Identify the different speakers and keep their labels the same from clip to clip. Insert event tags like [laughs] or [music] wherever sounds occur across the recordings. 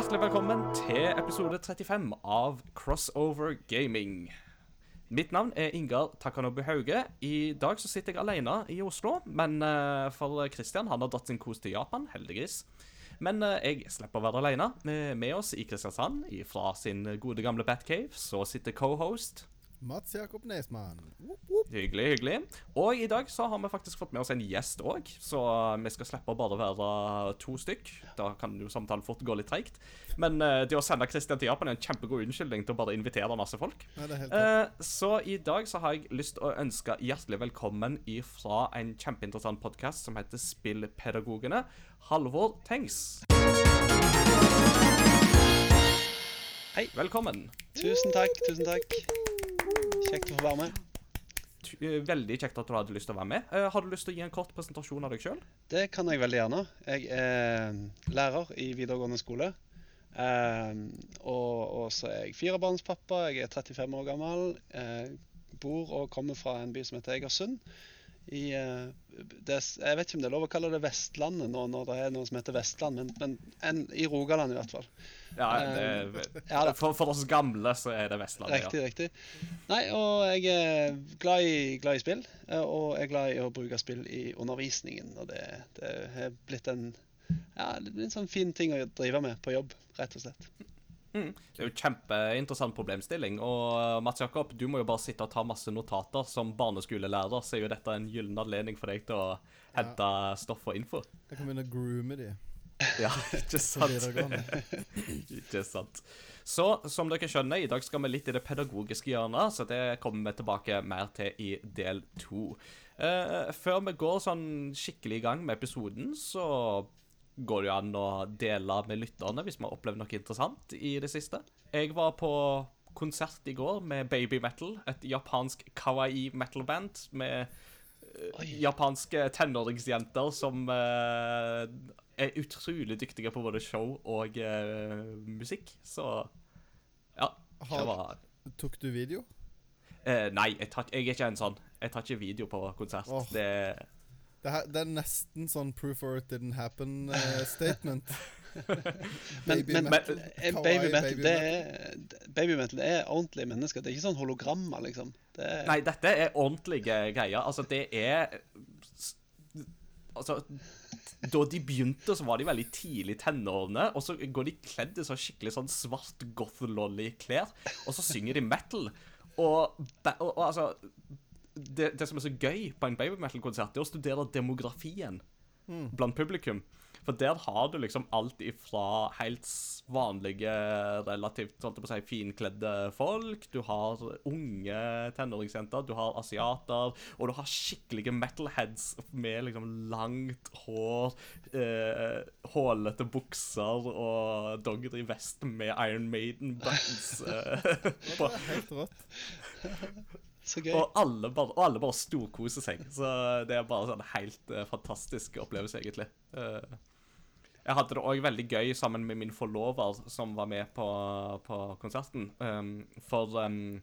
Speaker 1: Hjertelig velkommen til episode 35 av Crossover Gaming. Mitt navn er Ingar Takanobu Hauge. I dag så sitter jeg alene i Oslo, men eh, for Kristian han har dratt sin kos til Japan, heldigvis. Men eh, jeg slipper å være alene. Med, med oss i Kristiansand, fra sin gode gamle Batcave, så sitter co-host
Speaker 2: Mats Jakob Nesmann.
Speaker 1: Hyggelig, hyggelig. Og i dag så har vi faktisk fått med oss en gjest òg, så vi skal slippe å bare være to stykk. Da kan jo samtalen fort gå litt treigt. Men uh, det å sende Christian til Japan er en kjempegod unnskyldning til å bare invitere masse folk. Eh, så i dag så har jeg lyst til å ønske hjertelig velkommen ifra en kjempeinteressant podkast som heter Spillpedagogene. Halvor Tengs.
Speaker 3: Hei.
Speaker 1: Velkommen.
Speaker 3: Tusen takk, tusen takk. Kjekt å få være med.
Speaker 1: Eh, Veldig kjekt at du hadde lyst til å være med. Eh, har du lyst til å gi en kort presentasjon av deg sjøl?
Speaker 3: Det kan jeg veldig gjerne. Jeg er lærer i videregående skole. Eh, og, så er jeg firebarnspappa. Jeg er 35 år gammel. Bor og kommer fra en by som heter Egersund. I, eh, det, jeg vet ikke om det er lov å kalle det Vestlandet nå når det er noe som heter Vestland, men, men en, i Rogaland i hvert fall.
Speaker 1: Ja,
Speaker 3: Eh,
Speaker 1: det,
Speaker 3: ja
Speaker 1: for, for oss gamle så er det Vestlandet,
Speaker 3: Riktig, riktig. Nei, og jeg er glad i, glad i spill, eh, og jeg er glad i å bruke spill i undervisningen. Og det, det er blitt en, ja, det blir en sånn fin ting å drive med på jobb, rett og slett.
Speaker 1: Ja. Mm. Det er jo kjempeinteressant problemstilling. Og Mats Jakob, du må jo bare sitte og ta masse notater. Som barneskolelærer så er jo dette en gyllen anledning for deg til å hente stoff og info.
Speaker 2: Jeg kan begynne å groome de [laughs]
Speaker 1: Ja, ikke sant? [laughs] Ikke sant. Så som dere skjønner, i dag skal vi litt i det pedagogiske hjørnet, så det kommer vi tilbake mer til i del to. Uh, før vi går sånn skikkelig i gang med episoden, så går det jo an å dele med lytterne hvis vi har opplevd noe interessant i det siste. Jeg var på konsert i går med Baby Metal, et japansk kawaii metal-band med eh,
Speaker 3: Oi.
Speaker 1: japanske tenåringsjenter som uh, er utrolig dyktige på både show og uh, musikk. Så ja. Det
Speaker 2: Har,
Speaker 1: var
Speaker 2: tok du video?
Speaker 1: Uh, Nei, jeg, tar, jeg er ikke en sånn. Jeg tar ikke video på konsert.
Speaker 2: Oh.
Speaker 1: Det
Speaker 2: Det, her, det er nesten sånn proof or it didn't happen-statement. [laughs]
Speaker 3: Men,
Speaker 2: Baby
Speaker 3: men
Speaker 2: metal. Kawaii
Speaker 3: baby metal,
Speaker 2: baby
Speaker 3: det er, baby metal er ordentlige mennesker. Det er ikke sånn hologrammer, liksom. Det er,
Speaker 1: Nei, dette er ordentlige greier. Altså, det er Altså Da de begynte, så var de veldig tidlig i tenårene, og så går de kledd i så skikkelig sånn svart goth-lolly-klær, og så synger de metal. Og, og, og altså det, det som er så gøy på en baby metal-konsert, er å studere demografien blant publikum. For der har du liksom alt ifra helt vanlige, relativt sånn å si, finkledde folk, du har unge tenåringsjenter, du har asiater, og du har skikkelige metalheads med liksom langt hår, eh, hålete bukser og dogger i vest med Iron Maiden-buttons. Eh, [laughs]
Speaker 2: Det er helt rått.
Speaker 3: Så gøy.
Speaker 1: og alle bare, og alle bare storkoser seg. Så det er bare sånn helt uh, fantastisk opplevelse, egentlig. Uh, jeg hadde det òg veldig gøy sammen med min forlover, som var med på, på konserten. Um, for um,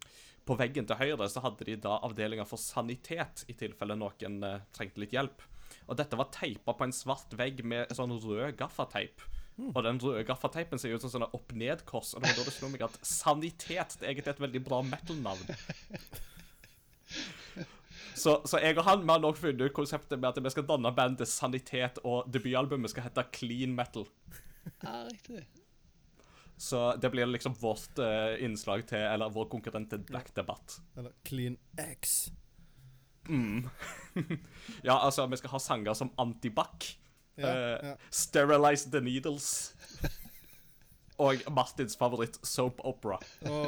Speaker 1: på veggen til høyre så hadde de da avdelinga for sanitet, i tilfelle noen uh, trengte litt hjelp. Og dette var teipa på en svart vegg med sånn rød gaffateip. Og den røde gaffateipen ser ut som sånne opp-ned-kors. Og det var da det slo meg at sanitet det er egentlig et veldig bra metal-navn. [laughs] [laughs] Så, så jeg og han vi har nok funnet ut konseptet med at vi skal danne bandet Sanitet, og debutalbumet skal hete Clean Metal.
Speaker 3: Ja, riktig.
Speaker 1: Så det blir liksom vårt uh, innslag til Eller vår konkurrent til Black Debatt.
Speaker 2: Eller Clean X.
Speaker 1: Mm. [laughs] ja, altså, vi skal ha sanger som Antibac.
Speaker 2: Ja, ja.
Speaker 1: Sterilize the Needles. [laughs] og Martins favoritt, Soap Opera.
Speaker 2: Å,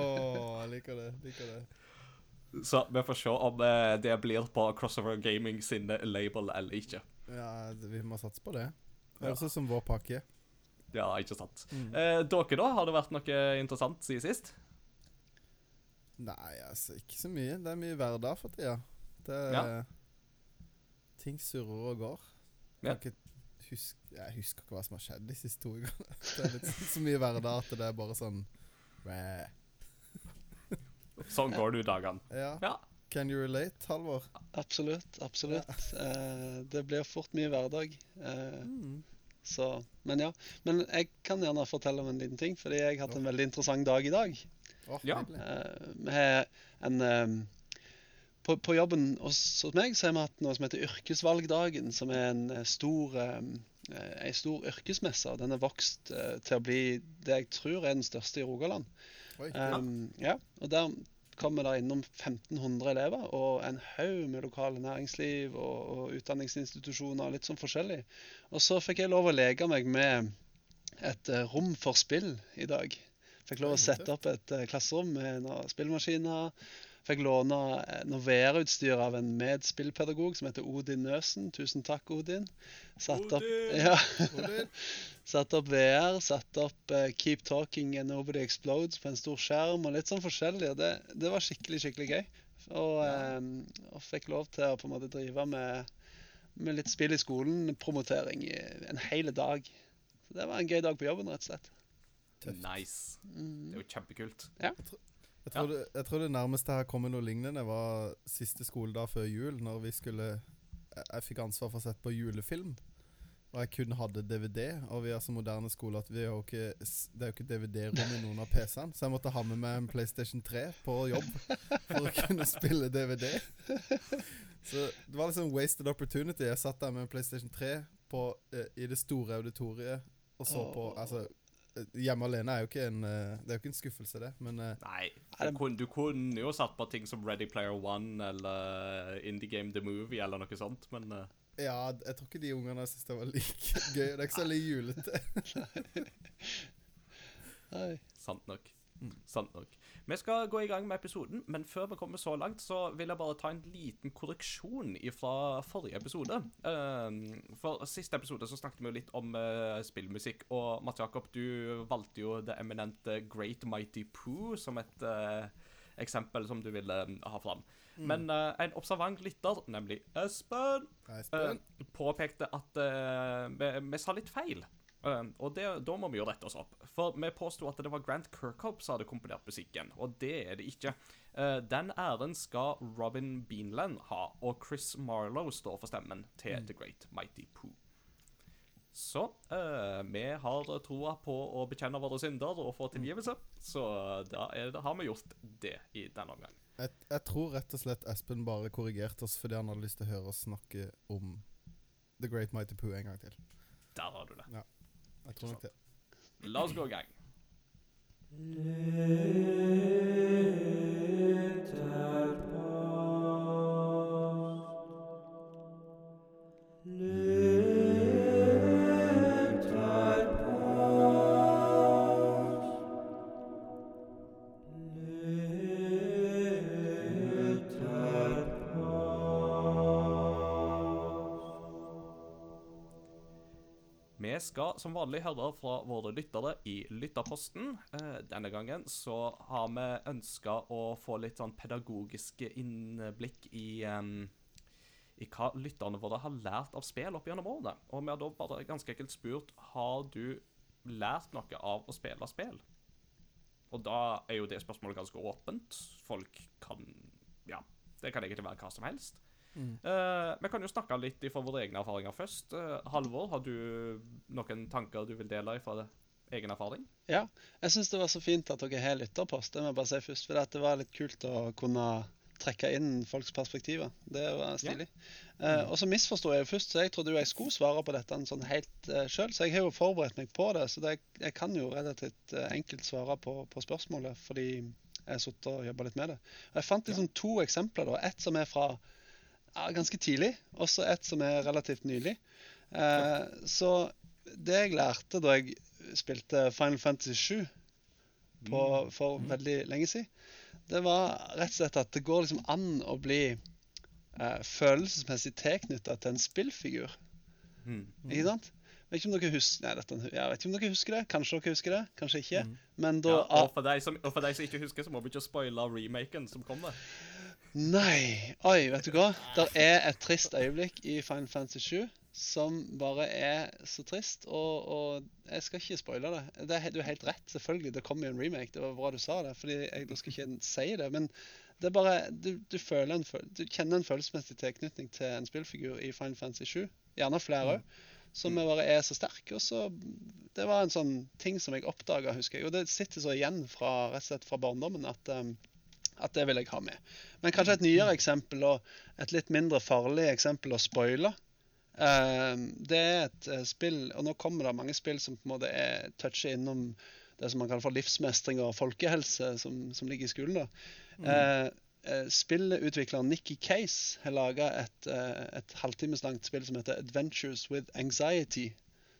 Speaker 2: jeg liker det. liker det.
Speaker 1: Så vi får se om eh, det blir på Crossover Gaming sin label eller ikke.
Speaker 2: Ja, vi må satse på det.
Speaker 1: Ja.
Speaker 2: Høres ut som vår pakke.
Speaker 1: Ja, ikke sant.
Speaker 2: Mm.
Speaker 1: Eh, dere, da? Har det vært noe interessant siden sist?
Speaker 2: Nei, altså, ikke så mye. Det er mye hverdag for tida. Det
Speaker 1: Ja.
Speaker 2: Ting surrer og går. Jeg, ja. ikke huske, jeg husker ikke hva som har skjedd de siste to ukene. [laughs] Det er litt sånn- så mye hverdag at det er bare sånn Bæ.
Speaker 1: Sånn går du dagene.
Speaker 2: Ja.
Speaker 1: Ja.
Speaker 2: Can you relate, Halvor?
Speaker 3: Absolutt. Absolutt. Eh, det blir fort mye hverdag. Eh,
Speaker 2: Mm.
Speaker 3: Så, men ja. Men jeg kan gjerne fortelle om en liten ting, fordi jeg har hatt en veldig interessant dag i dag.
Speaker 2: Oh,
Speaker 1: Ja.
Speaker 3: Eh, har en eh, på, på jobben hos, hos meg så har vi hatt noe som heter Yrkesvalgdagen, som er en eh, stor, eh, en stor yrkesmesse. Den er vokst til å bli det jeg tror er den største i Rogaland. Um, ja, og der kommer det innom 1500 elever og en haug med lokale næringsliv og, og utdanningsinstitusjoner, litt sånn forskjellig. Og så fikk jeg lov å leke meg med et eh, rom for spill i dag. Fikk lov å sette opp et eh, klasserom med noen spillmaskiner. Fikk låne eh, noe VR-utstyr av en medspillpedagog som heter Odin Nøsen. Tusen takk, Odin. Satt opp,
Speaker 1: Odin!
Speaker 3: ja,
Speaker 2: Odin. [laughs]
Speaker 3: Satt opp VR, satt opp uh, Keep Talking and Nobody Explodes på en stor skjerm, og litt sånn forskjellig. Det, det var skikkelig, skikkelig gøy. Og, eh, og fikk lov til å på en måte drive med, med litt spill i skolen, promotering, i en hel dag. Så det var en gøy dag på jobben, rett og slett.
Speaker 2: Tøft.
Speaker 1: Nice.
Speaker 3: Mm.
Speaker 1: Det er jo kjempekult.
Speaker 2: Jeg tror, det, jeg tror det nærmeste her har kommet noe lignende, var siste skoledag før jul, når vi skulle Jeg, jeg fikk ansvar for å sette på julefilm. Og jeg kun hadde DVD, og vi er så moderne skole at vi har ikke, det er jo ikke DVD-rom i noen av PC-ene. Så jeg måtte ha med meg en PlayStation 3 på jobb for å kunne spille DVD. Så det var liksom wasted opportunity. Jeg satt der med en PlayStation 3 på, eh, i det store auditoriet og så på Altså, eh, hjemme alene er jo ikke en eh, Det er jo ikke en skuffelse, det, men
Speaker 1: Nei, du kunne, du kunne jo satt på ting som Ready Player One eller Indie Game The Movie eller noe sånt, men uh.
Speaker 2: Ja, jeg tror ikke de ungene syntes det var like gøy. Det er ikke så [laughs] veldig julete.
Speaker 1: Sant nok.
Speaker 2: Mm.
Speaker 1: Sant nok. Vi skal gå i gang med episoden, men før vi kommer så langt, så vil jeg bare ta en liten korreksjon fra forrige episode. Um, for siste episode så snakket vi jo litt om eh, spillmusikk, og Mats Jakob, du valgte jo det eminente Great Mighty Poo som et eh, eksempel som du ville eh, ha fram. Men uh, en observant lytter, nemlig Espen,
Speaker 2: Espen.
Speaker 1: Uh, påpekte at uh, vi, vi sa litt feil. Eh, og det, da må vi jo rette oss opp. For vi påsto at det var Grant Kirkhope som hadde komponert musikken, og det er det ikke. Uh, den æren skal Robin Beanland ha, og Chris Marlowe står for stemmen til The Great Mighty Poo. Så uh, vi har troa på å bekjenne våre synder og få tilgivelse, så da er det, har vi gjort det i denne omgang.
Speaker 2: Jeg, jeg tror rett og slett Espen bare korrigerte oss fordi han hadde lyst til å høre oss snakke om The Great Mighty Poo en gang til.
Speaker 1: Der har du det.
Speaker 2: Jeg tror nok det.
Speaker 1: La oss gå i gang. Vi skal som vanlig høre fra våre lyttere i Lytterposten. Eh, denne gangen så har vi ønska å få litt sånn pedagogiske innblikk i, um, i hva lytterne våre har lært av spill opp gjennom årene. Og vi har da bare ganske enkelt spurt har du lært noe av å spille spill. Og da er jo det spørsmålet ganske åpent. Folk kan Ja, det kan egentlig være hva som helst. Eh, vi kan jo snakke litt fra våre egne erfaringer først. Uh, Halvor, har du noen tanker du vil dele fra egen erfaring?
Speaker 3: Ja, jeg syns det var så fint at dere har lytterpost. Det må jeg bare si først. For det var litt kult å kunne trekke inn folks perspektiver. Det var stilig. Eh, og så misforsto jeg jo først, så jeg trodde jo jeg skulle svare på dette sånn helt uh, sjøl. Så jeg har jo forberedt meg på det. Så det, jeg kan jo relativt uh, enkelt svare på, på spørsmålet, fordi jeg har sittet og jobba litt med det. Og jeg fant liksom to eksempler. da. Ett som er fra ja, ganske tidlig, og så ett som er relativt nylig. Eh, så det jeg lærte da jeg spilte Final Fantasy 7 på, for veldig lenge siden, det var rett og slett at det går liksom an å bli eh, følelsesmessig tilknytta til en spillfigur.
Speaker 1: Mm.
Speaker 3: Ikke sant? Vet ikke om dere husker Nei, dette, jeg vet ikke om dere husker det. Kanskje dere husker det, kanskje ikke.
Speaker 2: Mm.
Speaker 3: Men da
Speaker 1: Ja, og, for deg som, og for deg som ikke husker, så må vi ikke spoile remaken som kommer.
Speaker 3: Nei! Oi, vet du hva? Det er et trist øyeblikk i Final Fantasy 7 som bare er så trist. Og, og jeg skal ikke spoile det. det er, du har helt rett, selvfølgelig. Det kommer jo en remake. Det var bra du sa det. fordi jeg skal ikke si det. Men det er bare Du, du, føler en, du kjenner en følelsesmessig tilknytning til en spillfigur i Final Fantasy 7. Gjerne flere òg. som bare er så sterk. Og så Det var en sånn ting som jeg oppdaga, husker jeg. Og det sitter så igjen fra, rett og slett fra barndommen at, um, at det vil jeg ha med. Men kanskje et nyere eksempel, og et litt mindre farlig eksempel å spoile. Um, det er et uh, spill, og nå kommer det mange spill som på en måte er toucher innom det som man kaller for livsmestring og folkehelse, som, som ligger i skolen. da. Mm. uh, Spillutvikleren Nikki Case har laga et, uh, et halvtimes langt spill som heter 'Adventures with Anxiety',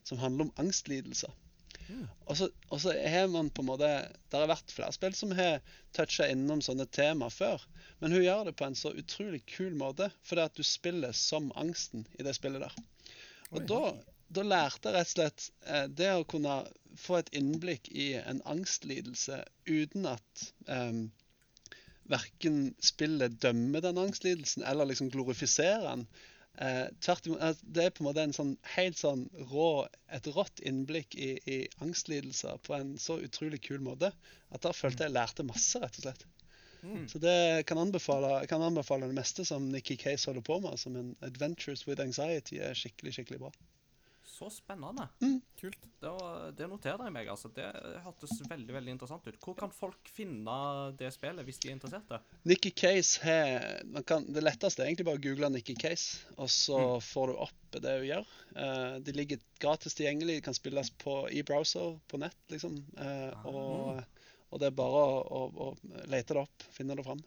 Speaker 3: som handler om angstlidelser. Og så, og så har man på en måte Det har vært flere spill som har toucha innom sånne tema før. Men hun gjør det på en så utrolig kul måte, fordi at du spiller som angsten i det spillet der. Og da, da lærte jeg rett og slett eh, det å kunne få et innblikk i en angstlidelse uten at eh, verken spillet dømmer den angstlidelsen eller liksom glorifiserer den. Eh, tvert imot, eh, Det er på en måte en sånn helt sånn rå, et rått innblikk i, i angstlidelser på en så utrolig kul måte at da følte jeg lærte masse, rett og slett.
Speaker 2: Mm.
Speaker 3: Så det kan anbefale, kan anbefale det meste som Nikki Case holder på med. Som en Adventures with Anxiety er skikkelig, skikkelig bra.
Speaker 1: Så spennende.
Speaker 2: Kult.
Speaker 1: Det, det noterer jeg meg. altså. Det hørtes veldig veldig interessant ut. Hvor kan folk finne det spillet hvis de er interesserte?
Speaker 3: Nikki Case har man kan, Det letteste er egentlig bare å google Nikki Case, og så får du opp det hun gjør. Uh, de ligger gratis tilgjengelig, de kan spilles på i browser på nett, liksom. Eh, og, og det er bare å, å, å lete det opp, finne det fram.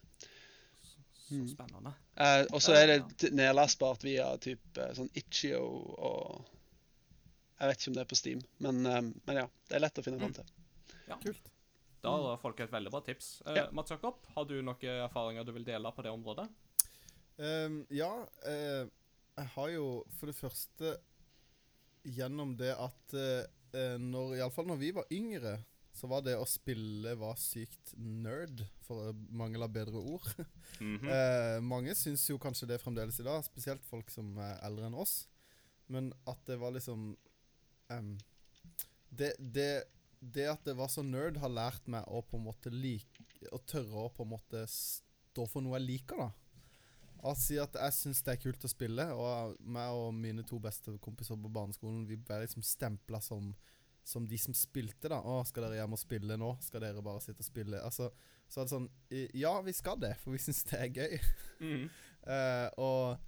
Speaker 1: Så spennende.
Speaker 3: Eh, og så er det nedlastbart via type sånn Itchio og Jeg vet ikke om det er på Steam, men, eh, men ja. Det er lett å finne fram til.
Speaker 1: Ja,
Speaker 2: Kult.
Speaker 1: Da har folk et veldig bra tips. Eh,
Speaker 3: Ja.
Speaker 1: Mats Jakob, har du noen erfaringer du vil dele på det området?
Speaker 2: Um, ja, Uh, jeg har jo for det første gjennom det at uh, når, Iallfall når vi var yngre, så var det å spille var sykt nerd, for å mangle bedre ord. [laughs]
Speaker 1: Mhm.
Speaker 2: eh, mange syns jo kanskje det fremdeles i dag, spesielt folk som er eldre enn oss. Men at det var liksom em, det, det, det at det var så nerd, har lært meg å på en måte like Å tørre å på en måte stå for noe jeg liker, da. Å si at jeg syns det er kult å spille, og meg og mine to beste kompiser på barneskolen Vi ble liksom stempla som, som de som spilte, da. 'Å, skal dere hjem og spille nå? Skal dere bare sitte og spille?' Altså, så er det sånn Ja, vi skal det, for vi syns det er gøy.
Speaker 1: Mm.
Speaker 2: uh, [laughs] og,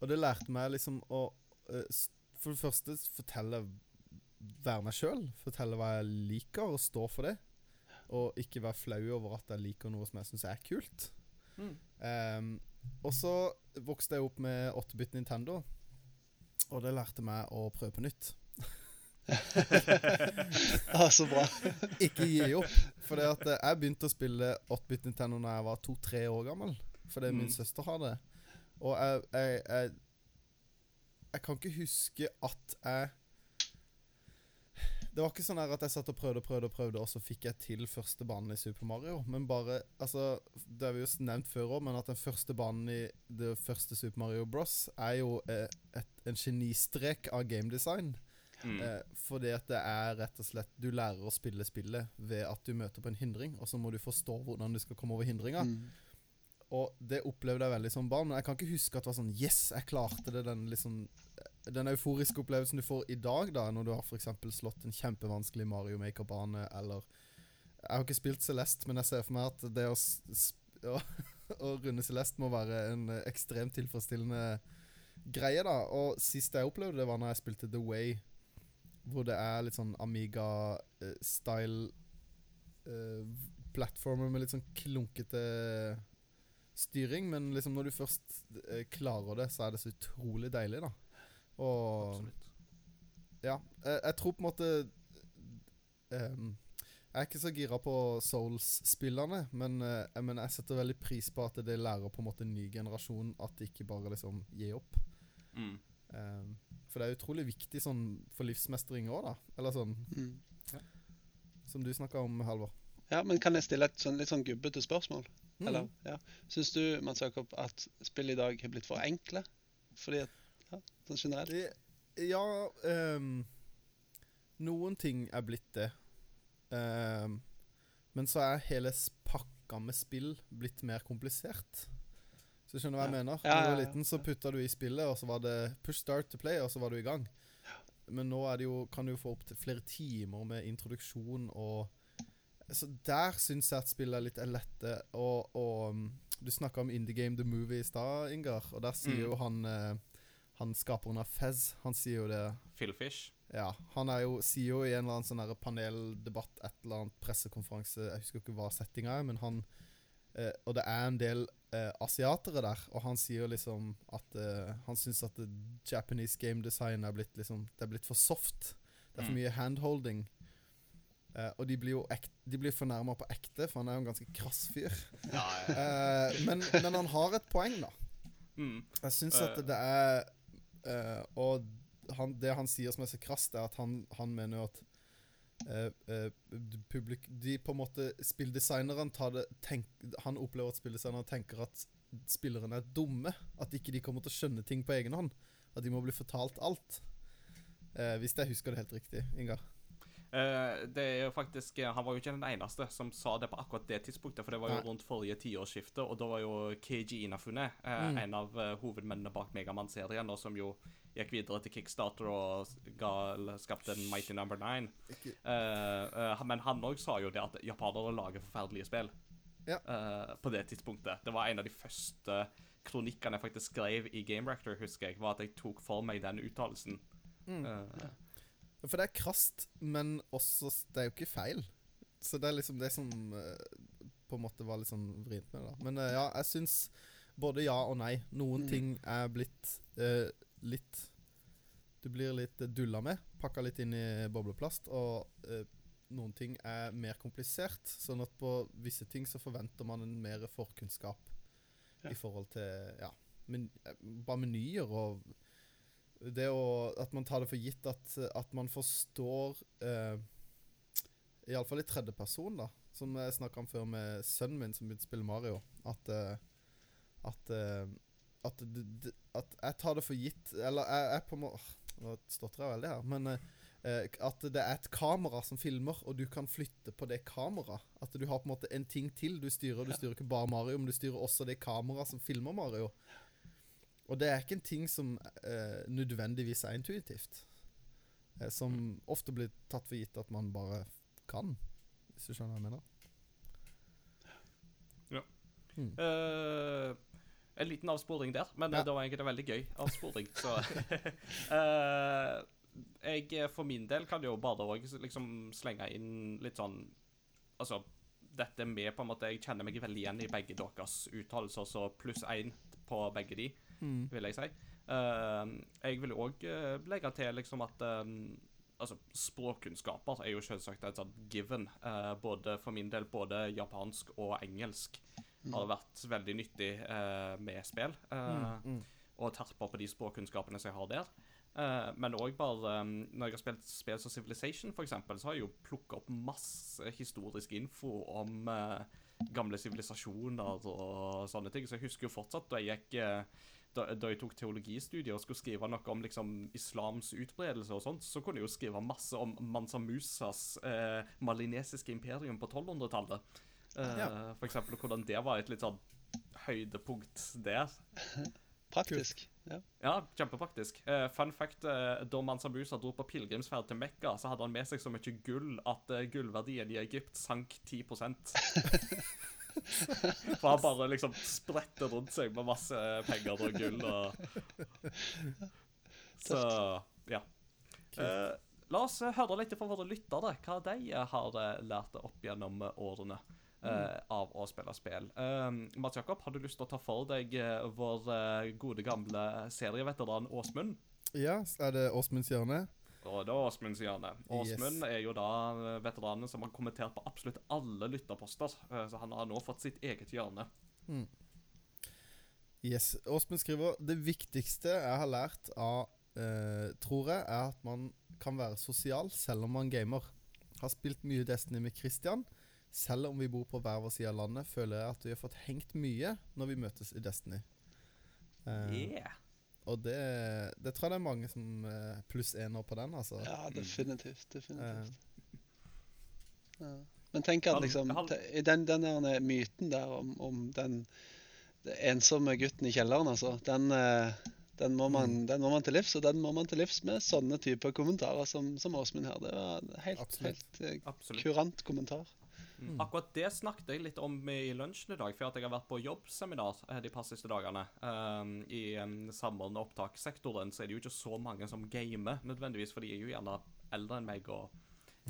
Speaker 2: og det lærte meg liksom å s- For det første fortelle Være meg sjøl. Fortelle hva jeg liker, og stå for det. Og ikke være flau over at jeg liker noe som jeg syns er kult.
Speaker 1: Mm.
Speaker 2: Um, og så vokste jeg opp med 8-bit Nintendo, og det lærte meg å prøve på nytt. [laughs]
Speaker 3: Ah, så bra. [laughs]
Speaker 2: Ikke gi opp. For eh, jeg begynte å spille 8-bit Nintendo da jeg var to-tre år gammel. Fordi min
Speaker 1: Mm.
Speaker 2: søster har det. Og jeg, jeg, jeg Jeg kan ikke huske at jeg Det var ikke sånn her at jeg satt og prøvde og prøvde, og prøvde og så fikk jeg til første banen i Super Mario. Men bare Altså, det har vi jo nevnt før òg, men at den første banen i det første Super Mario Bros. er jo et, et, en genistrek av gamedesign.
Speaker 1: Mm.
Speaker 2: Eh, fordi at det er rett og slett Du lærer å spille spillet ved at du møter på en hindring, og så må du forstå hvordan du skal komme over hindringa.
Speaker 3: Mm.
Speaker 2: Og det opplevde jeg veldig som barn, men jeg kan ikke huske at det var sånn Yes, jeg klarte det. Den liksom Den euforiske opplevelsen du får i dag, da, når du har eksempel slått en kjempevanskelig Mario Maker-bane, eller Jeg har ikke spilt Celeste, men jeg ser for meg at det å, å, [laughs] å runde Celeste må være en eh, ekstremt tilfredsstillende greie, da. Og sist jeg opplevde det, var når jeg spilte The Way, hvor det er litt sånn Amiga-style eh, platformer med litt sånn klunkete styring, men liksom når du først eh, klarer det, så er det så utrolig deilig, da. Og
Speaker 1: Absolutt.
Speaker 2: ja, jeg, jeg tror på en måte um, Jeg er ikke så gira på Souls-spillerne, men, uh, men jeg setter veldig pris på at det lærer på en måte en ny generasjon at det ikke bare liksom gir opp.
Speaker 1: Mm.
Speaker 2: Um, for det er utrolig viktig sånn for livsmestring òg, da. Eller sånn
Speaker 3: Mm.
Speaker 2: som du snakka om, Halvor.
Speaker 3: Ja, men kan jeg stille et sånn, litt sånn gubbete spørsmål?
Speaker 2: Mm.
Speaker 3: Eller, ja. Syns du Mats Jakob, at spill i dag har blitt for enkle? Fordi at, ja, sånn generelt?
Speaker 2: Ja um, Noen ting er blitt det. Um, men så er hele pakka med spill blitt mer komplisert. Så skjønner du hva jeg
Speaker 3: Ja.
Speaker 2: mener?
Speaker 3: Ja,
Speaker 2: Da du var liten, så putta du i spillet, og så var det push start to play, og så var du i gang. men nå er det jo, kan du jo få opp til flere timer med introduksjon og Så der syns jeg at spillet er litt lette. Og, og um, du snakka om Indie Game The Movie i stad, Ingar, og der sier
Speaker 1: Mm.
Speaker 2: jo han eh, Han skaperen av Fez, han sier jo det
Speaker 1: Philfish.
Speaker 2: Ja, han er jo, sier jo i en eller annen sånn paneldebatt, et eller annet pressekonferanse Jeg husker ikke hva settinga er, men han eh, Og det er en del eh, asiatere der, og han sier jo liksom at eh, han syns at Japanese game design er blitt liksom Det er blitt for soft. Det er for
Speaker 1: Mm.
Speaker 2: mye handholding. Eh, og de blir jo ekte, de blir fornærma på ekte, for han er jo en ganske krass fyr. Eh, men, men han har et poeng, da.
Speaker 1: Mm.
Speaker 2: Jeg syns
Speaker 1: Eh.
Speaker 2: at det er eh, Og han, det han sier som er så krast, er at han, han mener jo at eh, eh, publik, De på en måte Spilldesigneren tar det tenk, Han opplever at spilldesigneren tenker at spillerne er dumme. At ikke de kommer til å skjønne ting på egen hånd. At de må bli fortalt alt. Eh, hvis jeg husker det helt riktig, Ingar.
Speaker 1: Eh, det er jo faktisk eh, Han var jo ikke den eneste som sa det på akkurat det tidspunktet, for det var jo rundt forrige tiårsskifte, og da var jo KG Inafune eh,
Speaker 2: Mm.
Speaker 1: en av hovedmennene bak Megamann-serien, og som jo gikk videre til Kickstarter og ga, skapte en Mighty Number Nine. Men han òg sa jo det at japanere lager forferdelige spill.
Speaker 2: Ja.
Speaker 1: På det tidspunktet. Det var en av de første kronikkene jeg faktisk skrev i Game Rector, husker jeg, var at jeg tok for meg den uttalelsen.
Speaker 2: Mm.
Speaker 1: Eh,
Speaker 2: For det er krast, men også Det er jo ikke feil. Så det er liksom det som eh, på en måte var litt sånn vrient med det. da Men eh, ja, jeg syns både ja og nei. Noen
Speaker 3: Mm.
Speaker 2: ting er blitt eh, litt Du blir litt eh, dulla med. Pakka litt inn i bobleplast. Og eh, noen ting er mer komplisert. Sånn at på visse ting så forventer man en mer forkunnskap
Speaker 3: Ja.
Speaker 2: i forhold til Ja, men, bare menyer og det å At man tar det for gitt at, at man forstår uh, Iallfall i tredjeperson, da. Som jeg snakka om før med sønnen min som begynte å spille Mario. At eh, At eh, at, at jeg tar det for gitt Eller jeg, jeg på en måte Nå stotrer jeg veldig her, men eh, eh, at det er et kamera som filmer, og du kan flytte på det kameraet. At du har på en måte en ting til du styrer. Du styrer ikke bare Mario, men du styrer også det kameraet som filmer Mario. Og det er ikke en ting som eh, nødvendigvis er intuitivt. Eh, som ofte blir tatt for gitt at man bare kan, hvis du skjønner hva jeg mener.
Speaker 1: Eh, en liten avsporing der, men eh,
Speaker 2: Ja.
Speaker 1: det var egentlig en veldig gøy avsporing. Så uh, [laughs] Jeg for min del kan jo bare liksom slenge inn litt sånn Altså, dette med på en måte Jeg kjenner meg veldig igjen i begge deres uttalelser, så pluss én på begge de,
Speaker 2: Mm.
Speaker 1: vil jeg si. Eh, jeg vil òg legge til liksom at eh, Altså, språkkunnskaper er jo selvsagt et sånt given. eh, både for min del både japansk og engelsk har vært veldig nyttig eh, med spill. eh,
Speaker 2: Mm.
Speaker 1: Og terper på de språkkunnskapene som jeg har der. Eh, men òg bare um, Når jeg har spilt spill som Civilization, for eksempel, så har jeg jo plukka opp masse historisk info om eh, gamle sivilisasjoner og sånne ting. Så jeg husker jo fortsatt da jeg gikk eh, da, da jeg tok teologistudier og skulle skrive noe om liksom, islams utbredelse og sånt, så kunne jeg jo skrive masse om Mansa Musas eh, malinesiske imperium på 1200-tallet. Eh,
Speaker 2: Ja.
Speaker 1: For eksempel hvordan det var et litt sånn høydepunkt der.
Speaker 3: Praktisk. Ja.
Speaker 1: Ja, kjempepraktisk. Uh, fun fact, uh, da Mansa Musa dro på pilegrimsferd til Mekka, så hadde han med seg så mye gull at uh, gullverdien i Egypt sank 10 [laughs] [laughs] For han bare liksom spretter rundt seg med masse penger og gull og [laughs] Så ja. Eh, la oss høre litt fra våre lyttere hva de eh, har eh, lært opp gjennom eh, årene. eh, av å spille spill. Uh, Mats Jakob, har du lyst til å ta for deg uh, vår gode gamle serieveteran Åsmund?
Speaker 2: Ja, er det Åsmunds hjørne?
Speaker 1: Og det er Åsmund det. Åsmund er jo da eh, veteranen som har kommentert på absolutt alle lytterposter, eh, så han har nå fått sitt eget hjørne.
Speaker 2: Yes. Åsmund skriver Det viktigste jeg har lært av, eh, tror jeg, er at man kan være sosial selv om man gamer. Har spilt mye Destiny med Christian. Selv om vi bor på hver vår side av landet, føler jeg at vi har fått hengt mye når vi møtes i Destiny. Eh,
Speaker 1: Yeah.
Speaker 2: Og det, det tror jeg det er mange som uh, pluss ener på den, altså.
Speaker 3: ja, definitivt. definitivt.
Speaker 2: Eh,
Speaker 3: Ja. Men tenk at liksom i den, den der myten der om, om den, den ensomme gutten i kjelleren, altså, den, eh, Den må, man, den må man til livs, og den må man til livs med sånne typer kommentarer som, som Åsmund her. Det var helt, helt eh, kurant kommentar.
Speaker 1: Mm. Akkurat det snakket jeg litt om i lunsjen i dag, for at jeg har vært på jobbseminar eh, de par siste dagene. Um, I um, samordna opptakssektoren så er det jo ikke så mange som gamer, nødvendigvis, for de er jo gjerne eldre enn meg og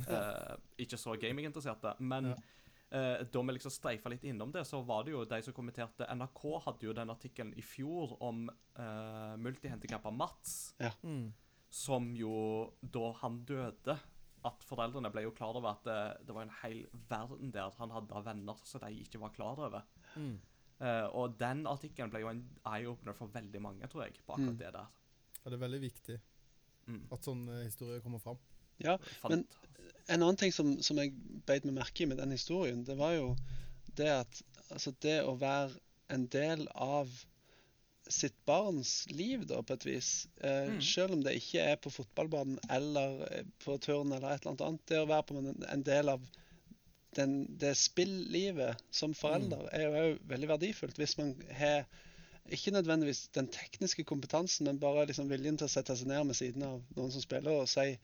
Speaker 1: uh, [laughs] ikke så gaminginteresserte. Men
Speaker 2: Ja.
Speaker 1: uh, da vi liksom streifa litt innom det, så var det jo de som kommenterte NRK hadde jo den artikkelen i fjor om uh, multihandikappa Mats,
Speaker 2: Mm.
Speaker 1: som jo da han døde at foreldrene ble jo klar over at det, det var en hel verden der han hadde venner som de ikke var klar over.
Speaker 2: Mm.
Speaker 1: Uh, og den artikkelen ble jo en eye-opener for veldig mange, tror jeg, på akkurat
Speaker 3: Mm.
Speaker 1: det der.
Speaker 2: Ja, det er veldig viktig
Speaker 1: Mm.
Speaker 2: at sånne historier kommer fram.
Speaker 3: Ja, Men- En annen ting som, som jeg beit meg merke i med den historien, det var jo det at altså det å være en del av sitt barns liv, da, på et vis. Eh,
Speaker 1: Mm.
Speaker 3: Selv om det ikke er på fotballbanen eller eh, på turn eller et eller annet. Det å være på en, en del av den, det spillivet som forelder er jo òg veldig verdifullt. Hvis man har ikke nødvendigvis den tekniske kompetansen, men bare liksom viljen til å sette seg ned med siden av noen som spiller, og si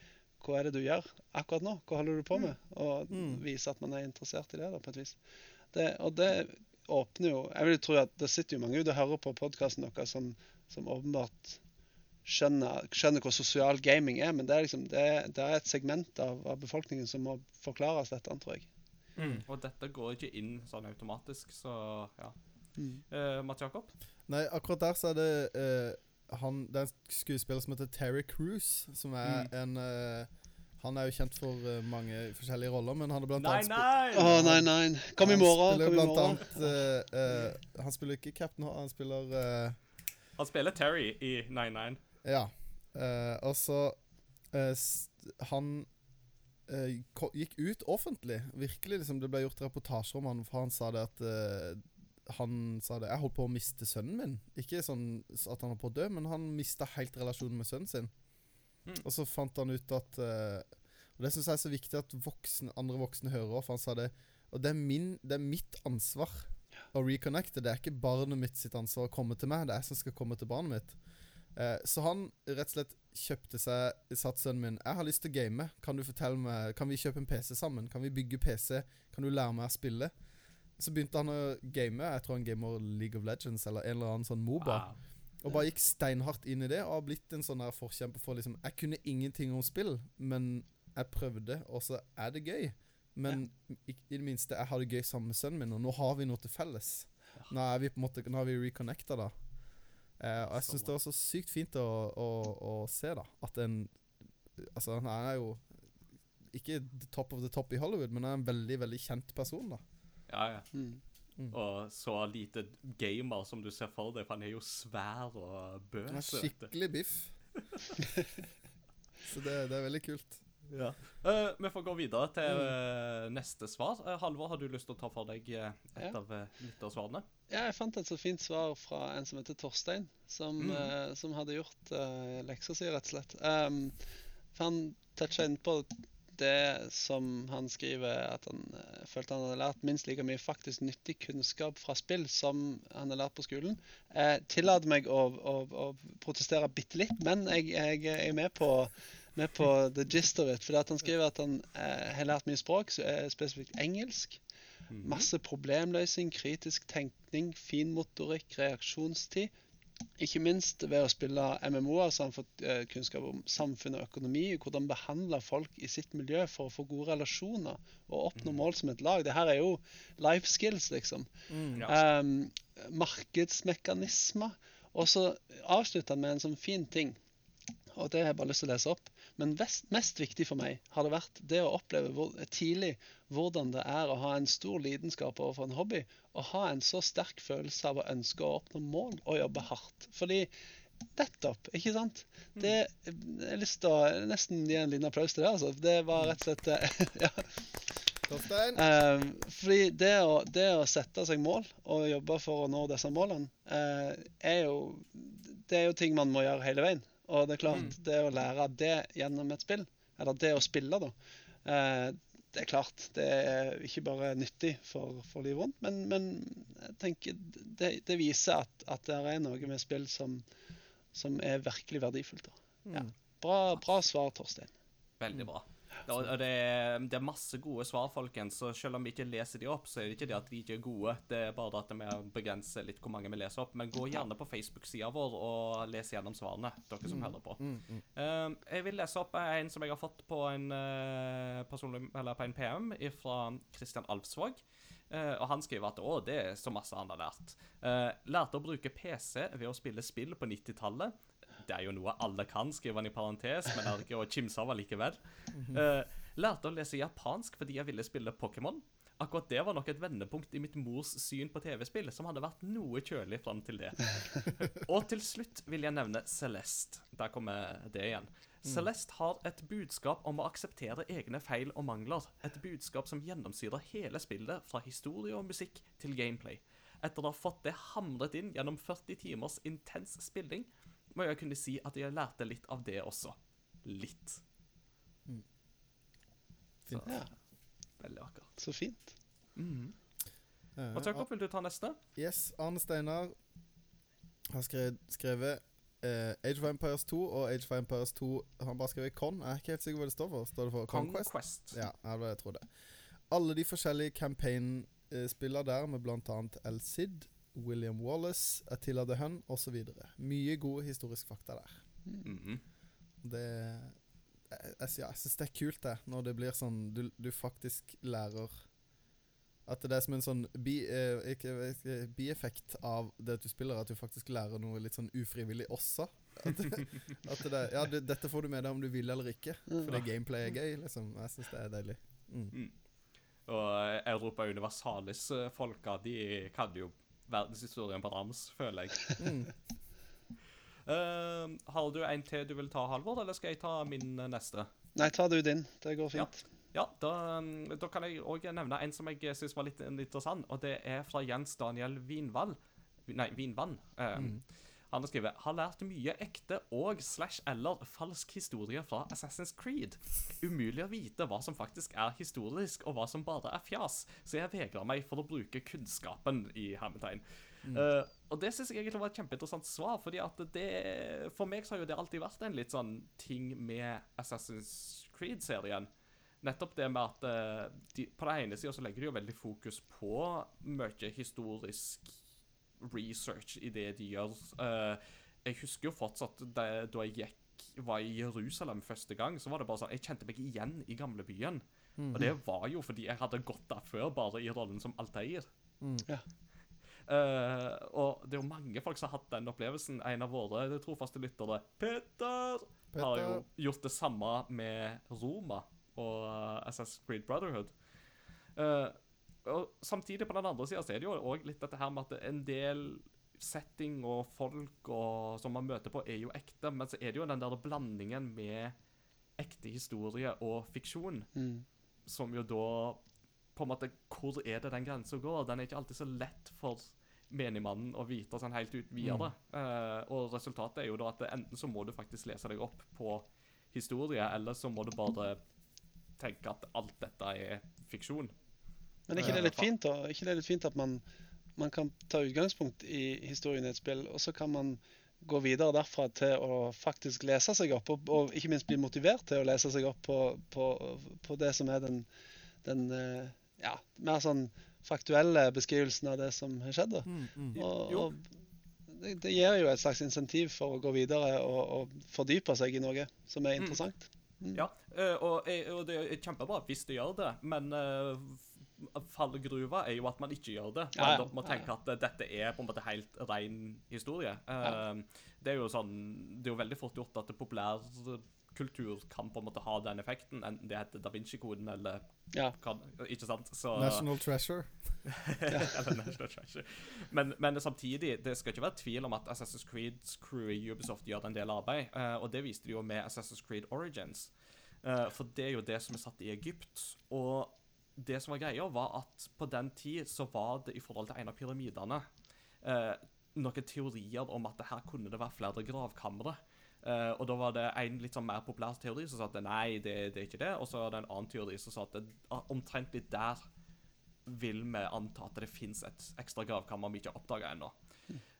Speaker 3: hva er det du gjør akkurat nå? Hva holder du på med? Og
Speaker 2: Mm.
Speaker 3: vise at man er interessert i det, da, på et vis. Det, og det åpner jo Jeg vil tro at det sitter jo mange ute og hører på podkasten deres som, som åpenbart skjønner, skjønner hvor sosial gaming er, men det er liksom det, det er et segment av, av befolkningen som må forklares dette, tror jeg.
Speaker 1: mm. Og dette går ikke inn sånn automatisk, så ja.
Speaker 3: Mm.
Speaker 1: Uh, Mats Jakob?
Speaker 2: Nei, akkurat der så er det uh, han, Det er en skuespiller som heter Terry Cruise, som er en eh, Han er jo kjent for eh, mange forskjellige roller, men han er blant
Speaker 1: Nei,
Speaker 2: annet Nei,
Speaker 1: nei!
Speaker 3: Å, nei, nei. Kom i
Speaker 2: han
Speaker 3: morgen.
Speaker 2: spiller
Speaker 3: Kom i
Speaker 2: blant
Speaker 3: morgen.
Speaker 2: annet uh, uh, Han spiller ikke Captain Hall, han spiller uh,
Speaker 1: Han spiller Terry i 99.
Speaker 2: Ja. Eh, og så eh, Han gikk ut offentlig. Virkelig, liksom. Det ble gjort reportasjer om han, for han sa det at Han sa det 'Jeg holdt på å miste sønnen min'. Ikke sånn at han holdt på å dø, men han mista helt relasjonen med sønnen sin.
Speaker 1: Mm.
Speaker 2: Og så fant han ut at eh, Og det syns jeg er så viktig at voksne, andre voksne hører òg, for han sa det Og det er, min, det er mitt ansvar å reconnecte. Det er ikke barnet mitt sitt ansvar å komme til meg, det er jeg som skal komme til barnet mitt. Eh, så han rett og slett kjøpte seg Satt sønnen min Jeg har lyst til å game. Kan du fortelle meg Kan vi kjøpe en PC sammen? Kan vi bygge PC? Kan du lære meg å spille? Så begynte han å game. Jeg tror han gamer League of Legends eller en eller annen sånn Moba.
Speaker 1: Wow.
Speaker 2: Og bare gikk steinhardt inn i det og har blitt en sånn der forkjemper for liksom Jeg kunne ingenting om spill, men jeg prøvde, og så er det gøy. Men i, i det minste, jeg har det gøy sammen med sønnen min, og nå har vi noe til felles. Nå er vi på en måte Nå har vi reconnecta, da. Eh, og jeg syns det var så sykt fint å, å, å se, da, at en Altså, han er jo ikke the top of the top i Hollywood, men han er en veldig, veldig kjent person, da.
Speaker 1: Ja, ja.
Speaker 3: Mm.
Speaker 1: Og så lite gamer som du ser for deg, for han er jo svær og bøs. Han er
Speaker 2: skikkelig biff. [laughs] så det, det er veldig kult.
Speaker 1: Ja. Uh, vi får gå videre til uh, neste svar. Uh, Halvor, har du lyst til å ta for deg et
Speaker 3: Ja.
Speaker 1: av lyttersvarene?
Speaker 3: Ja, jeg fant et så fint svar fra en som heter Torstein, som,
Speaker 1: Mm.
Speaker 3: som hadde gjort uh, leksa si, rett og slett. Um, for han toucha inn på det som han skriver, at han eh, følte han hadde lært minst like mye faktisk nyttig kunnskap fra spill som han har lært på skolen. Jeg tillater meg å, å, å protestere bitte litt, men jeg, jeg er med på, med på the gist of it. For han skriver at han eh, har lært mye språk, eh, spesifikt engelsk.
Speaker 1: Mhm.
Speaker 3: Masse problemløsning, kritisk tenkning, fin motorikk, reaksjonstid. Ikke minst ved å spille MMO-er så har han fått eh, kunnskap om samfunn og økonomi, hvordan behandle folk i sitt miljø for å få gode relasjoner og oppnå mål som et lag. Det her er jo life skills, liksom.
Speaker 1: Ja.
Speaker 3: Um, markedsmekanismer. Og så avslutter han med en sånn fin ting, og det har jeg bare lyst til å lese opp. Men vest, mest viktig for meg har det vært det å oppleve hvor, tidlig hvordan det er å ha en stor lidenskap overfor en hobby, og ha en så sterk følelse av å ønske å oppnå mål og jobbe hardt. Fordi nettopp, ikke sant? Det, jeg har lyst til å nesten gi en liten applaus til det. altså. Det var rett og slett eh, [laughs] ja? Eh, fordi det å, det å sette seg mål og jobbe for å nå disse målene, uh, er jo Det er jo ting man må gjøre hele veien. Og det er klart, det å lære det gjennom et spill, eller det å spille, da eh, Det er klart, det er ikke bare nyttig for, for livet rundt, men, men jeg tenker det, det viser at, at det er noe med spill som, som er virkelig verdifullt. da. Ja.
Speaker 2: Mm.
Speaker 3: Bra, bra svar, Torstein.
Speaker 1: Veldig bra. Og det, er- det er masse gode svar, folkens. Så selv om vi ikke leser de opp, så er det ikke det at de ikke er gode. Det er bare at vi begrenser litt hvor mange vi leser opp. Men gå gjerne på Facebook-sida vår og les gjennom svarene, dere som hører på.
Speaker 2: Mm, mm.
Speaker 1: Um, jeg vil lese opp en som jeg har fått på en, eh, personlig, eller på en PM fra Christian Alvsvåg. Eh, og han skriver at å, det er så masse han har lært. Eh, lærte å bruke PC ved å spille spill på 90-tallet. Det er jo noe alle kan, skriver han i parentes, men er ikke å kimse av allikevel. Uh, lærte å lese japansk fordi jeg ville spille Pokémon. Akkurat det var nok et vendepunkt i mitt mors syn på TV-spill, som hadde vært noe kjølig fram til det. [laughs] Og til slutt vil jeg nevne Celeste. Der kommer det igjen. Celeste har et budskap om å akseptere egne feil og mangler. Et budskap som gjennomsyrer hele spillet, fra historie og musikk til gameplay. Etter å ha fått det hamret inn gjennom 40 timers intens spilling, må jeg kunne si at jeg lærte litt av det også. Litt.
Speaker 2: Fint.
Speaker 3: Ja,
Speaker 1: Veldig vakkert.
Speaker 3: så fint.
Speaker 1: Mm.
Speaker 2: Eh,
Speaker 1: Og Jakob, vil du ta neste?
Speaker 2: Yes, Arne Steinar har skrevet, skrevet eh, Age of Empires 2 og Age of Empires 2 Han bare skrevet Con. Jeg er ikke helt sikker hva det står for. Står det for Conquest?
Speaker 1: Conquest.
Speaker 2: Ja, det var det jeg trodde. Alle de forskjellige campaign-spillene der, med bl.a. El Cid, William Wallace, Attila the Hun osv. Mye god historisk fakta der.
Speaker 1: Mhm.
Speaker 2: Det Jeg, jeg, jeg syns det er kult, det, når det blir sånn du, du faktisk lærer At det er som en sånn bi, eh, ikke, ikke, bieffekt av det at du spiller, at du faktisk lærer noe litt sånn ufrivillig også. At, [laughs] at det, ja, du, dette får du med deg om du vil eller ikke, fordi gameplay er gøy. liksom Jeg syns det er deilig. Mm.
Speaker 1: Og eh, Europa Universalis-folka, de kan jo verdenshistorien på rams, føler jeg. [laughs]
Speaker 2: Mm.
Speaker 1: Uh, har du en til du vil ta, Halvor, eller skal jeg ta min eh, neste?
Speaker 3: Nei, ta du din. Det går fint.
Speaker 1: Ja, da, mm, da kan jeg òg nevne en som jeg syns var litt interessant, og det er fra Jens Daniel Vinvall. Nei, Vinvann. Eh, Han har skrevet har lært mye ekte og slash eller falsk historie fra Assassin's Creed. Umulig å vite hva som faktisk er historisk, og hva som bare er fjas, så jeg vegrer meg for å bruke kunnskapen i hermetegn. Eh, og det syns jeg egentlig var et kjempeinteressant svar, fordi at det For meg så har jo det alltid vært en litt sånn ting med Assassin's Creed-serien. Nettopp det med at uh, de, på den ene sida så legger de jo veldig fokus på mye historisk research i det de gjør. Eh, jeg husker jo fortsatt da, da jeg gikk, var i Jerusalem første gang, så var det bare sånn Jeg kjente meg igjen i gamlebyen. Og det var jo fordi jeg hadde gått der før, bare i rollen som Altair.
Speaker 2: Mm.
Speaker 3: Ja.
Speaker 1: Uh, og det er jo mange folk som har hatt den opplevelsen. En av våre trofaste lyttere, Peter, har jo gjort det samme med Roma og uh, Assassin's Creed Brotherhood. Eh, og samtidig, på den andre sida, så er det jo òg litt dette her med at en del setting og folk og, som man møter på, er jo ekte, men så er det jo den der blandingen med ekte historie og fiksjon
Speaker 3: Mm.
Speaker 1: som jo da på en måte, Hvor er det den grensa går? Den er ikke alltid så lett for menigmannen å vite sånn helt ut videre. Eh, og resultatet er jo da at enten så må du faktisk lese deg opp på historie, eller så må du bare tenke at alt dette er fiksjon.
Speaker 3: Men er ikke det litt fint da? Er ikke det litt fint at man, man kan ta utgangspunkt i historien i et spill, og så kan man gå videre derfra til å faktisk lese seg opp, og, og ikke minst bli motivert til å lese seg opp på, på, på det som er den, den eh, ja, mer sånn faktuelle beskrivelsen av det som har skjedd.
Speaker 2: Mm, mm.
Speaker 3: Og, og det, det gir jo et slags insentiv for å gå videre og, og fordype seg i noe som er interessant.
Speaker 1: Ja, eh, og, eh, og det er kjempebra hvis du gjør det, men fallgruva er jo at man ikke gjør det. Man
Speaker 3: ja.
Speaker 1: ja. må tenke at dette er på en måte helt ren historie. Ja. Det er jo sånn Det er jo veldig fort gjort at populærkultur kan på en måte ha den effekten, enten det heter Da Vinci-koden eller
Speaker 3: Ja.
Speaker 1: kan, Ikke sant? Så,
Speaker 2: National Treasure. [laughs]
Speaker 1: eller National Treasure. Men, men samtidig, det skal ikke være tvil om at Assassin's Creeds crew i Ubisoft gjør en del arbeid, eh, og det viste de jo med Assassin's Creed Origins. Eh, for det er jo det som er satt i Egypt. Og det som var greia, var at på den tid så var det i forhold til en av pyramidene eh, noen teorier om at det her kunne det være flere gravkamre. Eh, og da var det en litt sånn mer populær teori som sa at nei, det, det er ikke det. Og så var det en annen teori som sa at det, ah, omtrent litt der vil vi anta at det fins et ekstra gravkammer vi ikke har oppdaga ennå.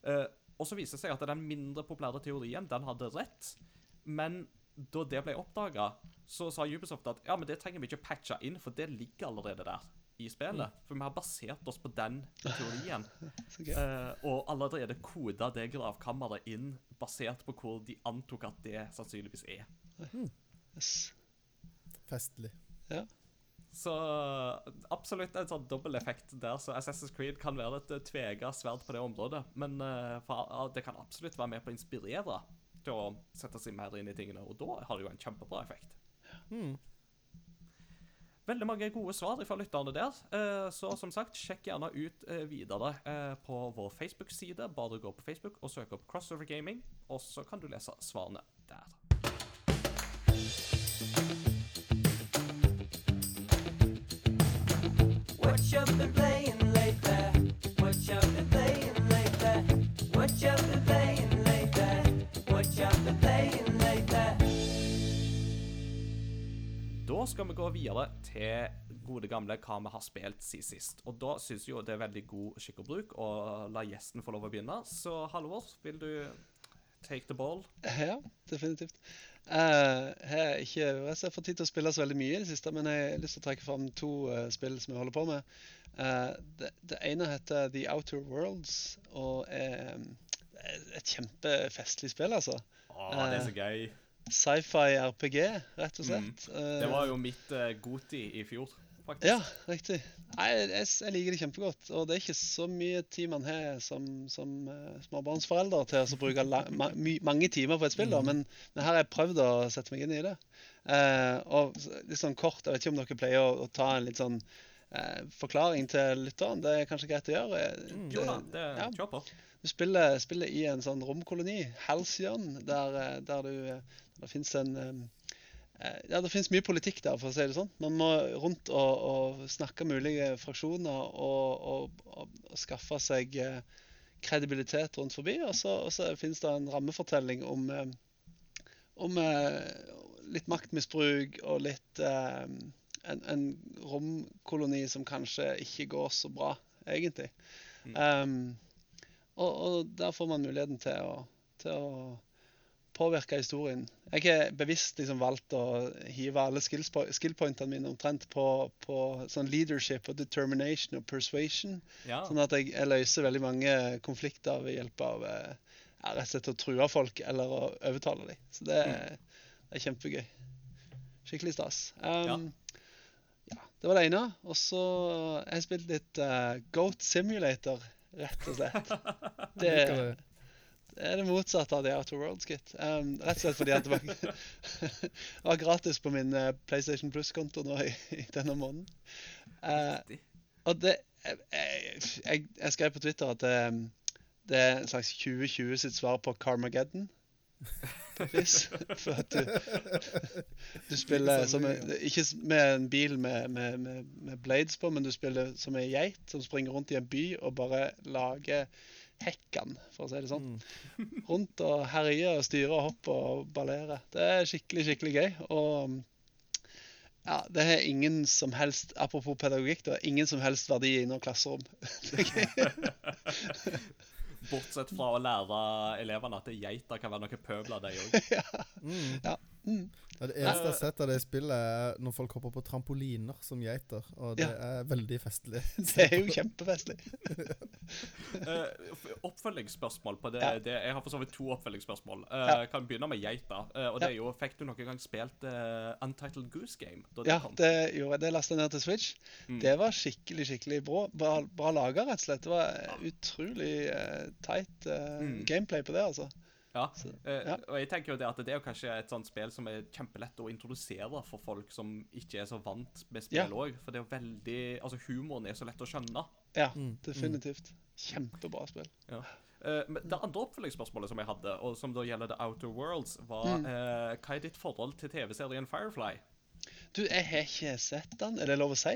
Speaker 1: Eh, Og så viser det seg at den mindre populære teorien, den hadde rett. Men da det ble oppdaga, så sa Ubisoft at ja, men det trenger vi ikke patche inn, for det ligger allerede der i spillet. For vi har basert oss på den teorien. [laughs] Eh, og allerede koda det gravkammeret inn basert på hvor de antok at det sannsynligvis er.
Speaker 3: Yes.
Speaker 2: Festlig.
Speaker 3: Ja.
Speaker 1: Så absolutt en sånn dobbel effekt der. Så Assassin's Creed kan være et eh, tvega sverd på det området. Men uh, for, uh, det kan absolutt være med på å inspirere til å sette seg mer inn i tingene. Og da har det jo en kjempebra effekt.
Speaker 2: Mm.
Speaker 1: Veldig mange gode svar fra lytterne der. Eh, Så som sagt, sjekk gjerne ut eh, videre eh, på vår Facebook-side. Bare gå på Facebook og søk opp Crossover Gaming, og så kan du lese svarene der. Da skal vi gå videre til gode gamle hva vi har spilt siden sist. Og da syns jo det er veldig god skikk og bruk å la gjesten få lov å begynne. Så Halvor, vil du take the ball? [laughs]
Speaker 3: Ja, definitivt. Uh, jeg ikke jeg har fått tid til å spille så veldig mye i det siste, men jeg har lyst til å trekke fram to uh, spill som jeg holder på med. Uh, det, det ene heter The Outer Worlds og er er et kjempefestlig spill, altså.
Speaker 1: Å, det er så gøy.
Speaker 3: Sci-fi RPG, rett og slett.
Speaker 1: Det var jo mitt uh, Goti i fjor, faktisk.
Speaker 3: Ja, riktig. Nei, jeg, jeg liker det kjempegodt. Og det er ikke så mye tid man har som, som uh, småbarnsforelder til å bruke la, ma, mange timer på et spill, da. Men, men her har jeg prøvd å sette meg inn i det. Uh, og litt sånn kort, jeg vet ikke om dere pleier å, å ta en litt sånn eh, forklaring til lytteren. Det er kanskje greit å gjøre. Mm,
Speaker 1: Jo da, det,
Speaker 3: ja.
Speaker 1: kjør på.
Speaker 3: Du spiller, spiller i en sånn romkoloni, Halcyon, der, eh, der du eh, Det fins en eh, Ja, det finnes mye politikk der, for å si det sånn. Man må rundt og, og snakke mulige fraksjoner og, og, og, skaffe seg eh, kredibilitet rundt forbi. Og så, og så finnes det en rammefortelling om, eh, om litt maktmisbruk og litt en, en romkoloni som kanskje ikke går så bra, egentlig. Um, og, og der får man muligheten til å, til å påvirke historien. Jeg har bevisst liksom valgt å hive alle skillpointene mine omtrent på, på sånn leadership og determination og persuasion.
Speaker 1: Ja.
Speaker 3: Sånn at jeg, jeg løser veldig mange konflikter ved hjelp av eh, ja, rett og slett å true folk eller å overtale dem. Så det, er- det er kjempegøy. Skikkelig stas. Um, ja. Det var det ene. Og så har jeg spilt litt uh, Goat Simulator, rett og slett. [laughs] Det er det motsatte av The Outer Worlds, gitt. Um, rett og slett fordi det var, [laughs] var gratis på min eh, PlayStation Plus-konto nå i, i denne måneden.
Speaker 1: Uh,
Speaker 3: og det jeg, jeg, jeg skrev på Twitter at det, det er en slags 2020 sitt svar på Carmageddon. Et. [laughs] For at du, du spiller som en, Ikke med en bil med, med, med, med blades på, men du spiller som ei geit som springer rundt i en by og bare lager hekkene, for å si det sånn. [laughs] Rundt og herje og styre og hoppe og ballere. Det er skikkelig, skikkelig gøy. Og ja, det har ingen som helst Apropos pedagogikk, det har ingen som helst verdi i noe klasserom. Er. [laughs] [laughs]
Speaker 1: Bortsett fra å lære elevene at geiter kan være noe pøbler, de òg.
Speaker 3: ja. mm.
Speaker 2: Ja, det eneste jeg har sett av det spillet, er når folk hopper på trampoliner som geiter. Og det er veldig festlig. [laughs]
Speaker 3: Det er jo kjempefestlig. [laughs]
Speaker 1: uh, oppfølgingsspørsmål på det,
Speaker 3: Ja.
Speaker 1: det Jeg har for så vidt to oppfølgingsspørsmål. Uh,
Speaker 3: Ja.
Speaker 1: Kan begynne med geita. Uh, og det er jo, Fikk du noen gang spilt uh, Untitled Goose Game? Da det
Speaker 3: Ja,
Speaker 1: kom?
Speaker 3: det gjorde jeg. Det jeg ned til Switch.
Speaker 1: Mm.
Speaker 3: Det var skikkelig, skikkelig bra, bra, bra laga, rett og slett. Det var utrolig tight
Speaker 1: Mm.
Speaker 3: gameplay på det, altså.
Speaker 1: Ja.
Speaker 3: Så,
Speaker 1: eh,
Speaker 3: ja.
Speaker 1: Og jeg tenker jo det at det er jo kanskje et sånt spill som er kjempelett å introdusere for folk som ikke er så vant med spill òg. For det er jo veldig Altså, humoren er så lett å skjønne.
Speaker 3: Ja,
Speaker 2: Mm,
Speaker 3: definitivt. Kjempebra spill.
Speaker 1: Ja. Eh, men det andre oppfølgingsspørsmålet som jeg hadde, og som da gjelder The Outer Worlds, var
Speaker 3: Mm.
Speaker 1: eh, hva er ditt forhold til TV-serien Firefly?
Speaker 3: Du, jeg har ikke sett den. Er det lov å si?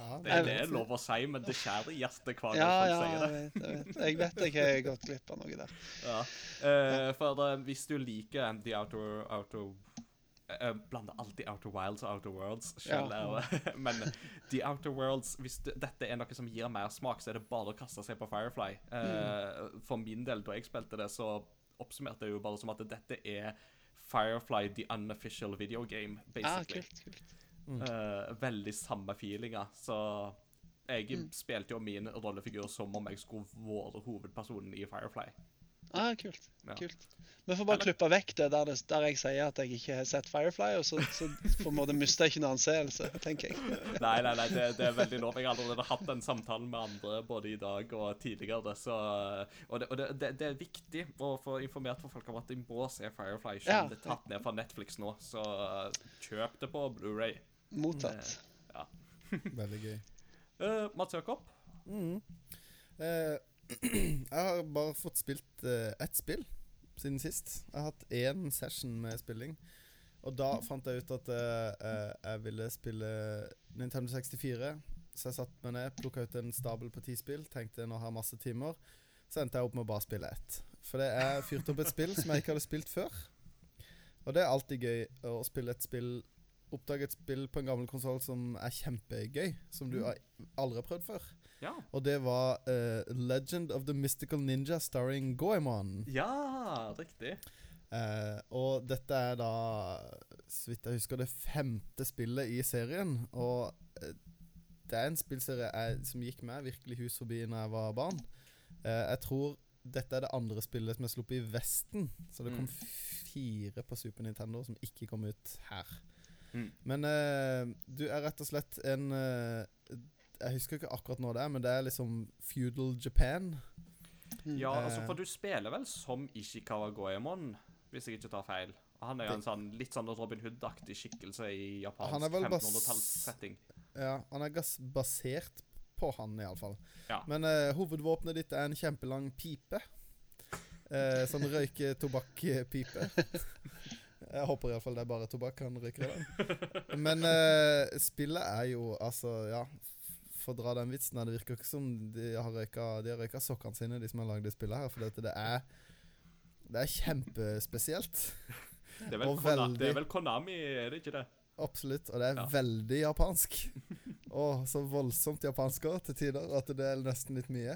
Speaker 2: Ja,
Speaker 1: Det,
Speaker 3: er
Speaker 1: det er lov å si, men det skjærer i hjertet hver gang
Speaker 3: Ja,
Speaker 1: folk
Speaker 3: ja,
Speaker 1: sier det.
Speaker 3: vet, jeg vet. Jeg vet jeg har gått glipp av noe der.
Speaker 1: Ja. Eh, for uh, hvis du liker The Outer, outer uh, blander alltid Outer Wilds og Outer Worlds.
Speaker 3: Ja.
Speaker 1: Selv, er- [laughs] Men The Outer Worlds Hvis du, dette er noe som gir mer smak, så er det bare å kaste seg på Firefly. Eh, for min del, da jeg spilte det, så oppsummerte jeg jo bare som at dette er Firefly the unofficial video game, basically.
Speaker 3: Ah, kult, kult,
Speaker 1: Eh, veldig samme feelinga. Så jeg spilte jo min rollefigur som om jeg skulle vært hovedpersonen i Firefly.
Speaker 3: Ah, kult.
Speaker 1: Ja.
Speaker 3: kult. Vi får bare
Speaker 1: Eller-
Speaker 3: klippe vekk det der, det der jeg sier at jeg ikke har sett Firefly, og så, så på en måte mister jeg ikke noen anseelse, tenker jeg. [laughs]
Speaker 1: Nei, nei, nei, det, det er veldig lov. Jeg har allerede hatt den samtalen med andre både i dag og tidligere. Så, og det, og det, det, det er viktig å få informert for folk om at de må se Firefly. Selv
Speaker 3: Ja.
Speaker 1: det er tatt ned fra Netflix nå, så kjøp det på Blu-ray.
Speaker 3: Mottatt.
Speaker 1: Ja. [laughs]
Speaker 2: Veldig gøy.
Speaker 1: Uh, Mats Jakob?
Speaker 2: Mm. Uh, [clears throat] jeg har bare fått spilt uh, ett spill siden sist. Jeg har hatt én session med spilling. Og da fant jeg ut at eh, eh, jeg ville spille Nintendo 64. Så jeg satte meg ned, plukka ut en stabel på ti spill, tenkte nå har jeg masse timer. Så endte jeg opp med å bare spille ett. For det er fyrt opp et spill som jeg ikke hadde spilt før. Og det er alltid gøy å spille et spill Oppdage et spill på en gammel konsoll som er kjempegøy. Som du har aldri har prøvd før.
Speaker 1: Ja.
Speaker 2: Og det var uh, Legend of the Mystical Ninja starring Goemon.
Speaker 1: Ja, riktig.
Speaker 2: Uh, og dette er da, så vidt jeg husker, det femte spillet i serien. Og uh, det er en spillserie jeg, som gikk meg virkelig hus forbi når jeg var barn. Jeg tror dette er det andre spillet som er sluppet i Vesten. Så det kom
Speaker 1: Mm.
Speaker 2: fire på Super Nintendo som ikke kom ut her.
Speaker 1: Mm.
Speaker 2: Men uh, du er rett og slett en uh, Jeg husker ikke akkurat når det er, men det er liksom feudal Japan.
Speaker 1: Ja, altså,
Speaker 2: Eh.
Speaker 1: for du spiller vel som Ishikawa Goemon, hvis jeg ikke tar feil. Han er jo en sånn litt sånn Robin Hood-aktig skikkelse i japansk
Speaker 2: er vel
Speaker 1: 1500-tallssetting.
Speaker 2: Ja, han er gass basert på han, iallfall.
Speaker 1: Ja.
Speaker 2: Men uh, hovedvåpenet ditt er en kjempelang pipe. Uh, sånn røyke-tobakk-pipe. [laughs] Jeg håper iallfall det er bare tobakk han røyker i den. Men uh, spillet er jo altså Ja, for å dra den vitsen her, det virker ikke som de har røyka De har røyka sokkene sine, de som har lagd det spillet her. For dette, det er Det er kjempespesielt.
Speaker 1: Det er, vel
Speaker 2: Og veldig-
Speaker 1: det er vel Konami, er det ikke det?
Speaker 2: Absolutt. Og det er
Speaker 1: Ja.
Speaker 2: veldig japansk. Og så voldsomt japansk òg, til tider, at det er nesten litt mye.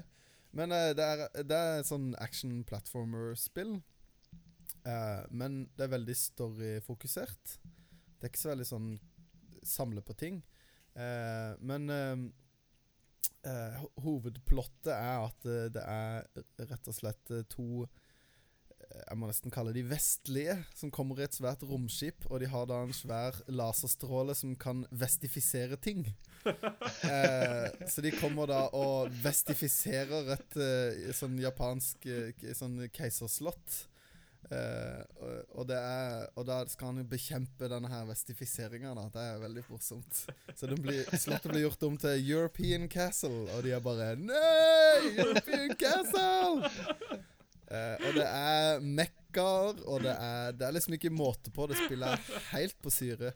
Speaker 2: Men uh, det, er, det er sånn action platformer-spill. Eh, men det er veldig storyfokusert. Det er ikke så veldig sånn samle på ting. Uh, men uh, hovedplottet er at det er rett og slett to jeg må nesten kalle de vestlige, som kommer i et svært romskip, og de har da en svær laserstråle som kan vestifisere ting. [laughs] Eh, så de kommer da og vestifiserer et eh, sånn japansk eh, sånn keiserslott. Eh, og, er, og da skal han jo bekjempe denne her vestifiseringa. Det er veldig morsomt. Så blir, slottet blir gjort om til European Castle, og de er bare Nei! European Castle! Uh, og det er mekkaer, og det er, det er liksom ikke måte på. Det spiller er helt på syre.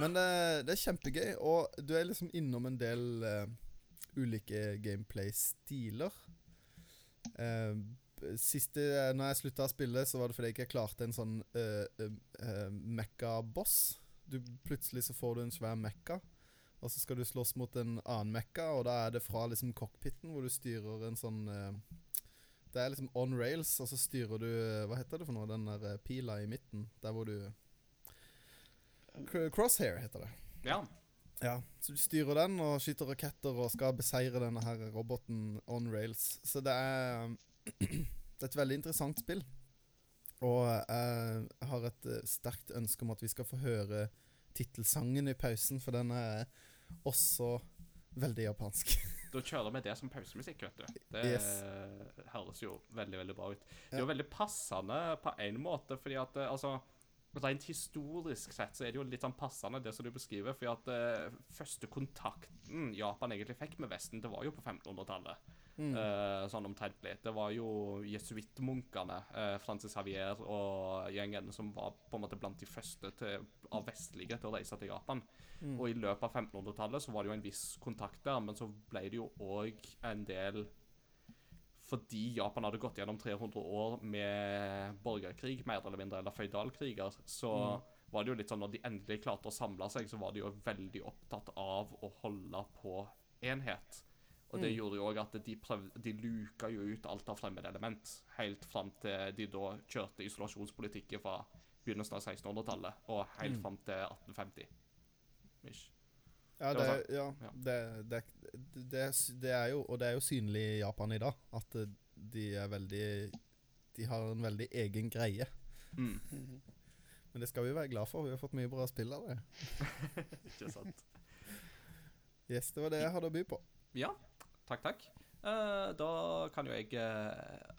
Speaker 2: Men det, det er kjempegøy, og du er liksom innom en del uh, ulike gameplay-stiler. B- siste Når jeg slutta å spille, så var det fordi jeg ikke klarte en sånn uh, mekka-boss. Du Plutselig så får du en svær mekka, og så skal du slåss mot en annen mekka, og da er det fra liksom cockpiten, hvor du styrer en sånn uh, Det er liksom on rails, og så styrer du eh, Hva heter det for noe? Den der eh, pila i midten. Der hvor du Crosshair heter det.
Speaker 1: Ja.
Speaker 2: Ja, Så du styrer den og skyter raketter og skal beseire denne her roboten on rails. Så det er Det er et veldig interessant spill. Og jeg har et eh, sterkt ønske om at vi skal få høre tittelsangen i pausen, for den er også veldig japansk. [laughs]
Speaker 1: Da kjører vi det som pausemusikk, vet du. Det
Speaker 2: Yes.
Speaker 1: høres jo veldig, veldig bra ut. Det er jo veldig passende på en måte, fordi at eh, altså Rent historisk sett så er det jo litt sånn passende, det som du beskriver. fordi at uh, første kontakten Japan egentlig fikk med Vesten, det var jo på 1500-tallet.
Speaker 2: Mm.
Speaker 1: Eh, sånn omtrentlig. Det var jo jesuittmunkene, uh, Francis Havier og gjengen, som var på en måte blant de første til, av vestlige til å reise til Japan.
Speaker 2: Mm.
Speaker 1: Og i løpet av 1500-tallet så var det jo en viss kontakt der, men så ble det jo òg en del Fordi Japan hadde gått gjennom 300 år med borgerkrig, mer eller mindre, eller føydalkriger, så var det jo litt sånn når de endelig klarte å samle seg, så var de jo veldig opptatt av å holde på enhet. Og det gjorde jo òg at de prøvde De luka jo ut alt av fremmedelement, helt fram til de da kjørte isolasjonspolitikken fra begynnelsen av 1600-tallet og helt fram til 1850. Mish.
Speaker 2: Ja,
Speaker 1: Det
Speaker 2: det, ja,
Speaker 1: Ja.
Speaker 2: det, det, det, er det er jo Og det er jo synlig i Japan i dag at eh, de er veldig De har en veldig egen greie.
Speaker 1: Mm. [laughs]
Speaker 2: Men det skal vi være glad for. Vi har fått mye bra spill av det. [laughs]
Speaker 1: Ikke sant?
Speaker 2: Yes, det var det jeg hadde å by på.
Speaker 1: Ja, takk, takk. Eh, da kan jo jeg eh,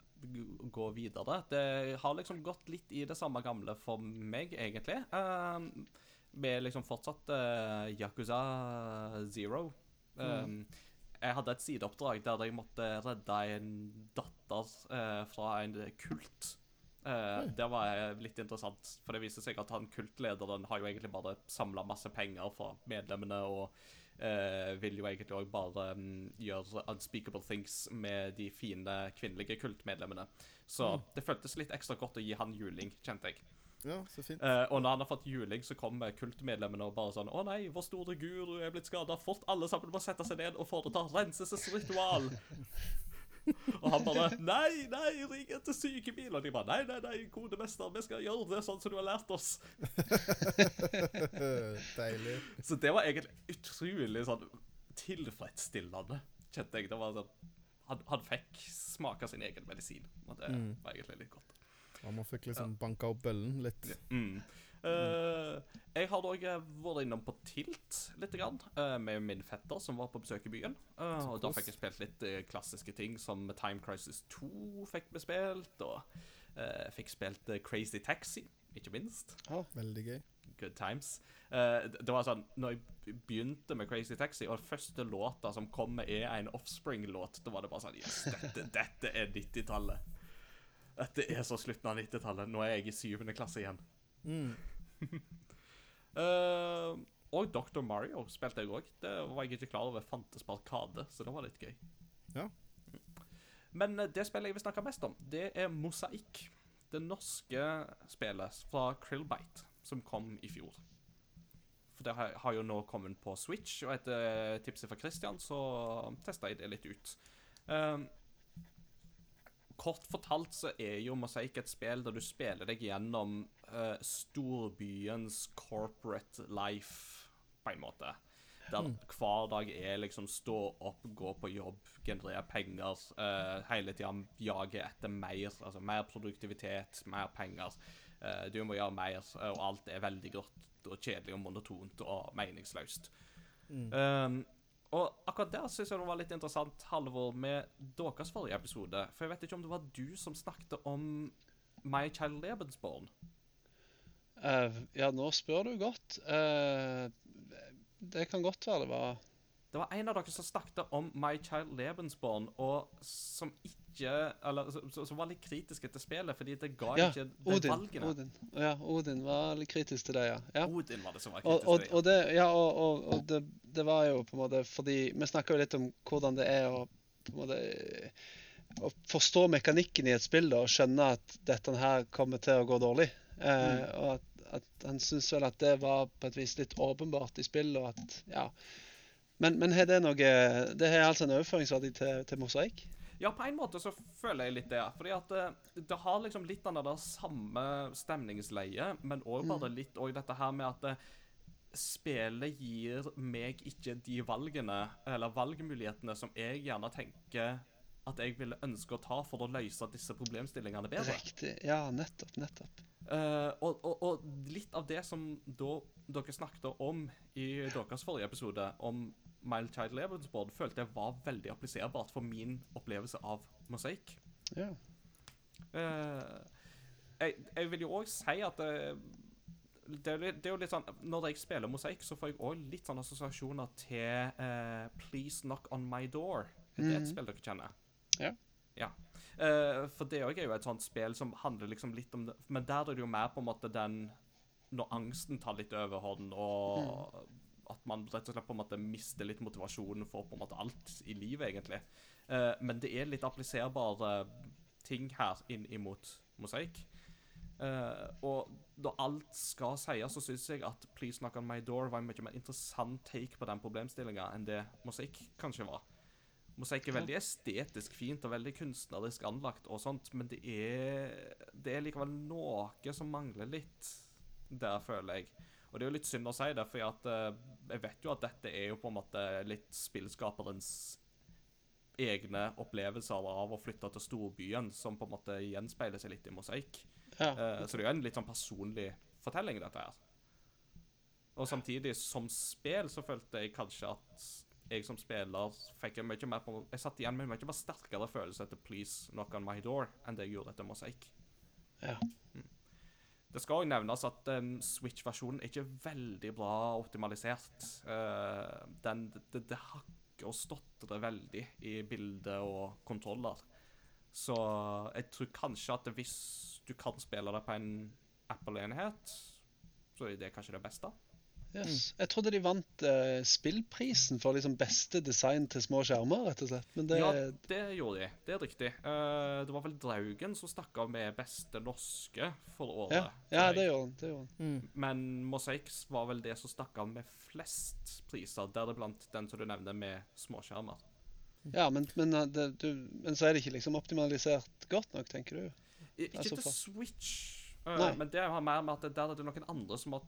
Speaker 1: gå videre. Det har liksom gått litt i det samme gamle for meg, egentlig. Uh, vi er liksom fortsatt eh, Yakuza Zero. Mm. Jeg hadde et sideoppdrag der jeg måtte redde en datter eh, fra en kult. Eh, det var eh, litt interessant, for det viser seg at han kultlederen har jo egentlig bare samla masse penger fra medlemmene og eh, vil jo egentlig òg bare um, gjøre unspeakable things med de fine kvinnelige kultmedlemmene. Så det føltes litt ekstra godt å gi han juling, kjente jeg.
Speaker 2: Ja, så fint.
Speaker 1: Eh, og når han har fått juling, så kommer kultmedlemmene og bare sånn Å nei, vår store guru er blitt skada. Fort alle sammen må sette seg ned og foreta renselsesritual. [laughs] [laughs] og han bare Nei, nei, ring etter sykebil. Og de bare Nei, nei, nei, gode mester, vi skal gjøre det sånn som du har lært oss. [laughs]
Speaker 2: Deilig.
Speaker 1: Så det var egentlig utrolig sånn tilfredsstillende, kjente jeg. Det var sånn Han, han fikk smake sin egen medisin. Og det
Speaker 2: Mm.
Speaker 1: var egentlig litt godt.
Speaker 2: Ja, man fikk liksom banka opp bøllen litt.
Speaker 1: Mm. Eh, jeg har òg vært innom på Tilt litt grann, uh, med min fetter som var på besøk i byen. Uh, og Da fikk jeg spilt litt eh, klassiske ting som Time Crisis 2 fikk vi spilt, og eh, fikk spilt eh, Crazy Taxi, ikke minst.
Speaker 2: Veldig gøy.
Speaker 1: Good times. Eh, det var sånn, når jeg begynte med Crazy Taxi, og første låta som kommer er en Offspring-låt, da var det bare sånn Yes, dette, dette er 90-tallet. Dette er så slutten av 90-tallet. Nå er jeg i syvende klasse igjen.
Speaker 2: Mm.
Speaker 1: uh, [laughs] og Dr. Mario spilte jeg òg. Det var jeg ikke klar over fantes på Arkade, så det var litt gøy.
Speaker 2: Ja.
Speaker 1: Men eh, det spillet jeg vil snakke mest om, det er Mosaikk. Det norske spillet fra Krillbite, som kom i fjor. For det har, har jo nå kommet på Switch, og etter tipset fra Christian så testa jeg det litt ut. Um, kort fortalt så er jo Mosaikk et spill der du spiller deg gjennom eh, storbyens corporate life, på en måte. Der hver dag er liksom stå opp, gå på jobb, generere penger. Uh, hele tida jage etter mer. Altså mer produktivitet, mer penger. Uh, du må gjøre mer, og alt er veldig grått og kjedelig og monotont og meningsløst. Um, og akkurat der syns jeg det var litt interessant, Halvor, med deres forrige episode. For jeg vet ikke om det var du som snakket om My Child Lebensborn.
Speaker 3: Eh, ja, nå spør du godt. Uh, det kan godt være det var
Speaker 1: Det var en av dere som snakket om My Child Lebensborn, og som ikke Eller som- var litt kritiske til spillet, fordi det ga
Speaker 3: Ja,
Speaker 1: ikke de
Speaker 3: Odin.
Speaker 1: valgene.
Speaker 3: Odin. Ja, Odin var litt kritisk til det, ja. ja.
Speaker 1: Odin var det som var
Speaker 3: Og,
Speaker 1: kritisk
Speaker 3: og,
Speaker 1: til det.
Speaker 3: og det, ja, og, og, og det, det var jo på en måte fordi Vi snakka jo litt om hvordan det er å på en måte å forstå mekanikken i et spill da, og skjønne at dette her kommer til å gå dårlig. Eh, Og at, at han syns vel at det var på et vis litt åpenbart i spillet, og at ja. Men, men har det noe Det har altså en overføringsverdi til, til mosaikk?
Speaker 1: Ja, på en måte så føler jeg litt det. Fordi at eh, det har liksom litt av det der samme stemningsleie, men òg bare litt òg dette her med at eh, spillet gir meg ikke de valgene, eller valgmulighetene, som jeg gjerne tenker at jeg ville ønske å ta for å løse disse problemstillingene bedre.
Speaker 3: Riktig. Ja, nettopp. Nettopp.
Speaker 1: Uh, og, og, og litt av det som da dere snakket om i deres forrige episode, om Mild Child Lebensborn, følte jeg var veldig appliserbart for min opplevelse av mosaikk.
Speaker 3: Ja.
Speaker 1: Uh, jeg, jeg vil jo òg si at det, det, er litt- det er jo litt sånn Når jeg spiller mosaikk, så får jeg òg litt sånne assosiasjoner til uh, Please Knock On My Door. Det er et
Speaker 3: Mhm.
Speaker 1: spill dere kjenner?
Speaker 3: Ja.
Speaker 1: Ja. Uh, for det òg er jo et sånt spill som handler liksom litt om det Men der er det jo mer på en måte den Når angsten tar litt overhånd, og at man rett og slett på en måte mister litt motivasjonen for på en måte alt i livet, egentlig. Uh, men det er litt appliserbare ting her inn imot mosaikk. Uh, og når alt skal sies, så syns jeg at Please Knock On My Door var en mye mer interessant take på den problemstillinga enn det Mosaikk kanskje var. Mosaikk er veldig estetisk fint og veldig kunstnerisk anlagt, og sånt, men det er, det er likevel noe som mangler litt der, føler jeg. Og det er jo litt synd å si det, for eh, jeg vet jo at dette er jo på en måte litt spillskaperens egne opplevelser av å flytte til storbyen, som på en måte gjenspeiler seg litt i mosaikk.
Speaker 3: Ja.
Speaker 1: Eh, så det er jo en litt sånn personlig fortelling, dette her. Og samtidig, som spill, så følte jeg kanskje at jeg som spiller fikk en mye mer på Jeg satt igjen med en mye mer sterkere følelse etter Please Knock On My Door enn det jeg gjorde etter Mosaic.
Speaker 3: ja.
Speaker 1: Det skal òg nevnes at um, Switch-versjonen er ikke veldig bra optimalisert. Uh, den, det, det hakker og stotrer veldig i bilde og kontroller. Så jeg tror kanskje at hvis du kan spille det på en Apple-enhet, så er det kanskje det beste.
Speaker 3: Yes. Jeg trodde de vant eh, spillprisen for liksom beste design til små skjermer, rett og slett. Men det
Speaker 1: Ja, det gjorde de. Det er riktig. Uh, det var vel Draugen som stakk av med beste norske for året.
Speaker 3: ja, ja, det gjorde han. Det gjorde han.
Speaker 2: Mm.
Speaker 1: Men Mosaics var vel det som stakk av med flest priser, deriblant den som du nevner med småskjermer.
Speaker 3: Ja, men, men, eh, det, du, men så er det ikke liksom optimalisert godt nok, tenker du?
Speaker 1: I- Ikke
Speaker 3: Altså,
Speaker 1: til Switch,
Speaker 3: uh,
Speaker 1: men det har mer med at der er det noen andre som har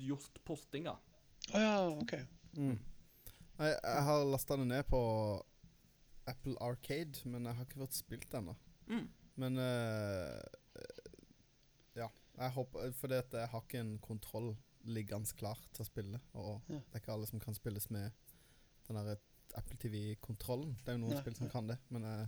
Speaker 1: gjort postinga.
Speaker 3: Å ja, OK.
Speaker 2: Mm. Jeg, jeg har lasta det ned på Apple Arcade, men jeg har ikke fått spilt det ennå.
Speaker 1: Mm.
Speaker 2: Men uh, Ja. Jeg håper Fordi at jeg har ikke en kontroll liggende klar til å spille. Og
Speaker 3: Ja.
Speaker 2: det er ikke alle som kan spilles med den der Apple TV-kontrollen. Det er jo noen
Speaker 3: ja,
Speaker 2: spill som
Speaker 3: ja.
Speaker 2: kan det, men uh,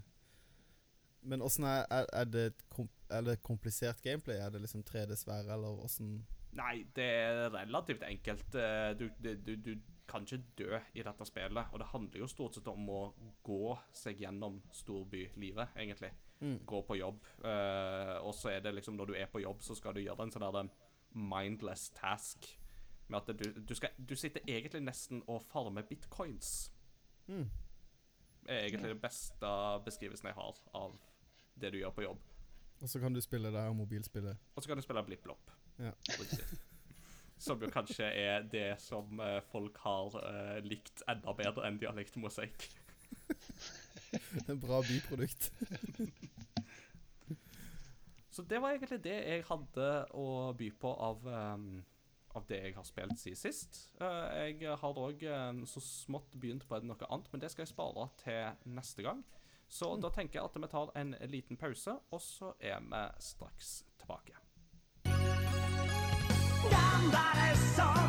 Speaker 2: Men åssen er, er, er, det et er komplisert gameplay? Er det liksom 3D-sfære, eller åssen
Speaker 1: Nei, det er relativt enkelt. Eh, Du, du, du, kan ikke dø i dette spillet, og det handler jo stort sett om å gå seg gjennom storbylivet, egentlig.
Speaker 2: Mm.
Speaker 1: Gå på jobb. eh, og så er det liksom når du er på jobb, så skal du gjøre en sånn der mindless task. Med at du, du, skal, du sitter egentlig nesten og farmer bitcoins.
Speaker 2: Mm.
Speaker 1: er egentlig det beste beskrivelsen jeg har av det du gjør på jobb.
Speaker 2: Og så kan du spille det her mobilspillet.
Speaker 1: Og så kan du spille blipp-blopp.
Speaker 2: Ja.
Speaker 1: Som jo kanskje er det som eh, folk har uh, likt enda bedre enn de har likt mosaikk.
Speaker 2: En bra biprodukt. [laughs]
Speaker 1: Så det var egentlig det jeg hadde å by på av, um, av det jeg har spilt siden sist. Uh, jeg har òg så smått begynt på noe annet, men det skal jeg spare til neste gang. Så da tenker jeg at vi tar en liten pause, og så er vi straks tilbake.
Speaker 4: Gambare sole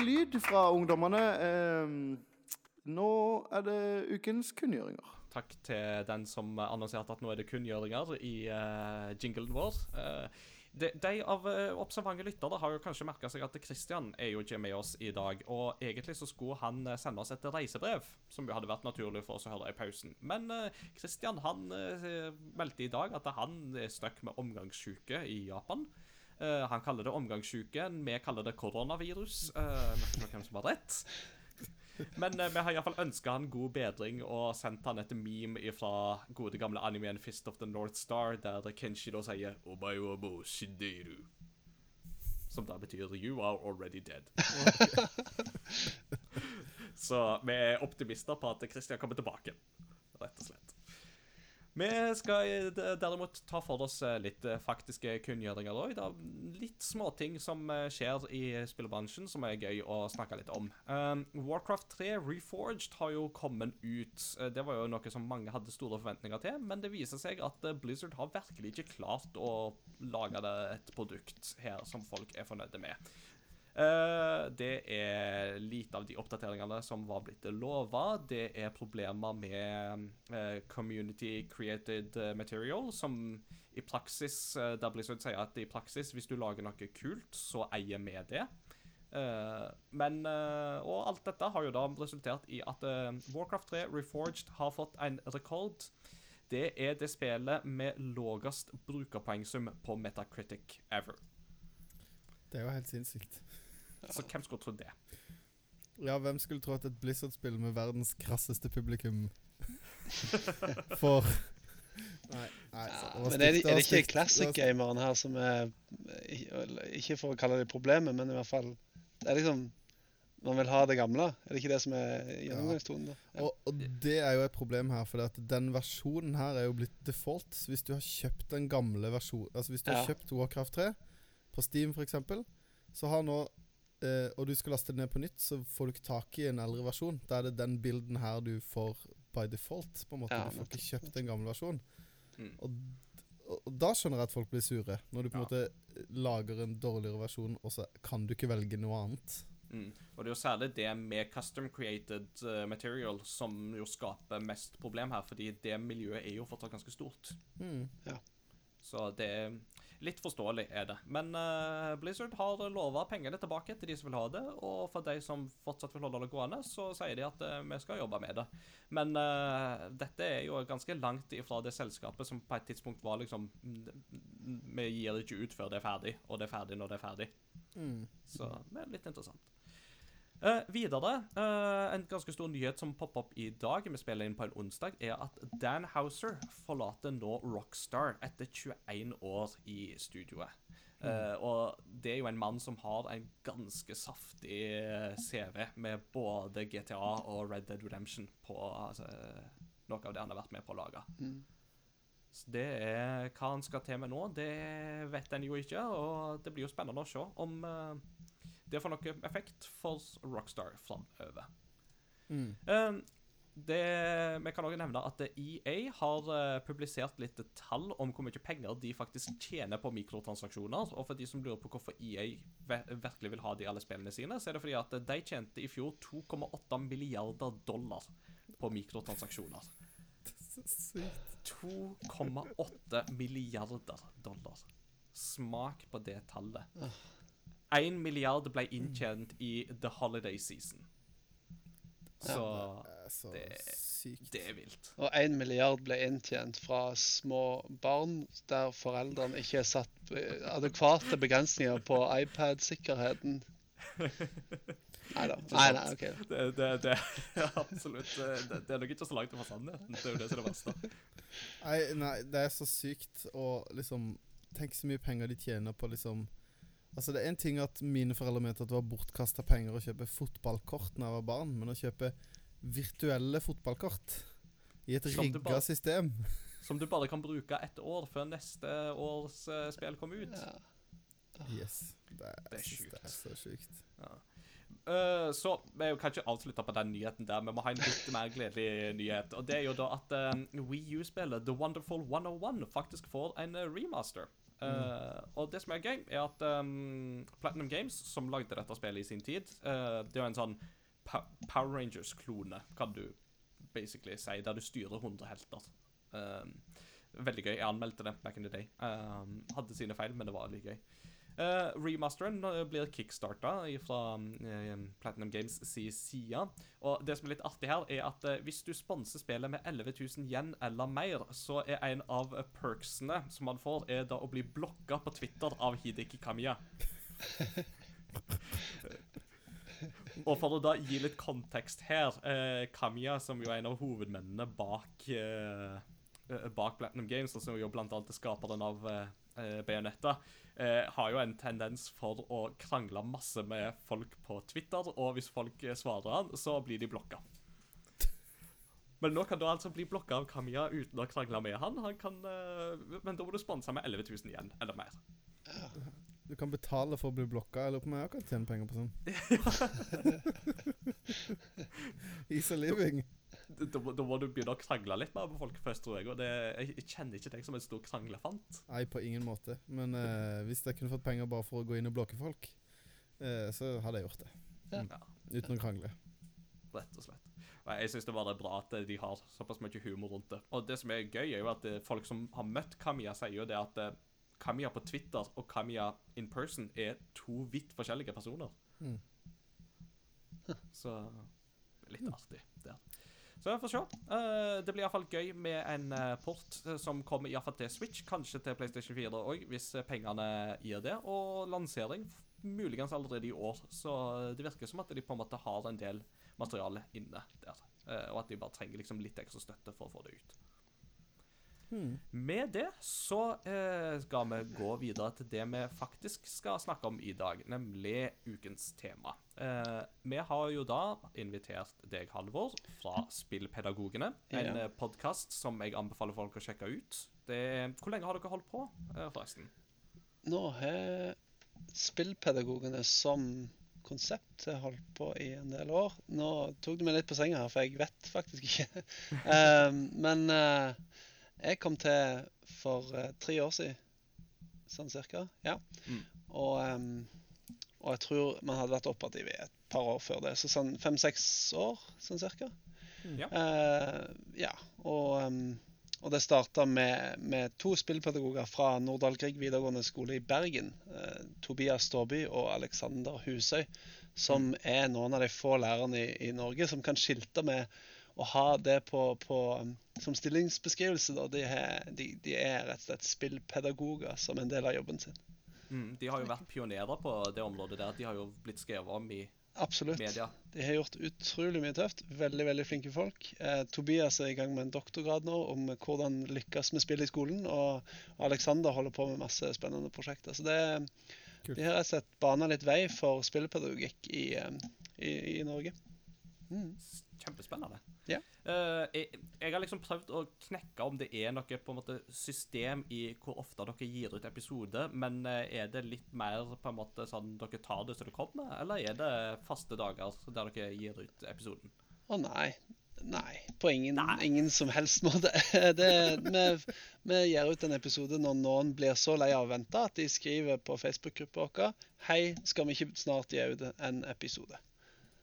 Speaker 4: lyd fra ungdommene. Eh, nå er det ukens kunngjøringer.
Speaker 1: Takk til den som annonserte at nå er det kunngjøringer i uh, jinglen vår. Eh, de, de av uh, observante lyttere har jo kanskje merka seg at Christian er jo ikke med oss i dag. Og egentlig så skulle han eh, sende oss et reisebrev, som jo hadde vært naturlig for oss å høre i pausen. Men uh, Christian han eh, meldte i dag at han er stuck med omgangssjuke i Japan. Eh, han kaller det omgangssjuke, vi kaller det koronavirus. Uh, hvem som har rett. Men uh, vi har iallfall ønska han god bedring og sendt han et meme fra gode gamle animeen Fist of the North Star, der Kenshi da sier Obayobo shideru. Som da betyr 'you are already dead'. [laughs] Så vi er optimister på at Christian kommer tilbake, rett og slett. Vi skal eh, derimot ta for oss eh, litt eh, faktiske kunngjøringer òg. Litt småting som skjer i spillebransjen som er gøy å snakke litt om. Um, Warcraft 3 Reforged har jo kommet ut. Det var jo noe som mange hadde store forventninger til, men det viser seg at Blizzard har virkelig ikke klart å lage et produkt her som folk er fornøyde med. Eh, det er lite av de oppdateringene som var blitt lova. Det er problemer med eh, community created eh, material, som i praksis Der Blizzard sier at i praksis, hvis du lager noe kult, så eier vi det. Men Og alt dette har jo da resultert i at Warcraft 3 Reforged har fått en rekord. Det er det spillet med lavest brukerpoengsum på Metacritic ever.
Speaker 2: Det er jo helt sinnssykt.
Speaker 1: Så hvem skulle trodd det?
Speaker 2: Ja, hvem skulle tro at et Blizzard-spill med verdens krasseste publikum [laughs] får Nei, nei
Speaker 3: Ja,
Speaker 2: det
Speaker 3: men er det, er det ikke classic-gameren her som er Ikke for å kalle det problemet, men i hvert fall Det er liksom Man vil ha det gamle. Er det ikke det som er gjennomgangstonen? Ja.
Speaker 2: Og, og det er jo et problem her, for den versjonen her er jo blitt default. Så hvis du har kjøpt den gamle versjonen Altså hvis du har kjøpt Warcraft 3 på Steam f.eks., så har nå eh, Og du skal laste det ned på nytt, så får du ikke tak i en eldre versjon. Da er det den bilden her du får by default. på en måte
Speaker 3: Ja,
Speaker 2: Du får ikke kjøpt en gammel versjon.
Speaker 1: Mm.
Speaker 2: Og, og, da skjønner jeg at folk blir sure. Når du på en
Speaker 1: Ja.
Speaker 2: måte lager en dårligere versjon, og så kan du ikke velge noe annet.
Speaker 1: Mm. Og det er jo særlig det med custom created eh, material som jo skaper mest problem her, fordi det miljøet er jo fortsatt ganske stort.
Speaker 2: Mm.
Speaker 1: Så det er litt forståelig, er det. Men uh, Blizzard har lova pengene tilbake til de som vil ha det, og for de som fortsatt vil holde det gående, så sier de at uh, vi skal jobbe med det. Men uh, dette er jo ganske langt ifra det selskapet som på et tidspunkt var liksom mm, Vi gir det ikke ut før det er ferdig, og det er ferdig når det er ferdig.
Speaker 2: Mm.
Speaker 1: Så det er litt interessant. Eh, videre, uh, en ganske stor nyhet som popper opp i dag, vi spiller inn på en onsdag, er at Dan Houser forlater nå Rockstar etter 21 år i studioet. Eh, og det er jo en mann som har en ganske saftig CV med både GTA og Red Dead Redemption på altså, noe av det han har vært med på å lage.
Speaker 3: Mm.
Speaker 1: Så det er hva han skal til med nå, det vet en jo ikke. Og det blir jo spennende å se om eh, det får noe effekt for Rockstar framover.
Speaker 2: Mm.
Speaker 1: Eh, det, vi kan også nevne at EA har eh, publisert litt tall om hvor mye penger de faktisk tjener på mikrotransaksjoner. Og for de som lurer på hvorfor EA virkelig vil ha de alle spillene sine, så er det fordi at de tjente i fjor 2,8 milliarder dollar på mikrotransaksjoner. [laughs]
Speaker 2: Sykt.
Speaker 1: 2,8 milliarder dollar. Smak på det tallet. 1 milliard ble inntjent i The Holiday Season. Så
Speaker 2: Det er så
Speaker 1: det-
Speaker 2: sykt.
Speaker 1: det er vilt.
Speaker 3: Og 1 milliard ble inntjent fra små barn der foreldrene ikke har satt eh, adekvate begrensninger på iPad-sikkerheten. Nei da. Nei, nei, OK.
Speaker 1: Det, det, det absolutt Det, det er nok ikke så langt fra sannheten. Det er jo det som er det verste.
Speaker 2: Nei, nei, det er så sykt å liksom Tenk så mye penger de tjener på liksom Altså Det er en ting at mine foreldre mente at det var bortkasta penger å kjøpe fotballkort når jeg var barn, men å kjøpe virtuelle fotballkort i et rigga system
Speaker 1: Som du bare kan bruke ett år før neste års uh, spill kommer ut.
Speaker 3: Ja.
Speaker 2: Yes. Det er,
Speaker 1: Det er sjukt.
Speaker 2: Det er så sjukt.
Speaker 1: Eh, så vi kan ikke avslutte på den nyheten der. Vi må ha en litt mer gledelig nyhet. Og det er jo da at uh, Wii U-spillet The Wonderful 101 faktisk får en eh, Eh, Og det som er gøy, er at um, Platinum Games, som lagde dette spillet i sin tid uh, Det er en sånn Pa- Power Rangers-klone, kan du basically si, der du styrer 100 helter. Um, veldig gøy. Jeg anmeldte det back in the day. Um, hadde sine feil, men det var litt gøy. Eh, remasteren eh, blir kickstarta fra eh, Platinum Games si side. Og det som er litt artig her, er at hvis du sponser spillet med 11 000 yen eller mer, så er en av perksene som man får, er da å bli blokka på Twitter av Hideki Kamiya. [laughs] Og for å da gi litt kontekst her eh, Kamiya, som jo er en av hovedmennene bak eh, Bak Platinum Games, og som jo blant annet er skaperen av eh, eh, Bayonetta, eh, har jo en tendens for å krangle masse med folk på Twitter, og hvis folk eh, svarer han, så blir de blokka. Men nå kan du altså bli blokka av Kamiya uten å krangle med han. han kan, eh, men da må du sponse med 11 000 igjen, eller mer.
Speaker 2: Du kan betale for å bli blokka. Jeg lurer på om jeg kan tjene penger på sånn. [laughs] Easy living.
Speaker 1: Da, da må du begynne å krangle litt mer med folk først, tror jeg. Og det, jeg, jeg kjenner ikke deg som en stor kranglefant.
Speaker 2: Nei, på ingen måte. Men uh, hvis jeg kunne fått penger bare for å gå inn og blokke folk, uh, så hadde jeg gjort det.
Speaker 1: Ja.
Speaker 2: Uten å krangle.
Speaker 1: Rett og slett. Og jeg syns det var det bra at de har såpass mye humor rundt det. Og det som er gøy, er jo at eh, folk som har møtt Kamiya, sier jo det at Kamia Kamiya på Twitter og Kamiya in person er to vidt forskjellige personer.
Speaker 2: Mm.
Speaker 1: Så litt artig der. Så vi får se. Eh, det blir iallfall gøy med en eh, port eh, som kommer iallfall til Switch, kanskje til PlayStation 4 òg, hvis pengene gir det. Og lansering muligens allerede i år. Så det virker som at de på en måte har en del materiale inne der. Og at de bare trenger liksom litt ekstra støtte for å få det ut.
Speaker 2: Hmm.
Speaker 1: Med det så eh, skal vi gå videre til det vi faktisk skal snakke om i dag, nemlig ukens tema. Eh, vi har jo da invitert deg, Halvor, fra Spillpedagogene. En
Speaker 3: Ja.
Speaker 1: ja. podkast som jeg anbefaler folk å sjekke ut. Det, hvor lenge har dere holdt på, eh, forresten?
Speaker 3: Nå har spillpedagogene som konsept holdt på i en del år. Nå tok du meg litt på senga her, for jeg vet faktisk ikke. um, [laughs] men eh, jeg kom til for eh, tre år siden, sånn cirka. Ja.
Speaker 1: Mm.
Speaker 3: Og, um, og jeg tror man hadde vært operativ i et par år før det. Så sånn fem-seks år, sånn cirka.
Speaker 1: Ja.
Speaker 3: Uh, ja. Og, um, og det starta med, med to spillpedagoger fra Nordahl Grieg videregående skole i Bergen. Uh, Tobias Ståby og Alexander Husøy. Som er noen av de få lærerne i, i Norge som kan skilte med å ha det på, på, um, som stillingsbeskrivelse. Da. De, er, de, de er rett og slett spillpedagoger som en del av jobben sin.
Speaker 1: Mm, de har jo vært pionerer på det området der. De har jo blitt skrevet om i
Speaker 3: Absolutt.
Speaker 1: media.
Speaker 3: De har gjort utrolig mye tøft. Veldig veldig flinke folk. Eh, Tobias er i gang med en doktorgrad nå om hvordan lykkes med spill i skolen. Og Alexander holder på med masse spennende prosjekter. Så det,
Speaker 2: Kult.
Speaker 3: de har rett og slett bana litt vei for spillpedagogikk i, eh, i, i Norge. Mm.
Speaker 1: Kjempespennende.
Speaker 3: Ja.
Speaker 1: Uh, jeg, jeg har liksom prøvd å knekke om det er noe på en måte system i hvor ofte dere gir ut episode, men eh, er det litt mer på en måte sånn dere tar det så det kommer, eller er det faste dager der dere gir ut episoden?
Speaker 3: Å nei. Nei, på ingen,
Speaker 1: Nei.
Speaker 3: ingen som helst måte. [laughs] Det, vi, vi gir ut en episode når noen blir så lei av å vente at de skriver på Facebook-gruppa vår Hei, skal vi ikke snart gi ut en episode?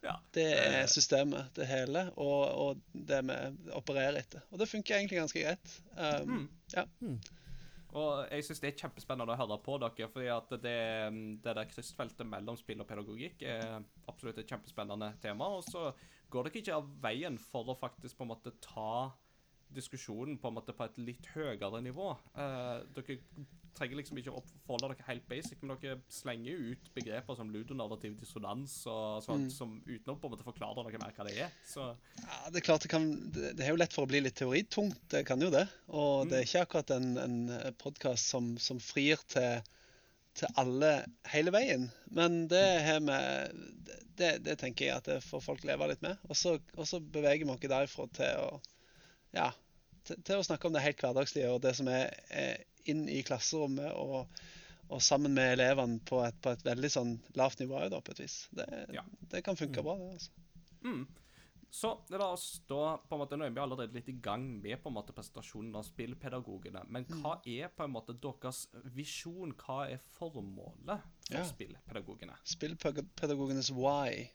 Speaker 1: Ja.
Speaker 3: Det er
Speaker 1: Eh,
Speaker 3: systemet, det hele, og, og det vi opererer etter. Og det funker egentlig ganske greit. Um,
Speaker 1: Mm.
Speaker 3: ja.
Speaker 1: Og jeg syns det er kjempespennende å høre på dere, fordi at det, det der kryssfeltet mellom spill og pedagogikk er absolutt et kjempespennende tema. Og så går dere ikke av veien for å faktisk på en måte ta diskusjonen på en måte på et litt høyere nivå. Eh, dere trenger liksom ikke å forholde dere helt basic, men dere slenger ut begreper som ludonarrativ dissonans og sånt,
Speaker 3: Mm.
Speaker 1: som uten å på en måte forklare noe mer hva det er. Så
Speaker 3: Ja, det er klart det kan Det, er jo lett for å bli litt teoritungt, det kan jo det. Og det er ikke akkurat en, en podkast som, som frir til, til alle hele veien. Men det har vi det, det tenker jeg at det får folk leve litt med. Og så beveger vi oss derifra til å ja, til, til å snakke om det helt hverdagslige og det som er, er inn i klasserommet og, og sammen med elevene på et, på et veldig sånn lavt nivå òg, på et vis. Det,
Speaker 1: Ja.
Speaker 3: det kan funke bra, det. altså.
Speaker 1: Mm. Så la oss da på en måte, Nå er vi allerede litt i gang med på en måte presentasjonen av spillpedagogene. Men hva er på en måte deres visjon? Hva er formålet for
Speaker 3: Ja.
Speaker 1: spillpedagogene?
Speaker 3: Spillpedagogenes why.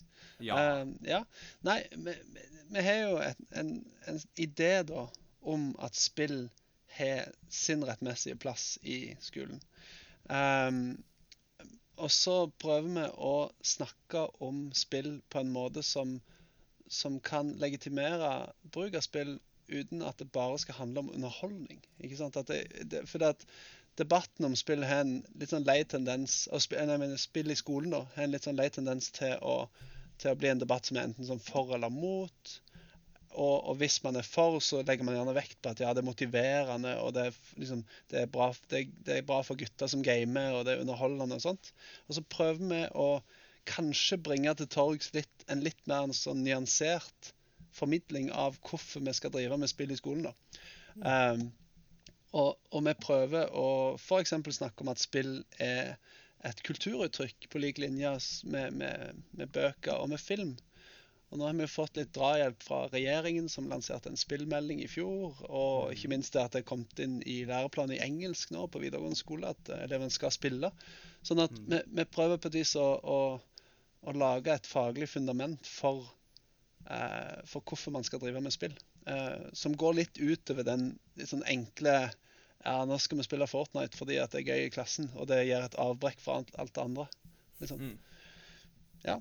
Speaker 1: Ja.
Speaker 3: Uh, ja. Nei, vi, vi- vi har jo et, en, en idé da om at spill har sin rettmessige plass i skolen. Um, og så prøver vi å snakke om spill på en måte som, som kan legitimere bruk av spill uten at det bare skal handle om underholdning. Ikke sant? At det, det, fordi at debatten om spill har en litt sånn lei tendens og sp- nei, jeg mener, Spill i skolen da, har en litt sånn lei tendens til å, til å bli en debatt som er enten sånn for eller mot. Og, og hvis man er for, så legger man gjerne vekt på at ja, det er motiverende, og det er, liksom, det er, bra, det, det er bra for gutter som gamer, og det er underholdende og sånt. Og så prøver vi å kanskje bringe til torgs en litt mer sånn nyansert formidling av hvorfor vi skal drive med spill i skolen. da. Um, og, og vi prøver å f.eks. snakke om at spill er et kulturuttrykk på lik linje med, med, med bøker og med film. Og nå har vi fått litt drahjelp fra regjeringen, som lanserte en spillmelding i fjor. Og ikke minst det at det er kommet inn i læreplanen i engelsk nå på videregående skole, at eleven elevene skal spille. Sånn at vi, vi prøver på et vis å, å, å lage et faglig fundament for, eh, for hvorfor man skal drive med spill. Eh, som går litt utover den litt sånn enkle ja, nå skal vi spille Fortnite fordi det er gøy i klassen, og det gir et avbrekk fra alt, det andre. Liksom.
Speaker 1: Ja.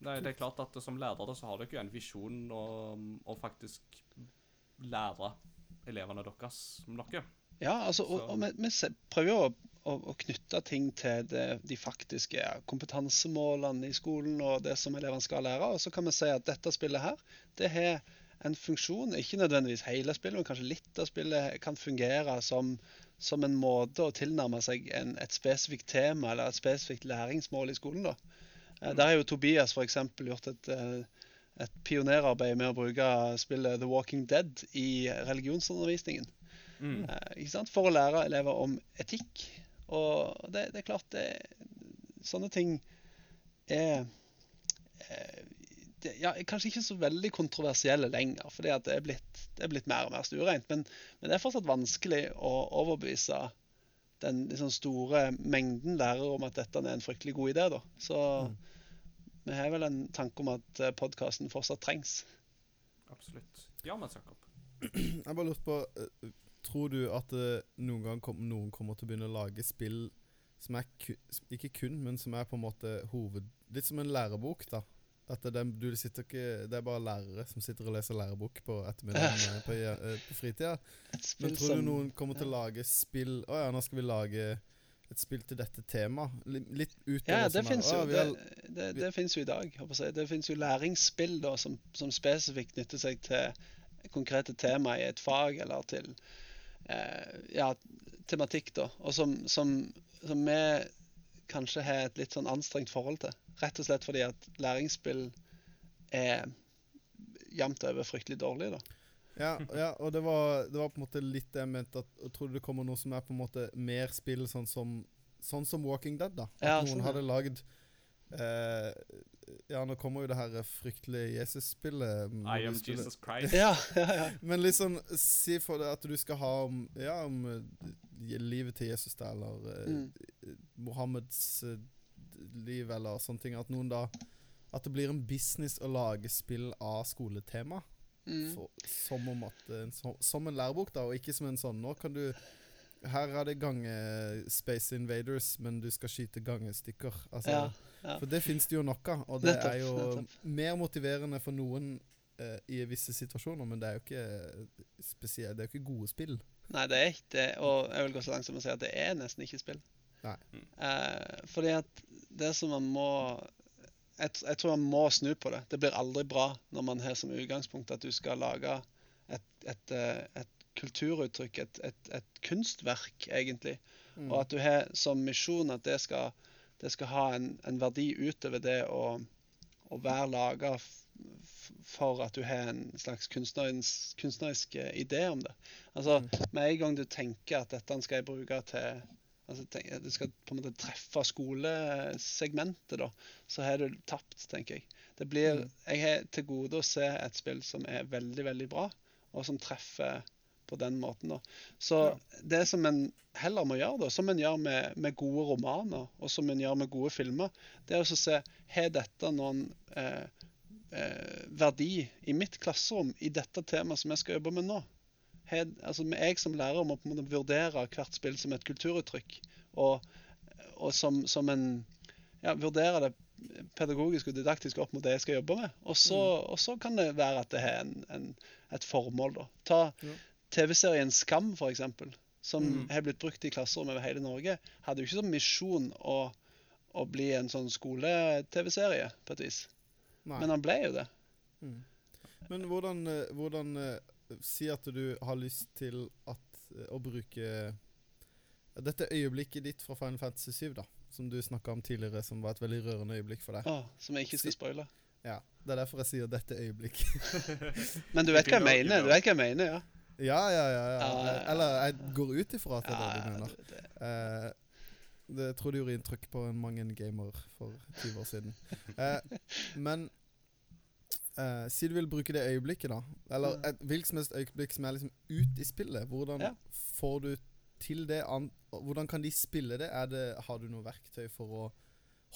Speaker 1: Det, er- det er klart at som lærere så har dere jo en visjon om å faktisk lære elevene deres noe.
Speaker 3: Ja, altså, og, og vi, vi prøver å, å, å knytte ting til det, de faktiske kompetansemålene i skolen og det som elevene skal lære. Og så kan vi si at dette spillet her, det har en funksjon. Ikke nødvendigvis hele spillet, men kanskje litt av spillet kan fungere som, som en måte å tilnærme seg en, et spesifikt tema eller et spesifikt læringsmål i skolen. da. Eh, Der har jo Tobias f.eks. gjort et, eh, et pionerarbeid med å bruke spillet The Walking Dead i religionsundervisningen.
Speaker 1: Mm.
Speaker 3: Eh, ikke sant? For å lære elever om etikk. Og det, det er klart det, Sånne ting er eh, det, ja, Kanskje ikke så veldig kontroversielle lenger, fordi det er blitt, det er blitt mer og mer stuereint. Men, men det er fortsatt vanskelig å overbevise den liksom store mengden lærere om at dette er en fryktelig god idé. da. Så vi har vel en tanke om at podkasten fortsatt trengs.
Speaker 1: Absolutt. Ja, men Jakob.
Speaker 2: Jeg bare lurte på eh, Tror du at eh, noen gang kom, noen kommer til å begynne å lage spill som er ku, ikke kun, men som er på en måte hoved... Litt som en lærebok, da. At det, du sitter ikke, det er bare lærere som sitter og leser lærebok på ettermiddagen [laughs] eh, på, eh, på fritida. Men tror du noen kommer til å lage spill Å ja, nå skal vi lage et spill til dette temaet. Litt utover
Speaker 3: Ja, det fins jo, det, det, det jo i dag. jeg. Det finnes jo læringsspill da, som, som spesifikt knytter seg til konkrete tema i et fag, eller til ja, tematikk, da. Og som, som, som vi kanskje har et litt sånn anstrengt forhold til. Rett og slett fordi at læringsspill er jevnt over fryktelig dårlig, da.
Speaker 2: Ja, ja og det var, det var på en måte litt det jeg mente. At, jeg trodde det kommer noe som er på en måte mer spill sånn som, sånn som Walking Dead. da At
Speaker 3: Ja,
Speaker 2: noen
Speaker 3: sånn,
Speaker 2: hadde lagd eh, Ja, nå kommer jo det her fryktelige Jesus-spillet.
Speaker 1: I am
Speaker 2: spiller-
Speaker 1: Jesus Christ.
Speaker 3: Ja, ja, ja.
Speaker 2: Men liksom, si for deg at du skal ha om Ja, om eh, livet til Jesus, da, eller eh,
Speaker 3: Mm.
Speaker 2: Mohammeds uh, liv, eller sånne ting. At noen da At det blir en business å lage spill av skoletema.
Speaker 3: Mm.
Speaker 2: For, som om at en, som, som en lærebok, da, og ikke som en sånn Nå kan du Her er det gange Space Invaders, men du skal skyte gangestykker. Altså,
Speaker 3: Ja, ja.
Speaker 2: For det fins det jo nok av, og det
Speaker 3: Nettopp,
Speaker 2: er jo
Speaker 3: nettopp.
Speaker 2: mer motiverende for noen eh, i visse situasjoner, men det er jo ikke spesielt Det er jo ikke gode spill.
Speaker 3: Nei, det er ikke det. Og jeg vil gå så langt som å si at det er nesten ikke spill.
Speaker 2: Nei.
Speaker 3: Eh, fordi at det som man må jeg, jeg tror man må snu på det. Det blir aldri bra når man har som utgangspunkt at du skal lage et, et, eh, et kulturuttrykk, et, et, et kunstverk, egentlig.
Speaker 2: Mm.
Speaker 3: Og at du har som misjon at det skal, det skal ha en, en verdi utover det å, å være laga for at du har en slags kunstnerisk, kunstnerisk eh, idé om det. Altså, Med en gang du tenker at dette skal jeg bruke til altså, tenk, Du skal på en måte treffe skolesegmentet, da, så har du tapt, tenker jeg. Det blir, Jeg har til gode å se et spill som er veldig, veldig bra, og som treffer på den måten. da. Så det som en heller må gjøre, da, som en gjør med, med gode romaner, og som en gjør med gode filmer, det er å se har dette noen eh, eh, verdi i mitt klasserom i dette temaet som jeg skal jobbe med nå. Har- altså, jeg som lærer må på en måte vurdere hvert spill som et kulturuttrykk, og, og som, som en ja, vurdere det pedagogisk og didaktisk opp mot det jeg skal jobbe med. Og så, og så kan det være at det har et formål, da. Ta
Speaker 2: Ja.
Speaker 3: TV-serien Skam, for eksempel, som har blitt brukt i klasserom over hele Norge, hadde jo ikke som misjon å, å bli en sånn skole-TV-serie, på et vis.
Speaker 2: Nei.
Speaker 3: Men han ble jo det.
Speaker 2: Mm. Men hvordan, eh, hvordan eh, Si at du har lyst til at, eh, å bruke dette øyeblikket ditt fra Final Fantasy 7, da. Som du snakka om tidligere, som var et veldig rørende øyeblikk for deg.
Speaker 3: Oh, som jeg ikke skal spoile.
Speaker 2: Ja, Det er derfor jeg sier 'dette øyeblikket'. [laughs]
Speaker 3: Men du vet hva jeg mener? Du vet hva jeg mener, ja?
Speaker 2: Ja, ja, ja, ja. Eller jeg går ut ifra at det er det du mener.
Speaker 3: det-
Speaker 2: Eh, det tror det gjorde inntrykk på en mange gamer for 20 år siden. [laughs] Eh, men eh, si du vil bruke det øyeblikket, da. Eller et hvilket som helst øyeblikk som er liksom ut i spillet. Hvordan får du til det? An hvordan kan de spille det? Det? Har du noe verktøy for å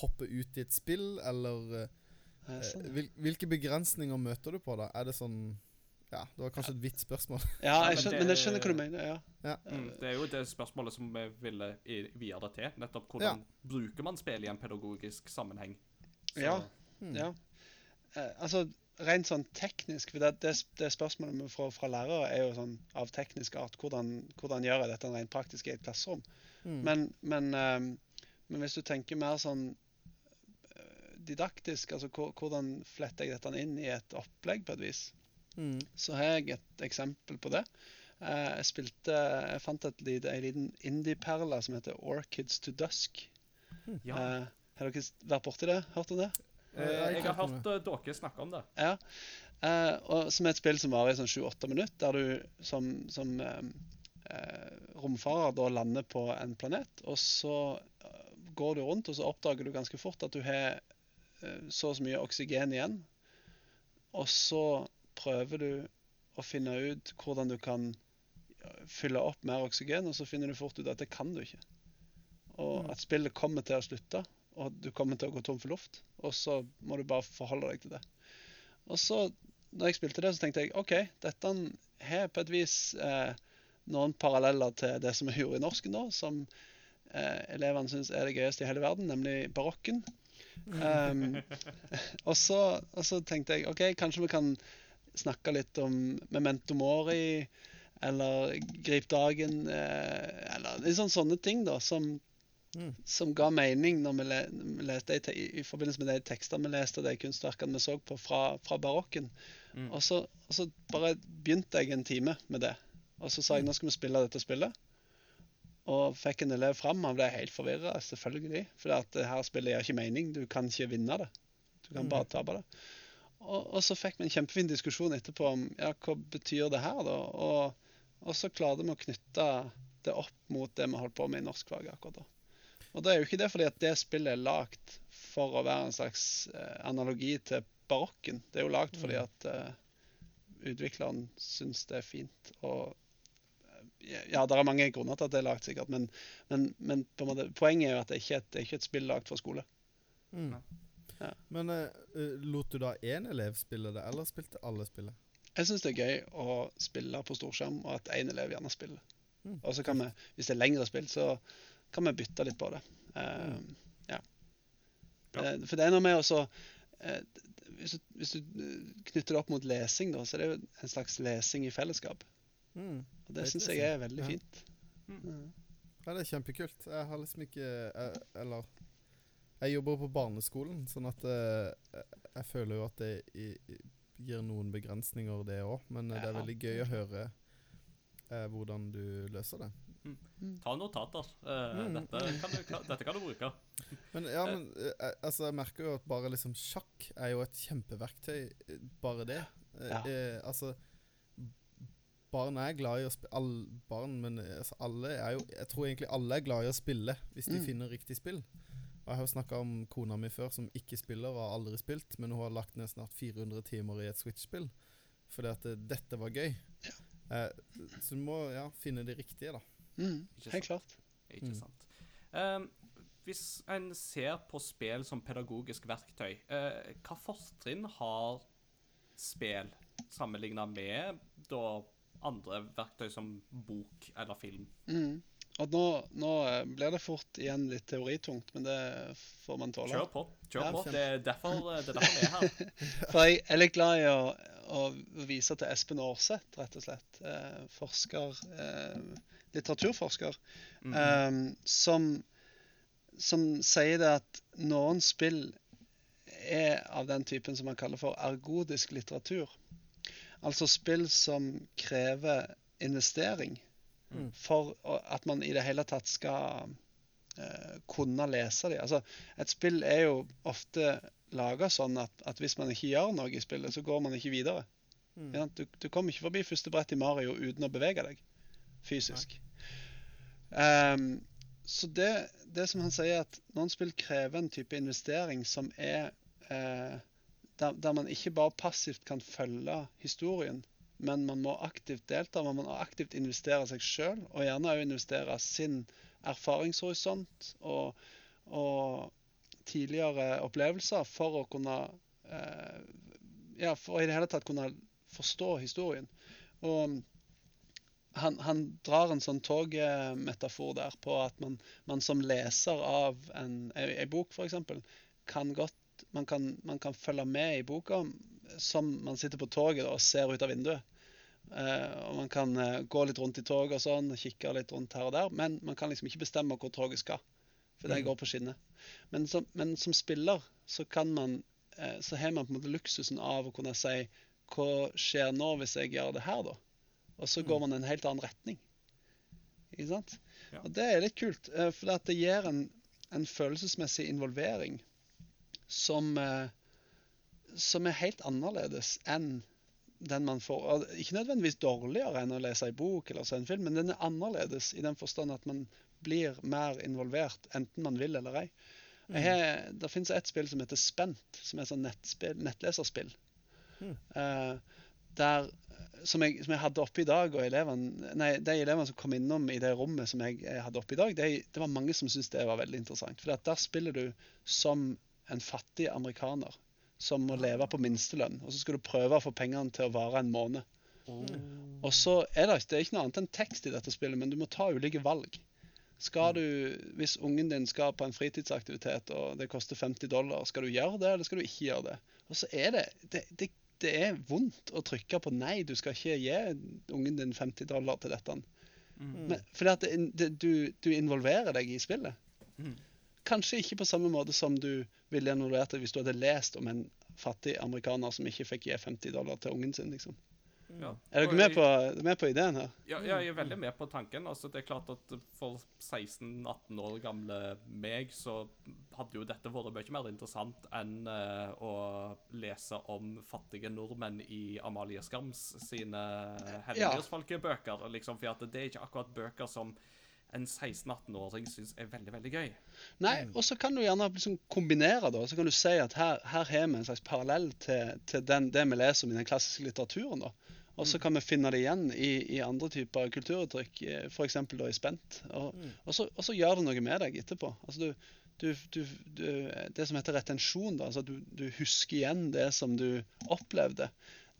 Speaker 2: hoppe ut i et spill, eller eh,
Speaker 3: sånn, ja.
Speaker 2: hvil, Hvilke begrensninger møter du på da? Er det sånn Ja, det var kanskje et vidt spørsmål. [laughs]
Speaker 3: Ja, jeg
Speaker 1: men
Speaker 3: skjønner,
Speaker 1: det-
Speaker 3: men jeg skjønner hva du mener. ja.
Speaker 2: ja.
Speaker 1: Mm, det er jo det spørsmålet som vi ville vie det til. Nettopp hvordan bruker man spill i en pedagogisk sammenheng? Så-
Speaker 3: Ja.
Speaker 2: Mm.
Speaker 3: Ja. Eh, altså, rent sånn teknisk For det, det, det spørsmålet vi får fra lærere, er jo sånn av teknisk art. Hvordan, hvordan gjør jeg dette rent praktisk i et klasserom?
Speaker 2: Mm.
Speaker 3: Men, men, eh, men hvis du tenker mer sånn eh, didaktisk, altså hvordan fletter jeg dette inn i et opplegg på et vis,
Speaker 2: Mm.
Speaker 3: så har jeg et eksempel på det. Eh, jeg spilte Jeg fant et lite, en liten indie-perle som heter Orchids to Dusk.
Speaker 1: ja.
Speaker 3: Eh, har dere vært borti det? Hørt om det?
Speaker 1: Eh,
Speaker 2: jeg har hørt om
Speaker 1: dere snakke om det.
Speaker 3: Ja. Eh, og som er et spill som varer i sånn sju-åtte minutter, der du som, som romfarer da lander på en planet, og så går du rundt, og så oppdager du ganske fort at du har så og så mye oksygen igjen. Og så prøver du å finne ut hvordan du kan fylle opp mer oksygen, og så finner du fort ut at det kan du ikke. Og
Speaker 2: Mm.
Speaker 3: at spillet kommer til å slutte, og du kommer til å gå tom for luft. Og så må du bare forholde deg til det. Og så, når jeg spilte det, så tenkte jeg OK, dette har på et vis eh, noen paralleller til det som vi gjorde i norsken, da, som eh, elevene syns er det gøyeste i hele verden, nemlig barokken. Um, [laughs] og, så, og så tenkte jeg OK, kanskje vi kan snakke litt om memento mori, eller grip dagen, eh, eller sånn sånne ting, da, som
Speaker 2: Mm.
Speaker 3: som ga mening når vi, le, vi leste i, i, i forbindelse med de tekstene vi leste og de kunstverkene vi så på fra, fra barokken.
Speaker 1: Mm.
Speaker 3: Og, så, og så bare begynte jeg en time med det. Og så sa jeg nå skal vi spille dette spillet. Og fikk en elev fram. Han ble helt forvirra, selvfølgelig. For det her spillet gir ikke mening. Du kan ikke vinne det. Du kan bare tape det. Og, og så fikk vi en kjempefin diskusjon etterpå om ja, hva betyr det her, da. Og, og så klarte vi å knytte det opp mot det vi holdt på med i norskfaget akkurat da. Og det er jo ikke det fordi at det spillet er lagd for å være en slags eh, analogi til barokken. Det er jo lagd fordi at eh, utvikleren syns det er fint. Og eh, ja, det er mange grunner til at det er lagd, sikkert. Men, men, men på en måte, poenget er jo at det ikke er et, det er ikke et spill lagd for skole.
Speaker 2: Mm.
Speaker 3: Ja.
Speaker 2: Men eh, lot du da én elev spille det, eller spilte alle spillet?
Speaker 3: Jeg syns det er gøy å spille på storskjerm, og at én elev gjerne spiller.
Speaker 2: Mm.
Speaker 3: Og så kan vi, hvis det er lengre spill, så kan vi bytte litt på det. Uh,
Speaker 2: Mm.
Speaker 3: ja.
Speaker 1: Ja.
Speaker 3: For det er noe med å så eh, hvis, du, hvis du knytter det opp mot lesing, da, så er det jo en slags lesing i fellesskap.
Speaker 2: Mm.
Speaker 3: Og det syns jeg er veldig
Speaker 2: Ja.
Speaker 3: fint.
Speaker 1: Mm.
Speaker 2: Ja, det er kjempekult. Jeg har liksom ikke Eller Jeg jobber på barneskolen, sånn at uh, jeg- føler jo at det gir noen begrensninger, det òg. Men ja. det er veldig gøy å høre uh, hvordan du løser det.
Speaker 1: Ta notater. Uh,
Speaker 2: Mm.
Speaker 1: dette, kan du, kan, dette kan du bruke.
Speaker 2: Men ja, men eh, jeg- altså, jeg merker jo at bare liksom sjakk er jo et kjempeverktøy. eh, Bare det. Eh,
Speaker 3: Ja.
Speaker 2: eh, altså Barn er glad i å spille all, Barn, men eh, altså, alle er jo Jeg tror egentlig alle er glad i å spille hvis de
Speaker 3: Mm.
Speaker 2: finner riktig spill. Og Jeg har snakka om kona mi før, som ikke spiller og har aldri spilt, men hun har lagt ned snart 400 timer i et Switch-spill fordi at eh, dette var gøy. Eh, så du må ja, finne det riktige, da.
Speaker 3: Mm. Helt klart.
Speaker 1: Ikke
Speaker 2: Mm.
Speaker 1: Um, hvis en ser på spill som pedagogisk verktøy, uh, hva fortrinn har spill sammenligna med da andre verktøy som bok eller film?
Speaker 3: Mm. Og nå, nå eh, blir det fort igjen litt teoritungt, men det får man tåle.
Speaker 1: Kjør på. kjør
Speaker 3: Ja,
Speaker 1: på. Det er derfor, det er derfor vi er her. [laughs]
Speaker 3: For jeg er litt glad i å, å vise til Espen Aarseth, rett og slett. Eh, forsker, eh, litteraturforsker,
Speaker 1: Mhm.
Speaker 3: eh, som, som sier det at noen spill er av den typen som man kaller for ergodisk litteratur. Altså spill som krever investering
Speaker 2: Mm.
Speaker 3: for at man i det hele tatt skal uh, kunne lese dem. Altså, et spill er jo ofte laga sånn at, at hvis man ikke gjør noe i spillet, så går man ikke videre.
Speaker 2: Mm.
Speaker 3: Ja, du, du kommer ikke forbi første brett i Mario uten å bevege deg fysisk. Um, så det, det som han sier, at noen spill krever en type investering som er uh, der, der man ikke bare passivt kan følge historien, men man må aktivt delta. Man må aktivt investere seg sjøl, og gjerne også investere sin erfaringshorisont og, og tidligere opplevelser for å kunne eh, Ja, for i det hele tatt kunne forstå historien. Og han, han drar en sånn togmetafor der på at man, man som leser av en, en, en bok, f.eks., kan godt man kan, man kan følge med i boka som man sitter på toget da, og ser ut av vinduet. Eh, og Man kan eh, gå litt rundt i toget og sånn, kikke litt rundt her og der, men man kan liksom ikke bestemme hvor toget skal. For det går på skinner. Men som, men som spiller så kan man eh, så har man på en måte luksusen av å kunne si hva skjer nå hvis jeg gjør det her, da? Og så går man i en helt annen retning. Ikke sant?
Speaker 1: Ja.
Speaker 3: Og det er litt kult, for det gir en, en følelsesmessig involvering som, eh, som er helt annerledes enn den man får. Ikke nødvendigvis dårligere enn å lese en bok eller se en film, men den er annerledes i den forstand at man blir mer involvert, enten man vil eller ei. Har, det finnes et spill som heter Spent, som er et sånn nettleserspill.
Speaker 2: Mm.
Speaker 3: Uh, der, som, jeg, som jeg hadde oppe i dag, og elevene, nei, de elevene som kom innom i det rommet som jeg, jeg hadde oppe i dag, de, det var mange som syntes det var veldig interessant. For der spiller du som en fattig amerikaner som må leve på minstelønn. Og så skal du prøve å få pengene til å vare en måned. Og så er det, det er ikke noe annet enn tekst i dette spillet, men du må ta ulike valg. Skal du, Hvis ungen din skal på en fritidsaktivitet og det koster 50 dollar, skal du gjøre det, eller skal du ikke gjøre det? Og så er det, det, det, det er vondt å trykke på nei, du skal ikke gi ungen din 50 dollar til dette. Men, fordi at du, du involverer deg i spillet.
Speaker 1: Mm.
Speaker 3: Kanskje ikke på samme måte som du ville involvert deg hvis du hadde lest om en fattig amerikaner som ikke fikk gi 50 dollar til ungen sin. liksom.
Speaker 1: Ja.
Speaker 3: Er dere med med på ideen her?
Speaker 1: Ja, ja, jeg er veldig med på tanken. Altså, det er klart at For 16-18 år gamle meg så hadde jo dette vært mye mer interessant enn uh, å lese om fattige nordmenn i Amalie Skams sine ja. Liksom, for det er ikke akkurat bøker som en 16-18-åring syns er veldig, veldig gøy.
Speaker 3: Nei, og så kan du gjerne liksom kombinere da. Så kan du si at her, her har vi en slags parallell til, til den, det vi leser om i den klassiske litteraturen. da. Og så kan vi finne det igjen i, i andre typer kulturuttrykk, f.eks. da i Spent. Og, og, så, og så gjør det noe med deg etterpå. Altså du, du, du, du, det som heter retensjon, da, altså du husker igjen det som du opplevde,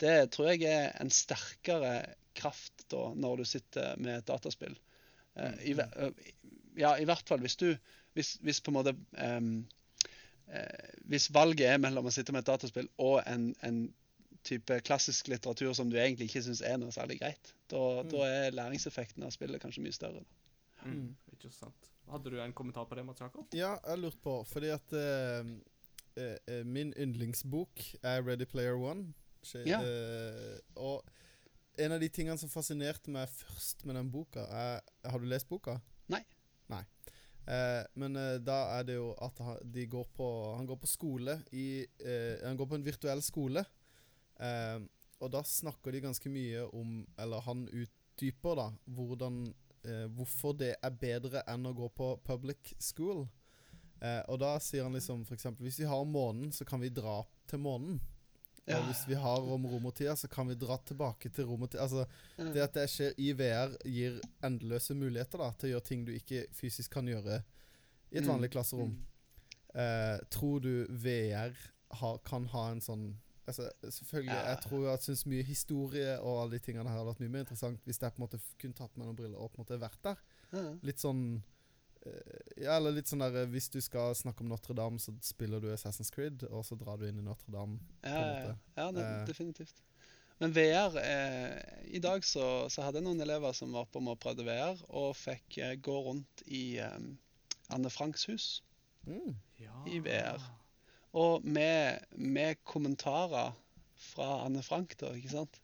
Speaker 3: det tror jeg er en sterkere kraft da, når du sitter med et dataspill. Eh, i, eh, ja, i hvert fall hvis du Hvis, hvis på en måte um, eh, Hvis valget er mellom å sitte med et dataspill og en, en type klassisk litteratur som du egentlig ikke syns er noe særlig greit, da, da er læringseffekten av spillet kanskje mye større.
Speaker 1: Mm. Ikke sant. Hadde du en kommentar på det, Mats Jakob?
Speaker 2: Ja, jeg lurte på, fordi at eh, eh, eh, min yndlingsbok er Ready Player One. Skje-
Speaker 3: Ja.
Speaker 2: eh, og en av de tingene som fascinerte meg først med den boka, er Har du lest boka?
Speaker 3: Nei.
Speaker 2: Nei. Eh, men eh, da er det jo at han, de går på, han går på skole i eh, Han går på en virtuell skole. Eh, og da snakker de ganske mye om Eller han utdyper, da, hvordan eh, hvorfor det er bedre enn å gå på public school. Eh, og da sier han liksom eksempel Hvis vi har månen, så kan vi dra til månen.
Speaker 3: Ja.
Speaker 2: Og hvis vi har om romertida, så kan vi dra tilbake til romertida. Altså,
Speaker 3: Ja.
Speaker 2: det at det skjer i VR, gir endeløse muligheter da til å gjøre ting du ikke fysisk kan gjøre i et
Speaker 3: Mm.
Speaker 2: vanlig klasserom. Eh, tror du VR har, kan ha en sånn Altså, selvfølgelig,
Speaker 3: Ja.
Speaker 2: Jeg tror jeg syns mye historie og alle de tingene her hadde vært mye mer interessant hvis jeg på en måte kunne tatt meg noen briller og på en måte vært der. Litt sånn Ja, eller litt sånn der eh, Hvis du skal snakke om Notre-Dame, så spiller du Assassin's Creed, og så drar du inn i Notre-Dame.
Speaker 3: Ja, ja, ja det,
Speaker 2: Eh.
Speaker 3: definitivt. Men VR eh, I dag så, så hadde jeg noen elever som var på med å prøve VR, og fikk eh, gå rundt i eh, Anne Franks hus.
Speaker 1: Ja.
Speaker 3: i VR. Og med, med kommentarer fra Anne Frank, da, ikke sant?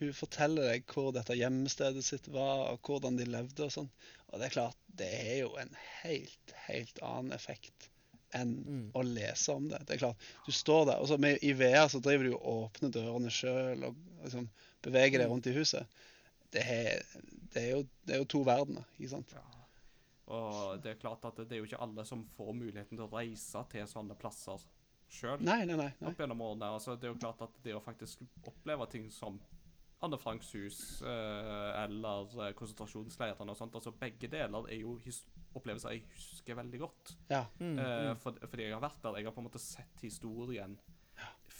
Speaker 3: Hun forteller deg hvor dette gjemmestedet sitt var, og hvordan de levde og sånn. Og det er klart, det er jo en helt, helt annen effekt enn å lese om det. Det er klart, du står der, og så med, i VR så driver du og åpner dørene sjøl og liksom beveger deg rundt i huset. Det er, det er, jo, det er jo to verdener, ikke sant?
Speaker 1: Og det er klart at det er jo ikke alle som får muligheten til å reise til sånne plasser sjøl.
Speaker 3: Nei, nei, nei. nei.
Speaker 1: Altså, det er jo klart at det å faktisk oppleve ting som Anne Franks hus eh, eller eh, konsentrasjonsleirene og sånt, altså begge deler er jo opplevelser jeg husker veldig godt.
Speaker 3: Ja.
Speaker 1: Eh, for, fordi jeg har vært der. Jeg har på en måte sett historien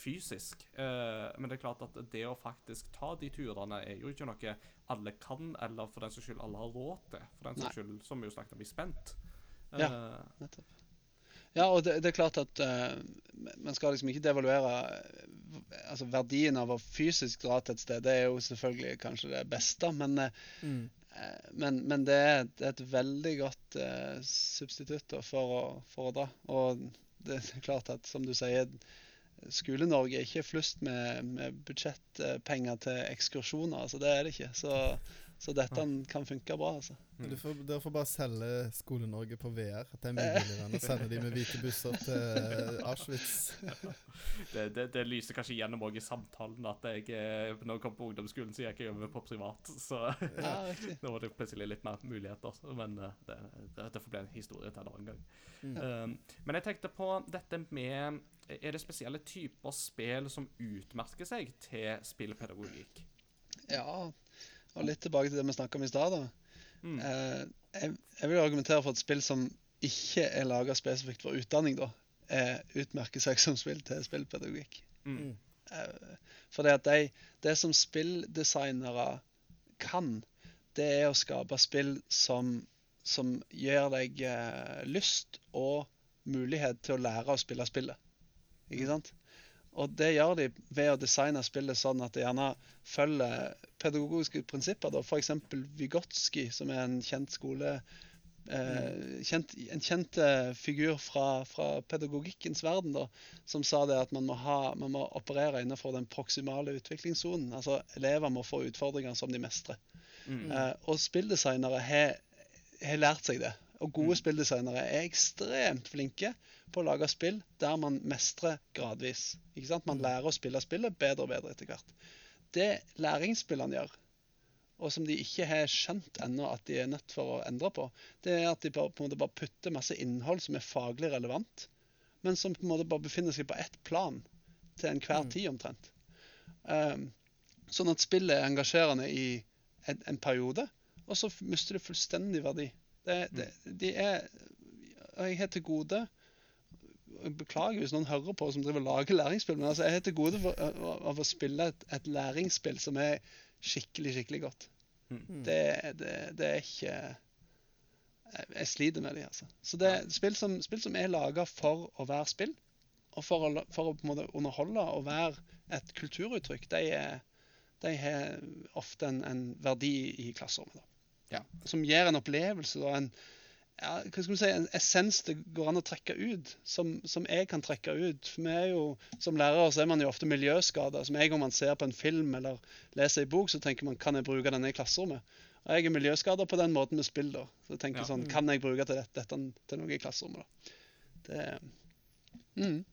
Speaker 1: fysisk. Eh, men det er klart at det å faktisk ta de turene er jo ikke noe alle kan, eller for den saks skyld alle har råd til. For den saks skyld, som vi jo snakket om, bli spent.
Speaker 3: Ja. Nettopp. Ja, og det, det er klart at uh, man skal liksom ikke devaluere eh, altså verdien av å fysisk dra til et sted. Det er jo selvfølgelig kanskje det beste, men, eh,
Speaker 2: Mm.
Speaker 3: uh, men, men det, er, det er et veldig godt uh, substitutt da, for, å, for å dra. Og det er klart at, som du sier, Skole-Norge er ikke flust med, med budsjettpenger til ekskursjoner. altså Det er det ikke. Så, så dette kan funke bra. altså.
Speaker 2: Du får, dere får bare selge Skole-Norge på VR. At det er mye [laughs] billigere enn å sende de med hvite busser til Auschwitz. [laughs]
Speaker 1: det, det, det lyser kanskje gjennom òg i samtalen at jeg eh, når jeg kom på ungdomsskolen, så gikk jeg over på privat. Så
Speaker 3: Ja, [laughs]
Speaker 1: nå var det plutselig litt mer muligheter. Men eh, det, det, det får bli en historie til en annen gang.
Speaker 2: Mm.
Speaker 1: Um, men jeg tenkte på dette med Er det spesielle typer spill som utmerker seg til spillpedagogikk?
Speaker 3: Ja, og litt tilbake til det vi snakka om i stad.
Speaker 1: Mm.
Speaker 3: Eh, jeg, jeg vil argumentere for at spill som ikke er laga spesifikt for utdanning, da, er utmerker seg som spill til spillpedagogikk.
Speaker 1: Mm.
Speaker 3: Eh, for det at de, det som spilldesignere kan, det er å skape spill som, som gir deg eh, lyst og mulighet til å lære å spille spillet. Ikke sant? Og det gjør de ved å designe spillet sånn at det gjerne følger pedagogiske prinsipper. F.eks. Vygotsky, som er en kjent skole eh, kjent, En kjent eh, figur fra, fra pedagogikkens verden, da, som sa det at man må, ha, man må operere innenfor den proksimale utviklingssonen. Altså elever må få utfordringer som de mestrer.
Speaker 1: Mm.
Speaker 3: Eh, og spilldesignere har, har lært seg det. Og gode spilldesignere er ekstremt flinke på å lage spill der man mestrer gradvis. Man lærer å spille spillet bedre og bedre etter hvert. Det læringsspillene gjør, og som de ikke har skjønt ennå at de er nødt for å endre på, det er at de bare, på en måte bare putter masse innhold som er faglig relevant, men som på en måte bare befinner seg på ett plan til enhver tid omtrent. Um, sånn at spillet er engasjerende i en, en periode, og så mister det fullstendig verdi. Det, det, de er jeg har til gode Beklager hvis noen hører på som driver lager læringsspill, men altså, jeg har til gode for, av, å spille et, et læringsspill som er skikkelig, skikkelig godt.
Speaker 1: Mm.
Speaker 3: Det, det, det er ikke Jeg, jeg sliter med det, altså. Så det er spill som, spill som er laga for å være spill, og for å, for å på en måte underholde og være et kulturuttrykk, de, er, de har ofte en, en verdi i klasserommet. Da.
Speaker 1: Ja.
Speaker 3: Som gir en opplevelse og en, ja, hva skal vi si, en essens det går an å trekke ut, som, som jeg kan trekke ut. For vi er jo, Som lærere så er man jo ofte miljøskada. Som jeg, om man ser på en film eller leser en bok, så tenker man kan jeg bruke denne i klasserommet. Og jeg er miljøskada på den måten med spill. da. Så jeg tenker
Speaker 1: Ja.
Speaker 3: sånn, Kan jeg bruke til dette, dette til noe i klasserommet? da? Det, mm.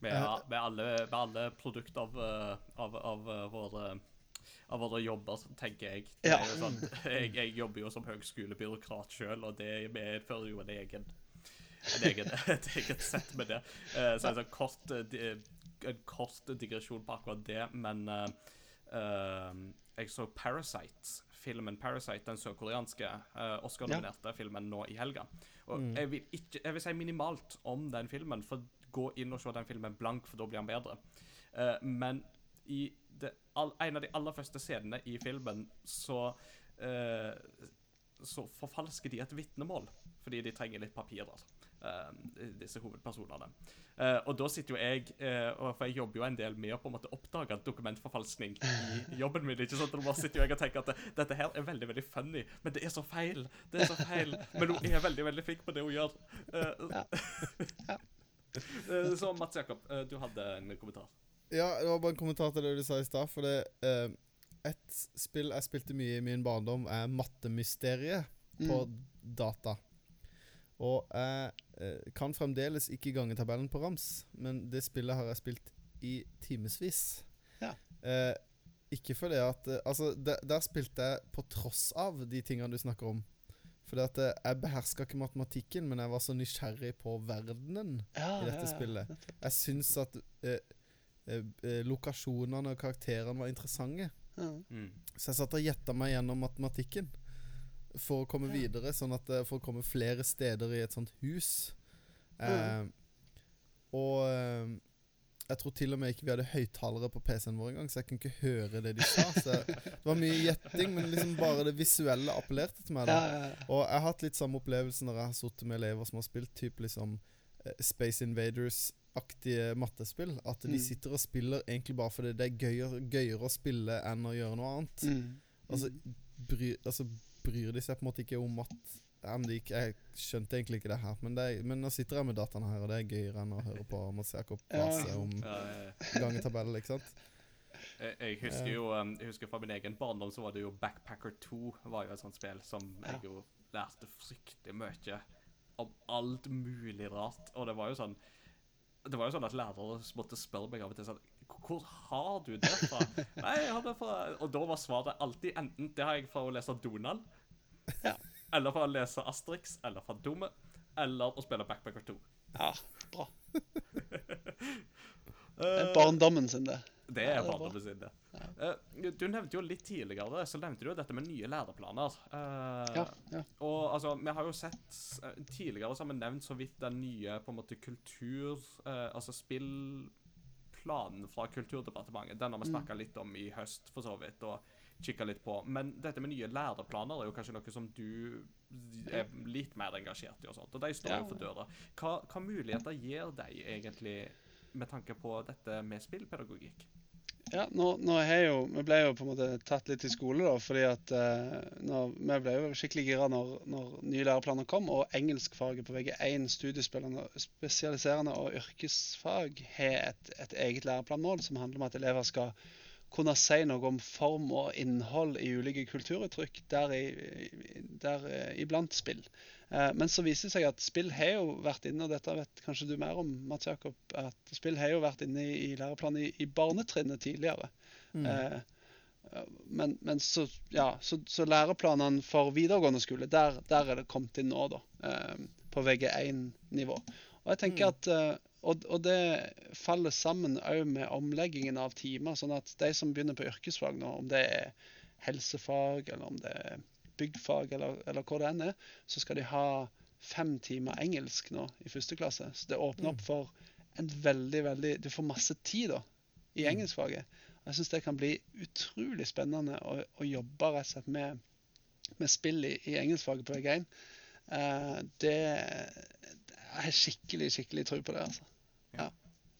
Speaker 1: Med, med, alle, med alle produkter av, eh, av, av, eh, våre av våre jobber, tenker jeg.
Speaker 3: Ja.
Speaker 1: sånn, jeg. Jeg jobber jo som høgskolebyråkrat sjøl, og det medfører jo en egen en egen, [laughs] et eget sett med det. Uh, så en sånn kort, en kort digresjon på akkurat det, men uh, jeg så Parasite, filmen Parasite, den sørkoreanske Oscar-nominerte filmen nå i helga. Og jeg, vil ikke, jeg vil si minimalt om den filmen, for gå inn og se den filmen blank, for da blir han bedre. Men i det, all, en av de aller første scenene i filmen så uh, så forfalsker de et vitnemål fordi de trenger litt papirer. uh, disse hovedpersonene. Uh, og da sitter jo jeg uh, For jeg jobber jo en del med å på en måte oppdage dokumentforfalskning i [laughs] jobben min. ikke sant? Og da sitter jo jeg og tenker at det, dette her er veldig veldig funny, men det er så feil. Det er så feil. Men hun er veldig veldig flink på det hun gjør. Eh, [laughs] så Mats Jakob, du hadde en kommentar.
Speaker 2: Ja, det var bare en kommentar til det du sa i stad. For det uh, Et spill jeg spilte mye i min barndom, er Mattemysteriet på data. Og jeg uh, kan fremdeles ikke gange tabellen på rams, men det spillet har jeg spilt i timevis.
Speaker 3: Ja.
Speaker 2: Uh, ikke fordi at Altså, der, der spilte jeg på tross av de tingene du snakker om. Fordi at jeg beherska ikke matematikken, men jeg var så nysgjerrig på verdenen
Speaker 3: Ja,
Speaker 2: i dette
Speaker 3: ja,
Speaker 2: spillet. Jeg syns at eh, lokasjonene og karakterene var interessante.
Speaker 3: Ja.
Speaker 1: Mm.
Speaker 2: Så jeg satt og gjetta meg gjennom matematikken for å komme
Speaker 3: Ja.
Speaker 2: videre, sånn at eh, for å komme flere steder i et sånt hus. Eh, og eh, jeg tror til og med ikke vi hadde høyttalere på PC-en vår engang, så jeg kunne ikke høre det de sa. [laughs] Så det var mye gjetting, men liksom bare det visuelle appellerte til meg. Da
Speaker 3: ja, ja.
Speaker 2: Og jeg har hatt litt samme opplevelse når jeg har sittet med elever som har spilt typ liksom Space Space Invaders-aktige mattespill. At de
Speaker 3: Mm.
Speaker 2: sitter og spiller egentlig bare fordi det er gøyere, gøyere å spille enn å gjøre noe annet.
Speaker 3: Mm.
Speaker 2: Altså, bryr, altså bryr de seg på en måte ikke om at gikk, Jeg skjønte egentlig ikke det her, men, det er, men nå sitter jeg med dataene her, og det er gøyere enn å høre på Mats Jakob
Speaker 3: Ja.
Speaker 2: prase om
Speaker 1: Ja, ja,
Speaker 2: gangetabell, ikke sant?
Speaker 1: Jeg, jeg husker jo um, jeg husker fra min egen barndom så var det jo Backpacker 2 var jo et sånt spill som jeg jo lærte fryktelig mye om alt mulig rart. Og det var jo sånn Det var jo sånn at lærere måtte spørre meg av og til sånn Hvor har du det fra? [laughs] Nei, jeg har det fra Og da var svaret alltid enten Det har jeg fra å lese Donald,
Speaker 3: Ja.
Speaker 1: eller fra å lese Asterix, eller fra Dumme, eller å spille Backpacker 2.
Speaker 3: ja, bra. [laughs]
Speaker 1: det er
Speaker 3: Barndommen sin, det.
Speaker 1: Det er sin, det. Eh, du nevnte jo litt tidligere så nevnte du dette med nye læreplaner. Eh,
Speaker 3: Ja, ja.
Speaker 1: Og altså, vi har jo sett eh, Tidligere så har vi nevnt så vidt den nye på en måte kultur... altså spillplanen fra Kulturdepartementet. Den har vi snakka litt om i høst, for så vidt. og kikka litt på. Men dette med nye læreplaner er jo kanskje noe som du er litt mer engasjert i. og sånt, og De står
Speaker 3: Ja.
Speaker 1: for døra. Hva, hva muligheter gir de egentlig med tanke på dette med spillpedagogikk?
Speaker 3: Ja, nå, nå jo, Vi ble jo på en måte tatt litt i skole, da, fordi at eh, når, vi ble jo skikkelig gira når, når nye læreplaner kom, og engelskfaget på VG1, studiespillende, spesialiserende og yrkesfag, har et, et eget læreplanmål som handler om at elever skal kunne si noe om form og innhold i ulike kulturuttrykk, der, i, der eh, iblant spill. Eh, Men så viser det seg at spill har jo vært inne, og dette vet kanskje du mer om, Mats Jakob, at spill har jo vært inne i, i læreplanen i, i barnetrinnet tidligere. Eh, men, men så, ja, så, så læreplanene for videregående skole, der, der er det kommet inn nå, da. Eh, på VG1-nivå. Og jeg tenker at eh, og, og det faller sammen òg med omleggingen av timer. Sånn at de som begynner på yrkesfag nå, om det er helsefag, eller om det er byggfag, eller, eller hvor det enn er, så skal de ha fem timer engelsk nå i første klasse. Så det åpner opp for en veldig, veldig Du får masse tid da, i engelskfaget. Og Jeg syns det kan bli utrolig spennende å, å jobbe rett og slett med, med spill i, i engelskfaget på VG1. Eh, det Jeg har skikkelig, skikkelig tro på det, altså.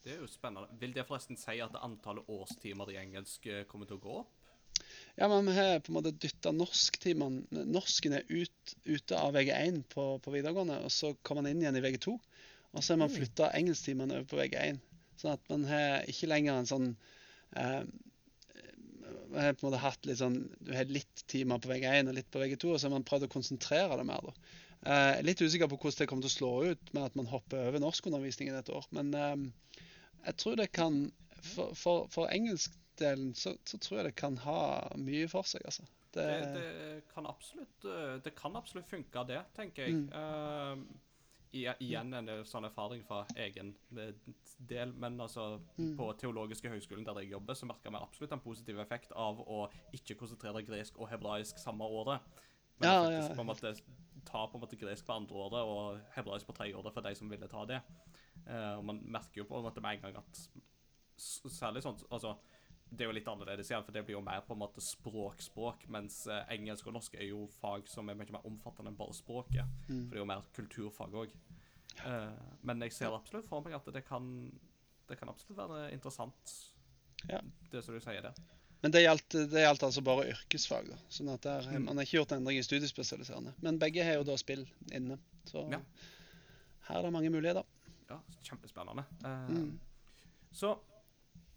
Speaker 1: Det er jo spennende. Vil det forresten si at antallet årstimer i engelsk eh, kommer til å gå opp?
Speaker 3: Ja, men vi har på en måte dytta norsktimene Norsken er ut, ute av VG1 på, på videregående, og så kommer man inn igjen i VG2. Og så har man flytta engelsktimene over på VG1. Sånn at man har ikke lenger en sånn eh, Vi har på en måte hatt litt sånn Du har litt timer på VG1 og litt på VG2, og så har man prøvd å konsentrere det mer. da. Eh, litt usikker på hvordan det kommer til å slå ut med at man hopper over norskundervisningen et år. Men eh, jeg tror det kan For, for, for engelskdelen så, så tror jeg det kan ha mye for seg, altså. Det,
Speaker 1: Det, det, kan absolutt, eh, det kan absolutt funke, det, tenker jeg. Eh, i- igjen en sånn erfaring fra egen eh, del, men altså på Teologiske høgskolen der jeg jobber, så merker vi absolutt en positiv effekt av å ikke konsentrere gresk og hebraisk samme året. Men
Speaker 3: Ja,
Speaker 1: faktisk
Speaker 3: ja.
Speaker 1: på en måte ta på en måte gresk på andre året og hebraisk på tredje året for de som ville ta det. Uh, og man merker jo på en måte med en gang at særlig sånn altså det er jo litt annerledes igjen, for det blir jo mer på en måte språkspråk, mens eh, engelsk og norsk er jo fag som er mye mer omfattende enn bare språket. For det er jo mer kulturfag òg. Uh, men jeg ser absolutt for meg at det kan, det kan absolutt være interessant,
Speaker 3: Ja.
Speaker 1: det som du sier der.
Speaker 3: Men det gjaldt, det gjaldt altså bare yrkesfag. da. Sånn at der,
Speaker 1: Mm.
Speaker 3: Man har ikke gjort endring i studiespesialiserende. Men begge har jo da spill inne. Så
Speaker 1: Ja.
Speaker 3: her er det mange muligheter.
Speaker 1: Ja, kjempespennende. Uh,
Speaker 3: Mm.
Speaker 1: Så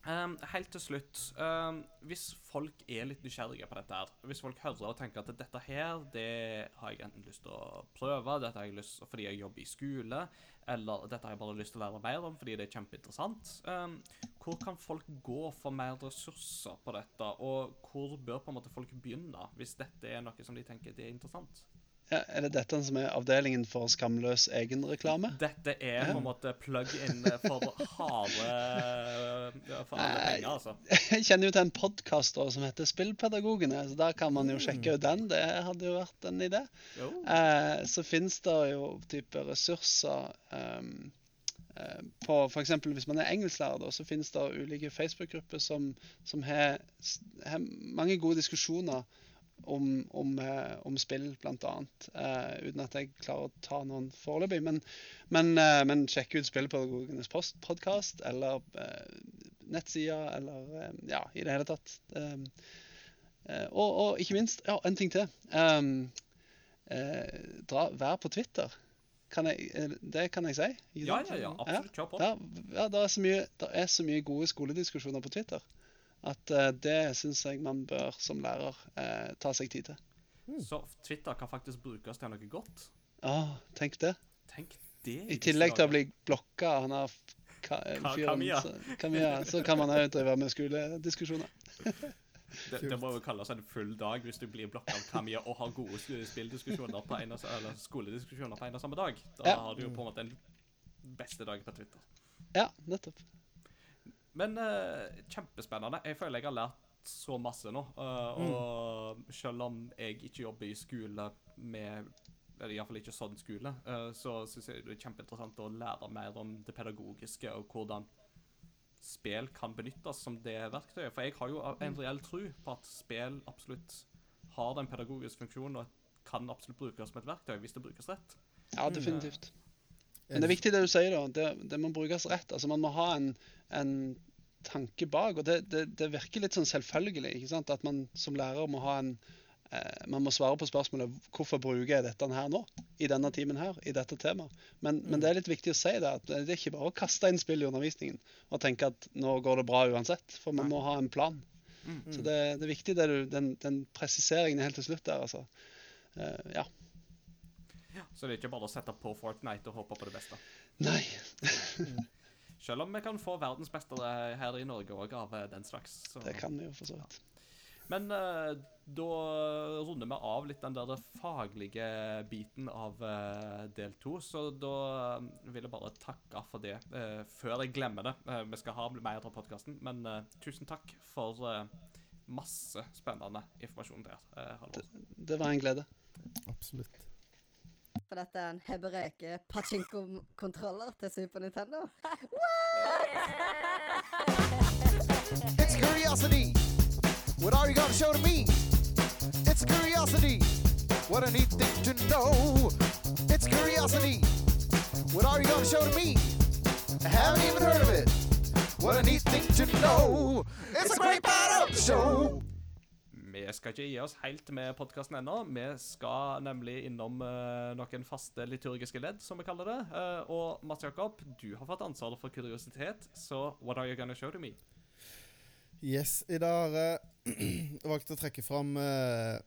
Speaker 1: ehm, helt til slutt um, Hvis folk er litt nysgjerrige på dette her, hvis folk hører og tenker at dette her, det har jeg enten lyst til å prøve, dette har jeg lyst fordi jeg jobber i skole, eller dette har jeg bare lyst til å lære mer om fordi det er kjempeinteressant, um, hvor kan folk gå for mer ressurser på dette, og hvor bør på en måte folk begynne, hvis dette er noe som de tenker det er interessant?
Speaker 3: Ja, er det dette som er avdelingen for skamløs egenreklame?
Speaker 1: Dette er på en måte plug-in for harde For alle penger, altså.
Speaker 3: Jeg kjenner jo til en podkast som heter Spillpedagogene. så Der kan man jo
Speaker 1: Mm.
Speaker 3: sjekke ut den. Det hadde jo vært en idé.
Speaker 1: Jo.
Speaker 3: Eh, så finnes det jo type ressurser um, på F.eks. hvis man er engelsklærer, da, så finnes det ulike Facebook-grupper som, som har, har mange gode diskusjoner om, om, eh, om spill, blant annet. Eh, uten at jeg klarer å ta noen foreløpig. Men, men, eh, men sjekk ut Spillpedagogenes podkast eller eh, nettsider eller Ja, i det hele tatt. Um, eh, og, og ikke minst, ja, en ting til. Um, eh, dra, vær på Twitter. Kan jeg, det kan jeg si?
Speaker 1: Ja, ja, ja, absolutt. Kjør på.
Speaker 3: Ja, ja det, er mye, det er så mye gode skolediskusjoner på Twitter at eh, det syns jeg man bør som lærer eh, ta seg tid til.
Speaker 1: Så Twitter kan faktisk brukes til noe godt.
Speaker 3: Å, tenk det.
Speaker 1: Tenk det.
Speaker 3: I tillegg til å bli blokka av han ka,
Speaker 1: Ka-
Speaker 3: fyren så- Kamiya, så kan man òg drive med skolediskusjoner.
Speaker 1: Det, det må jo kalles en full dag hvis du blir blokka av Kamia og har gode sk- spilldiskusjoner på en og, eller skolediskusjoner på en og samme dag. Da
Speaker 3: Ja.
Speaker 1: har du jo på en måte en beste dag på Twitter.
Speaker 3: Ja, nettopp.
Speaker 1: Men uh, kjempespennende. Jeg føler jeg har lært så masse nå. eh, Og selv om jeg ikke jobber i skole med eller Iallfall ikke sånn skole, uh, så syns jeg det er kjempeinteressant å lære mer om det pedagogiske og hvordan spill kan benyttes som det verktøyet. For jeg har jo en reell tro på at spill absolutt har den pedagogiske funksjonen og kan absolutt brukes som et verktøy hvis det brukes rett.
Speaker 3: Ja, definitivt. Men det er viktig det du sier, da. Det, det må brukes rett. Altså, man må ha en, en tanke bak. Og det, det, det virker litt sånn selvfølgelig. ikke sant? At man som lærer må ha en eh, Man må svare på spørsmålet hvorfor bruker jeg dette her nå? I denne timen her, i dette temaet. Men, men det er litt viktig å si det, at det er ikke bare å kaste inn spill i undervisningen og tenke at nå går det bra uansett. For man må ha en plan. Så det, det er viktig det du, den, den presiseringen helt til slutt der, altså. Eh, ja.
Speaker 1: Så det er ikke bare å sette på Fortnite og håpe på det beste.
Speaker 3: Nei.
Speaker 1: Selv om vi kan få verdensmestere her i Norge òg av eh, den slags. Så.
Speaker 3: Det kan vi jo for så vidt.
Speaker 1: Men uh, da runder vi av litt den der faglige biten av uh, del to. Så da vil jeg bare takke for det, uh, før jeg glemmer det. Vi skal ha mer av podkasten, men tusen takk for masse spennende informasjon der. Halvor.
Speaker 3: Det var en glede.
Speaker 2: Absolutt.
Speaker 5: For dette er en Hebereke pachinko-kontroller til Super Nintendo.
Speaker 4: It's curiosity. What are you gonna show to me? It's curiosity. What neat thing to know. It's curiosity. What are you gonna show to me? I haven't even heard of it. What a neat thing to know. It's a great the show.
Speaker 1: Vi skal ikke gi oss helt med podkasten ennå. Vi skal nemlig innom uh, noen faste liturgiske ledd, som vi kaller det. Uh, og Mats Jakob, du har fått ansvaret for kuriositet, så what are you gonna show to me?
Speaker 2: Yes, i dag har [clears throat] jeg valgt å trekke fram eh,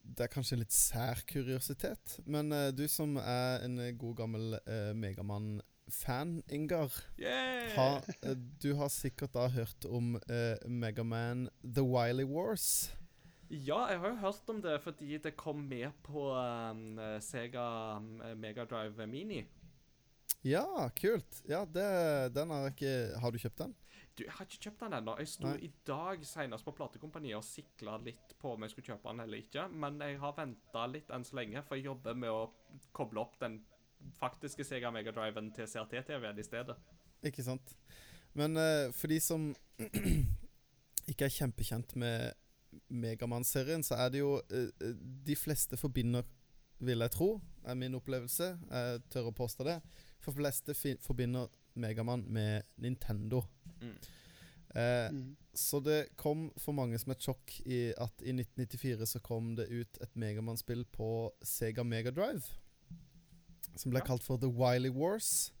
Speaker 2: Det er kanskje en litt sær kuriositet, men eh, du som er en god gammel uh, Megamann-fan, Ingar
Speaker 1: Yeah!
Speaker 2: eh, Du har sikkert da hørt om uh, Megaman The Wily Wars.
Speaker 1: Ja, jeg har jo hørt om det fordi det kom med på um, Sega um, Megadrive Mini.
Speaker 2: Ja, kult. Ja, det, den har jeg ikke Har du kjøpt den?
Speaker 1: Du, Jeg har ikke kjøpt den ennå. Jeg sto
Speaker 2: Nei.
Speaker 1: i dag senest på platekompaniet og sikla litt på om jeg skulle kjøpe den eller ikke. Men jeg har venta litt enn så lenge, for jeg jobber med å koble opp den faktiske Sega Megadriven til CRT-TV-en i stedet.
Speaker 2: Ikke sant? Men uh, for de som [clears throat] ikke er kjempekjent med Megamann-serien, så er det jo eh, eh, De fleste forbinder, vil jeg tro, er min opplevelse, jeg tør å påstå det, For fleste fi forbinder Megamann med Nintendo.
Speaker 1: Mm.
Speaker 2: Eh,
Speaker 3: Mm.
Speaker 2: så det kom for mange som et sjokk i at i 1994 så kom det ut et Megamann-spill på Sega Megadrive. Som ble
Speaker 1: Ja.
Speaker 2: kalt for The Wily Wars.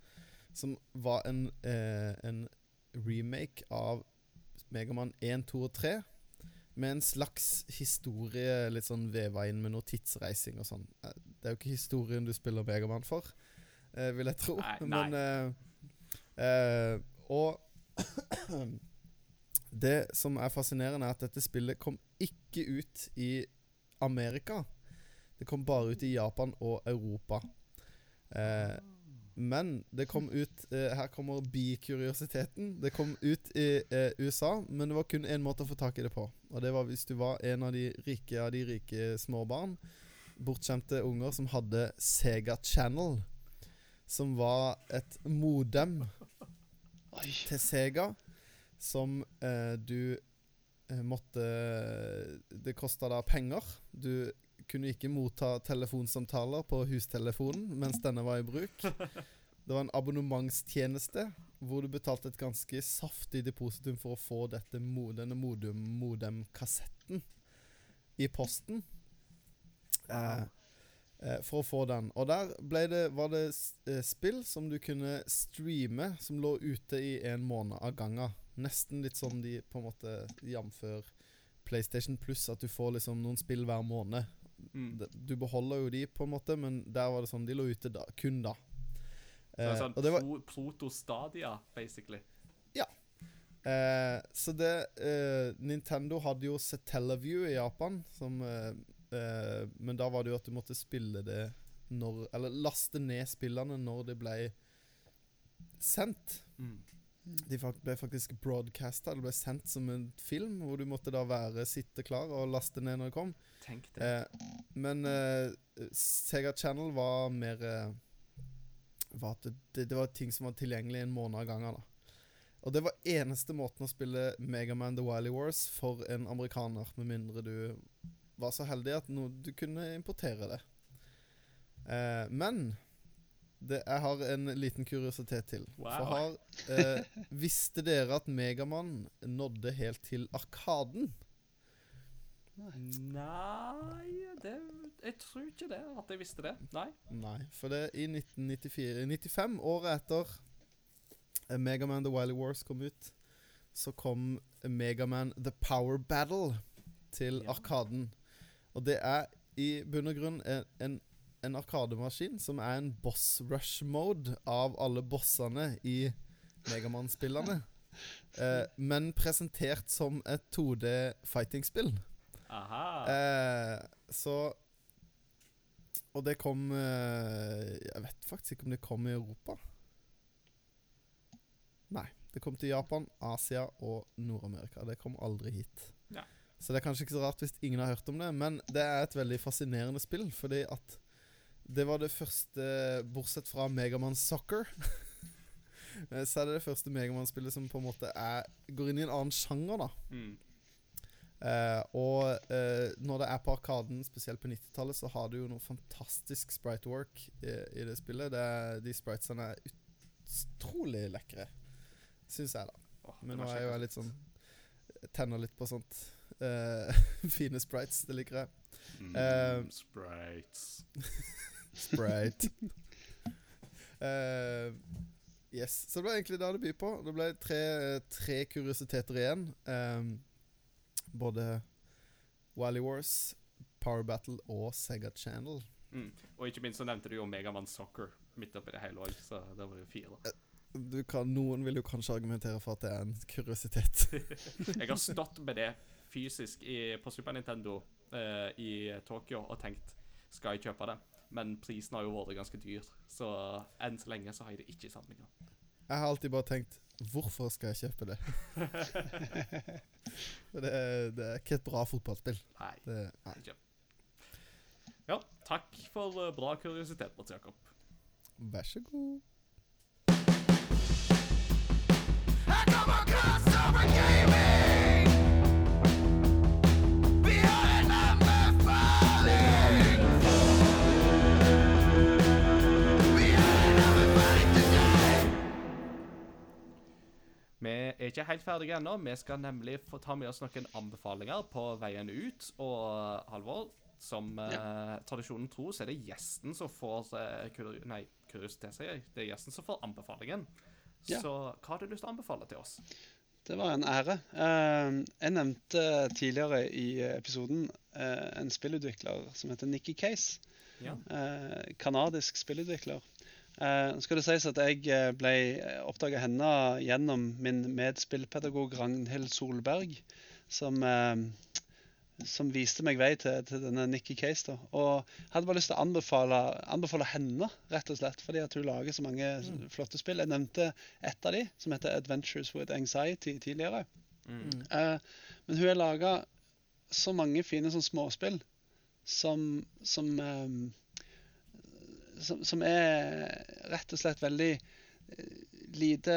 Speaker 2: Som var en, eh, en remake av Megamann 1, 2 og 3. Med en slags historie litt sånn veva inn med noe tidsreising og sånn. Eh, Det er jo ikke historien du spiller Megamann for, eh, vil jeg tro.
Speaker 1: Nei, [laughs] nei.
Speaker 2: Men eh, eh, Og [clears throat] det som er fascinerende, er at dette spillet kom ikke ut i Amerika. Det kom bare ut i Japan og Europa. Eh, men det kom ut eh, Her kommer bikuriositeten. Det kom ut i eh, USA, men det var kun én måte å få tak i det på. Og det var hvis du var en av de rike av de rike småbarn. Bortskjemte unger som hadde Sega Channel. Som var et modem
Speaker 3: Oi.
Speaker 2: til Sega som eh, du eh, måtte Det kosta da penger. Du kunne ikke motta telefonsamtaler på hustelefonen mens denne var i bruk. Det var en abonnementstjeneste hvor du betalte et ganske saftig depositum for å få dette, denne modem, modem-kassetten i posten. Eh, eh, for å få den. Og der det, var det eh, spill som du kunne streame, som lå ute i en måned av gangen. Nesten litt sånn de på en måte jamfør PlayStation Plus, at du får liksom noen spill hver måned.
Speaker 1: Mm.
Speaker 2: Du beholder jo de, på en måte, men der var det sånn de lå ute da, kun da.
Speaker 1: Er
Speaker 2: Eh,
Speaker 1: sånn
Speaker 2: det var,
Speaker 1: pro protostadia, basically.
Speaker 2: Eh, så det eh, Nintendo hadde jo Satellaview i Japan, som eh, eh, Men da var det jo at du måtte spille det når Eller laste ned spillene når det ble sendt.
Speaker 1: Mm.
Speaker 2: De ble faktisk broadcasta. Det ble sendt som en film, hvor du måtte da være sitte klar og laste ned når det kom.
Speaker 1: Tenk det.
Speaker 2: Eh, men eh, Sega Channel var mer eh, var det, det var ting som var tilgjengelig en måned av gangen. da Og det var eneste måten å spille Megaman The Wily Wars for en amerikaner, med mindre du var så heldig at no, du kunne importere det. Eh, men det, jeg har en liten kuriositet til.
Speaker 1: Wow.
Speaker 2: For har, eh, Visste dere at Megamann nådde helt til Arkaden?
Speaker 1: Nei det, Jeg tror ikke det, at jeg visste det. Nei.
Speaker 2: Nei, for det i 1994 95, året etter eh, Megaman The Wily Wars kom ut, så kom Megaman The Power Battle til
Speaker 1: Ja.
Speaker 2: Arkaden. Og det er i bunn og grunn en, en, en arkademaskin som er en boss rush-mode av alle bossene i Megamann-spillene. [laughs] Eh, men presentert som et 2D fighting-spill.
Speaker 1: Aha.
Speaker 2: Eh, så Og det kom eh, Jeg vet faktisk ikke om det kom i Europa. Nei. Det kom til Japan, Asia og Nord-Amerika. Det kom aldri hit.
Speaker 1: Ja.
Speaker 2: Så det er kanskje ikke så rart hvis ingen har hørt om det, men det er et veldig fascinerende spill, fordi at det var det første, bortsett fra Megaman Soccer [laughs] eh, Så er det det første Megaman-spillet som på en måte er, går inn i en annen sjanger, da.
Speaker 1: Mm.
Speaker 2: Eh, og eh, når det er på Arkaden, spesielt på 90-tallet, så har du jo noe fantastisk sprite work i, i det spillet. Det de spritesene er utrolig lekre, syns jeg, da.
Speaker 1: Åh,
Speaker 2: Men nå er jeg jo
Speaker 1: kjekt.
Speaker 2: litt sånn Tenner litt på sånt. eh, [laughs] fine sprites. Det liker jeg.
Speaker 1: Mm,
Speaker 2: eh,
Speaker 1: Sprites. [laughs]
Speaker 2: Sprite. uh, [laughs] yes. Så det ble egentlig det det byr på. Det ble tre, tre kuriositeter igjen. Um, både Wally Wars, Power Battle og Sega Channel.
Speaker 1: Mm. Og ikke minst så nevnte du jo Megaman Soccer midt oppi det hele òg, så det var jo fire.
Speaker 2: Du kan, noen vil jo kanskje argumentere for at det er en kuriositet. [laughs]
Speaker 1: Jeg har stått med det fysisk i, på Super Nintendo eh, i Tokyo og tenkt skal jeg kjøpe det? Men prisen har jo vært ganske dyr, så enn så lenge så har jeg det ikke i samlinga.
Speaker 2: Jeg har alltid bare tenkt Hvorfor skal jeg kjøpe det? [laughs] For det, det er ikke et bra fotballspill.
Speaker 1: Nei.
Speaker 2: Det, nei.
Speaker 1: Ja, takk for eh, bra kuriositet, Mats Jakob.
Speaker 2: Vær så god.
Speaker 1: Ikke helt ferdige ennå. Vi skal nemlig få ta med oss noen anbefalinger på veien ut. Og Halvor, som eh, tradisjonen tro, så er det gjesten som får eh, Nei, kuriositet, sier jeg. Det er gjesten som får anbefalingen.
Speaker 3: Ja.
Speaker 1: Så hva har du lyst til å anbefale til oss?
Speaker 3: Det var en ære. Eh, jeg nevnte tidligere i episoden en spillutvikler som heter Nikki Case.
Speaker 1: Ja.
Speaker 3: Eh, Kanadisk spillutvikler. Eh, nå skal det sies at jeg eh, ble oppdaga henne gjennom min medspillpedagog Ragnhild Solberg, som, uh, som viste meg vei til, til denne Nikki Case. da. Og hadde bare lyst til å anbefale, anbefale henne, rett og slett, fordi at hun lager så mange flotte spill. Jeg nevnte ett av de, som heter Adventures with Anxiety tidligere.
Speaker 1: Mm.
Speaker 3: Uh, men hun har laga så mange fine sånn småspill som som, eh, som som er rett og slett veldig eh, lite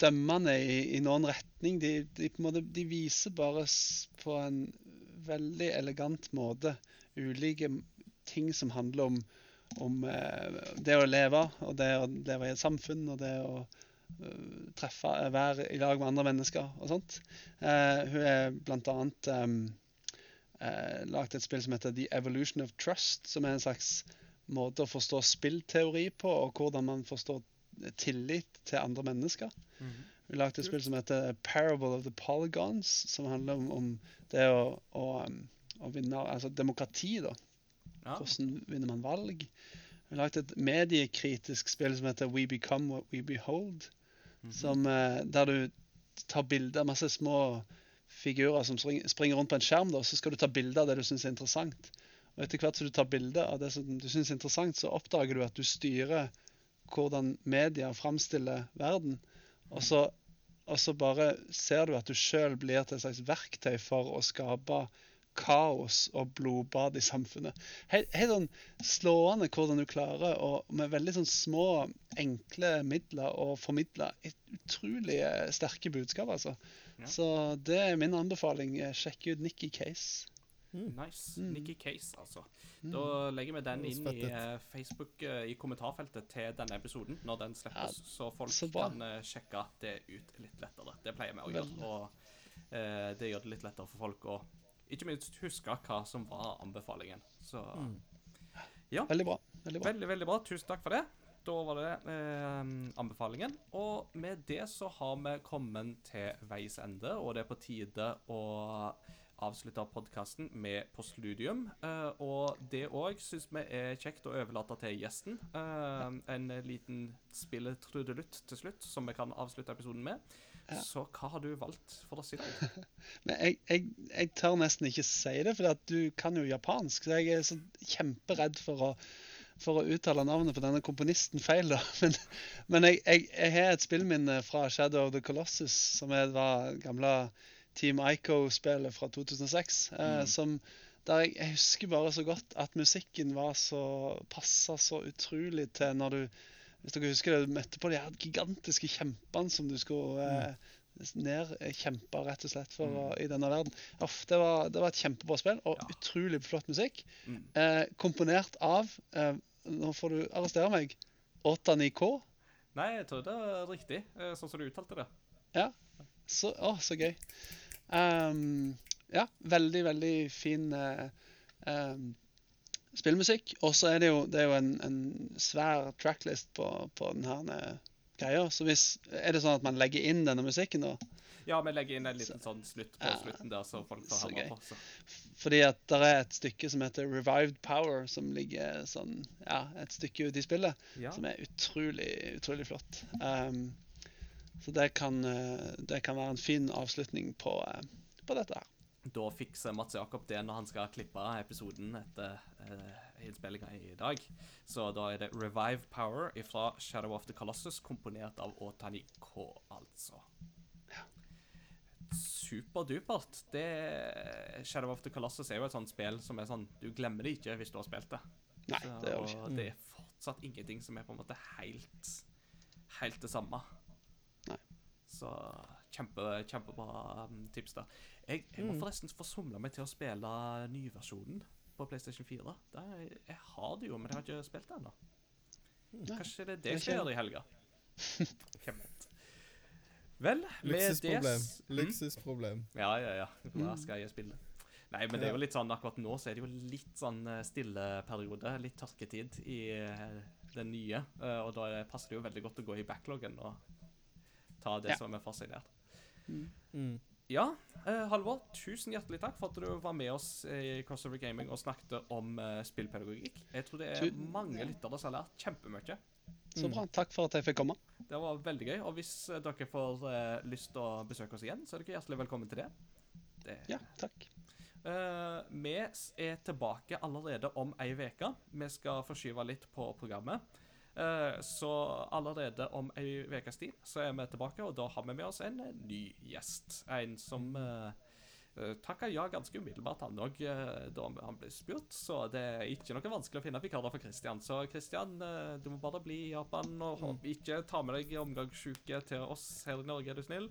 Speaker 3: dømmende i, i noen retning. De, de, måte, de viser bare på en veldig elegant måte ulike ting som handler om, om eh, det å leve, og det å leve i et samfunn, og det å eh, treffe, være i lag med andre mennesker og sånt. Eh, hun er blant annet um, eh, lagd et spill som heter The Evolution of Trust, som er en slags måte å forstå spillteori på, og hvordan man forstår tillit til andre mennesker.
Speaker 1: vi
Speaker 3: Hun lagde et spill som heter Parable of the Polygons, som handler om, om det å, å, um, å vinne Altså demokrati, da.
Speaker 1: Ja.
Speaker 3: Hvordan vinner man valg? Vi lagde et mediekritisk spill som heter We Become What We Behold.
Speaker 1: Mhm.
Speaker 3: som, eh, der du tar bilder av masse små figurer som springer rundt på en skjerm. Da, så skal du ta bilder av det du syns er interessant. Og etter hvert som du tar bilder av det som du syns er interessant, så oppdager du at du styrer hvordan media framstiller verden. Og så, og så bare ser du at du sjøl blir til et slags verktøy for å skape kaos og blodbad i samfunnet. Helt, helt sånn slående hvordan du klarer å med veldig sånn små, enkle midler å formidle et utrolig eh, sterke budskap, altså.
Speaker 1: Ja.
Speaker 3: Så det er min anbefaling. Sjekk ut Nikki Case.
Speaker 1: Nice.
Speaker 3: Mm.
Speaker 1: Nikki Case, altså. Da legger vi den inn i eh, Facebook eh, i kommentarfeltet til denne episoden når den slippes, så folk
Speaker 3: så
Speaker 1: kan eh, sjekke det ut litt lettere. Det pleier vi å gjøre. Og eh, det gjør det litt lettere for folk å ikke minst huske hva som var anbefalingen. Så
Speaker 3: Veldig bra. Veldig bra.
Speaker 1: veldig, veldig bra. Tusen takk for det. Da var det eh, anbefalingen. Og med det så har vi kommet til veis ende, og det er på tide å avslutte podkasten med postludium. Uh, og det òg syns vi er kjekt å overlate til gjesten. Uh, en liten spilletrudelutt til slutt, som vi kan avslutte episoden med.
Speaker 3: Ja.
Speaker 1: Så hva har du valgt for oss i dag?
Speaker 3: Men jeg, jeg, jeg tør nesten ikke si det, for at du kan jo japansk. Så jeg er så kjemperedd for å, for å uttale navnet på denne komponisten feil. da. [laughs] Men, men jeg, jeg, jeg har et spillminne fra Shadow of the Colossus, som er det gamle Team Ico-spillet fra 2006. Eh, som, der jeg, jeg husker bare så godt at musikken var så passa så utrolig til når du Hvis dere husker det, du møtte på de her gigantiske kjempene som du skulle eh, nedkjempe, rett og slett, for mm. i denne verden. Uff, det, var, det var et kjempebra spill, og
Speaker 1: Ja.
Speaker 3: utrolig flott musikk.
Speaker 1: Mm.
Speaker 3: Eh, komponert av eh, Nå får du arrestere meg. 89K.
Speaker 1: Nei, jeg tror det er riktig, eh, sånn som du uttalte det.
Speaker 3: Så, å, så gøy. Ehm, ja, veldig, veldig fin uh, um, spillmusikk. Og så er det jo, det er jo en, en svær tracklist på, på denne greia. Så hvis, er det sånn at man legger inn denne musikken da?
Speaker 1: Ja, vi legger inn en liten sånn slutt på
Speaker 3: Ja.
Speaker 1: slutten der, så folk får høre på. Så.
Speaker 3: Fordi at det er et stykke som heter Revived Power, som ligger sånn, ja, et stykke ute i spillet,
Speaker 1: Ja.
Speaker 3: som er utrolig, utrolig flott. Ehm, så det kan, eh, det kan være en fin avslutning på, eh, på dette her.
Speaker 1: Da fikser Mats Jakob det når han skal klippe episoden etter uh, innspillinga i dag. Så da er det Revive Power fra Shadow of the Colossus, komponert av Otani K, altså. Superdupert. Det Shadow of the Colossus er jo et sånt spill som er sånn Du glemmer det ikke hvis du har spilt det.
Speaker 3: Nei, det gjør vi ikke.
Speaker 1: og det er fortsatt ingenting som er på en måte helt Helt det samme. Så kjempe, kjempebra um, tips der. Jeg, jeg må forresten få somla meg til å spille nyversjonen på PlayStation 4. Der, jeg har det jo, men jeg har ikke spilt det ennå. Kanskje det er det jeg skal gjøre i helga. [laughs] Hvem vet. Vel, med det
Speaker 2: Luksusproblem.
Speaker 1: Mm?
Speaker 2: Luksusproblem.
Speaker 1: Ja, ja, ja. Hva skal jeg spille? Nei, men det er jo litt sånn akkurat nå så er det jo litt sånn eh, stilleperiode. Litt tørketid i eh, den nye. eh, Og da er- passer det jo veldig godt å gå i backloggen og ta det
Speaker 3: Ja.
Speaker 1: som er fascinert.
Speaker 2: Mm.
Speaker 1: Ja, eh, Halvor, tusen hjertelig takk for at du var med oss i Crossover Gaming og snakket om eh, spillpedagogikk. Jeg tror det er
Speaker 3: Tu-
Speaker 1: mange lyttere som har lært kjempemye.
Speaker 3: Så bra. Takk for at jeg fikk komme.
Speaker 1: Det var veldig gøy. Og hvis eh, dere får eh, lyst til å besøke oss igjen, så er dere hjertelig velkommen til det. det
Speaker 3: Ja, takk.
Speaker 1: Uh, vi er tilbake allerede om ei uke. Vi skal forskyve litt på programmet. Eh, så allerede om ei ukes tid så er vi tilbake, og da har vi med oss en eh, ny gjest. En som uh, takka ja ganske umiddelbart, han òg, da han ble spurt. Så det er ikke noe vanskelig å finne vikarer for Christian. Så Christian, eh, du må bare bli i Japan, og håp- ikke ta med deg omgangssjuke til oss her i Norge, er du snill.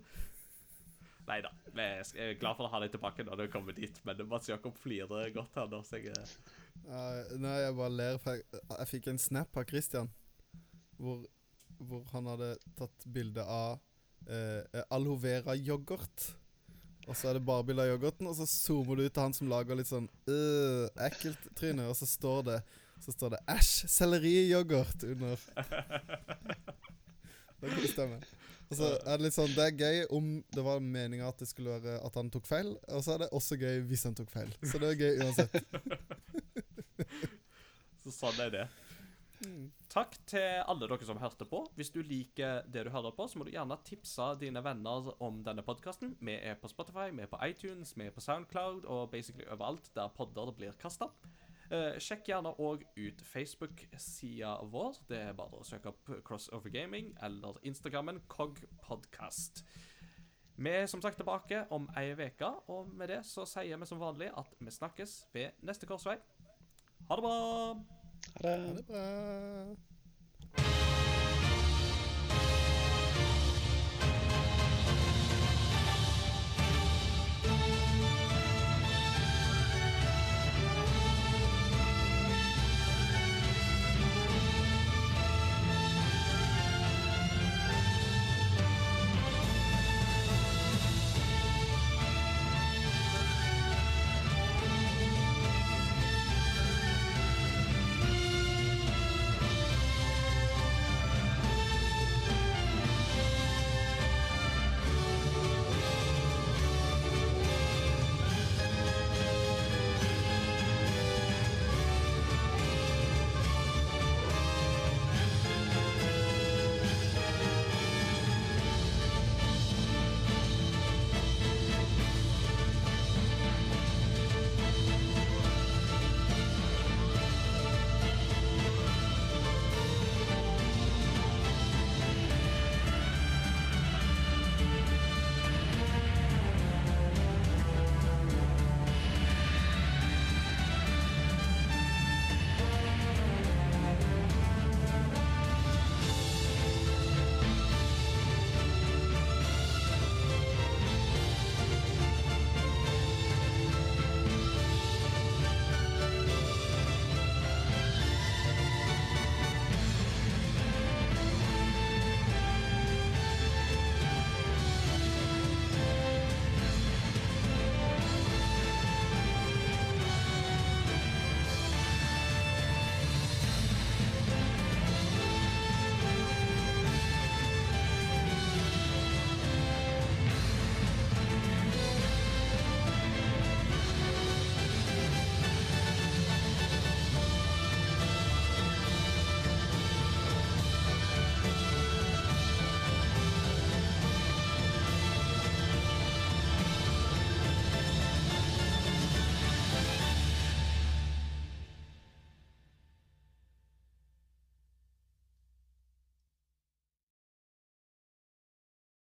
Speaker 1: Nei da. Jeg er glad for å ha deg tilbake når du kommer dit, men Mats Jakob flirer godt her nå, så jeg
Speaker 2: uh, nei, jeg bare ler, for jeg, jeg fikk en snap av Christian hvor, hvor han hadde tatt bilde av eh, aloe vera-yoghurt. Og så er det bare bilde av yoghurten, og så zoomer du ut til han som lager litt sånn øh, ekkelt tryne, og så står det Så står det 'æsj, selleriyoghurt' under. [laughs] Det kan stemme. Og så er det litt sånn Det er gøy om det var meninga at det skulle være at han tok feil, og så er det også gøy hvis han tok feil. Så det er gøy uansett. [laughs]
Speaker 1: Så sånn er det. Takk til alle dere som hørte på. Hvis du liker det du hører på, så må du gjerne tipse dine venner om denne podkasten. Vi er på Spotify, vi er på iTunes, vi er på Soundcloud og basically overalt der podder blir kasta. sjekk gjerne òg ut Facebook-sida vår. Det er bare å søke opp Crossover Gaming eller Instagrammen Cog Podcast. Vi er som sagt tilbake om ei uke, og med det så sier vi som vanlig at vi snakkes ved neste korsvei. Ha det bra!
Speaker 2: Hej då.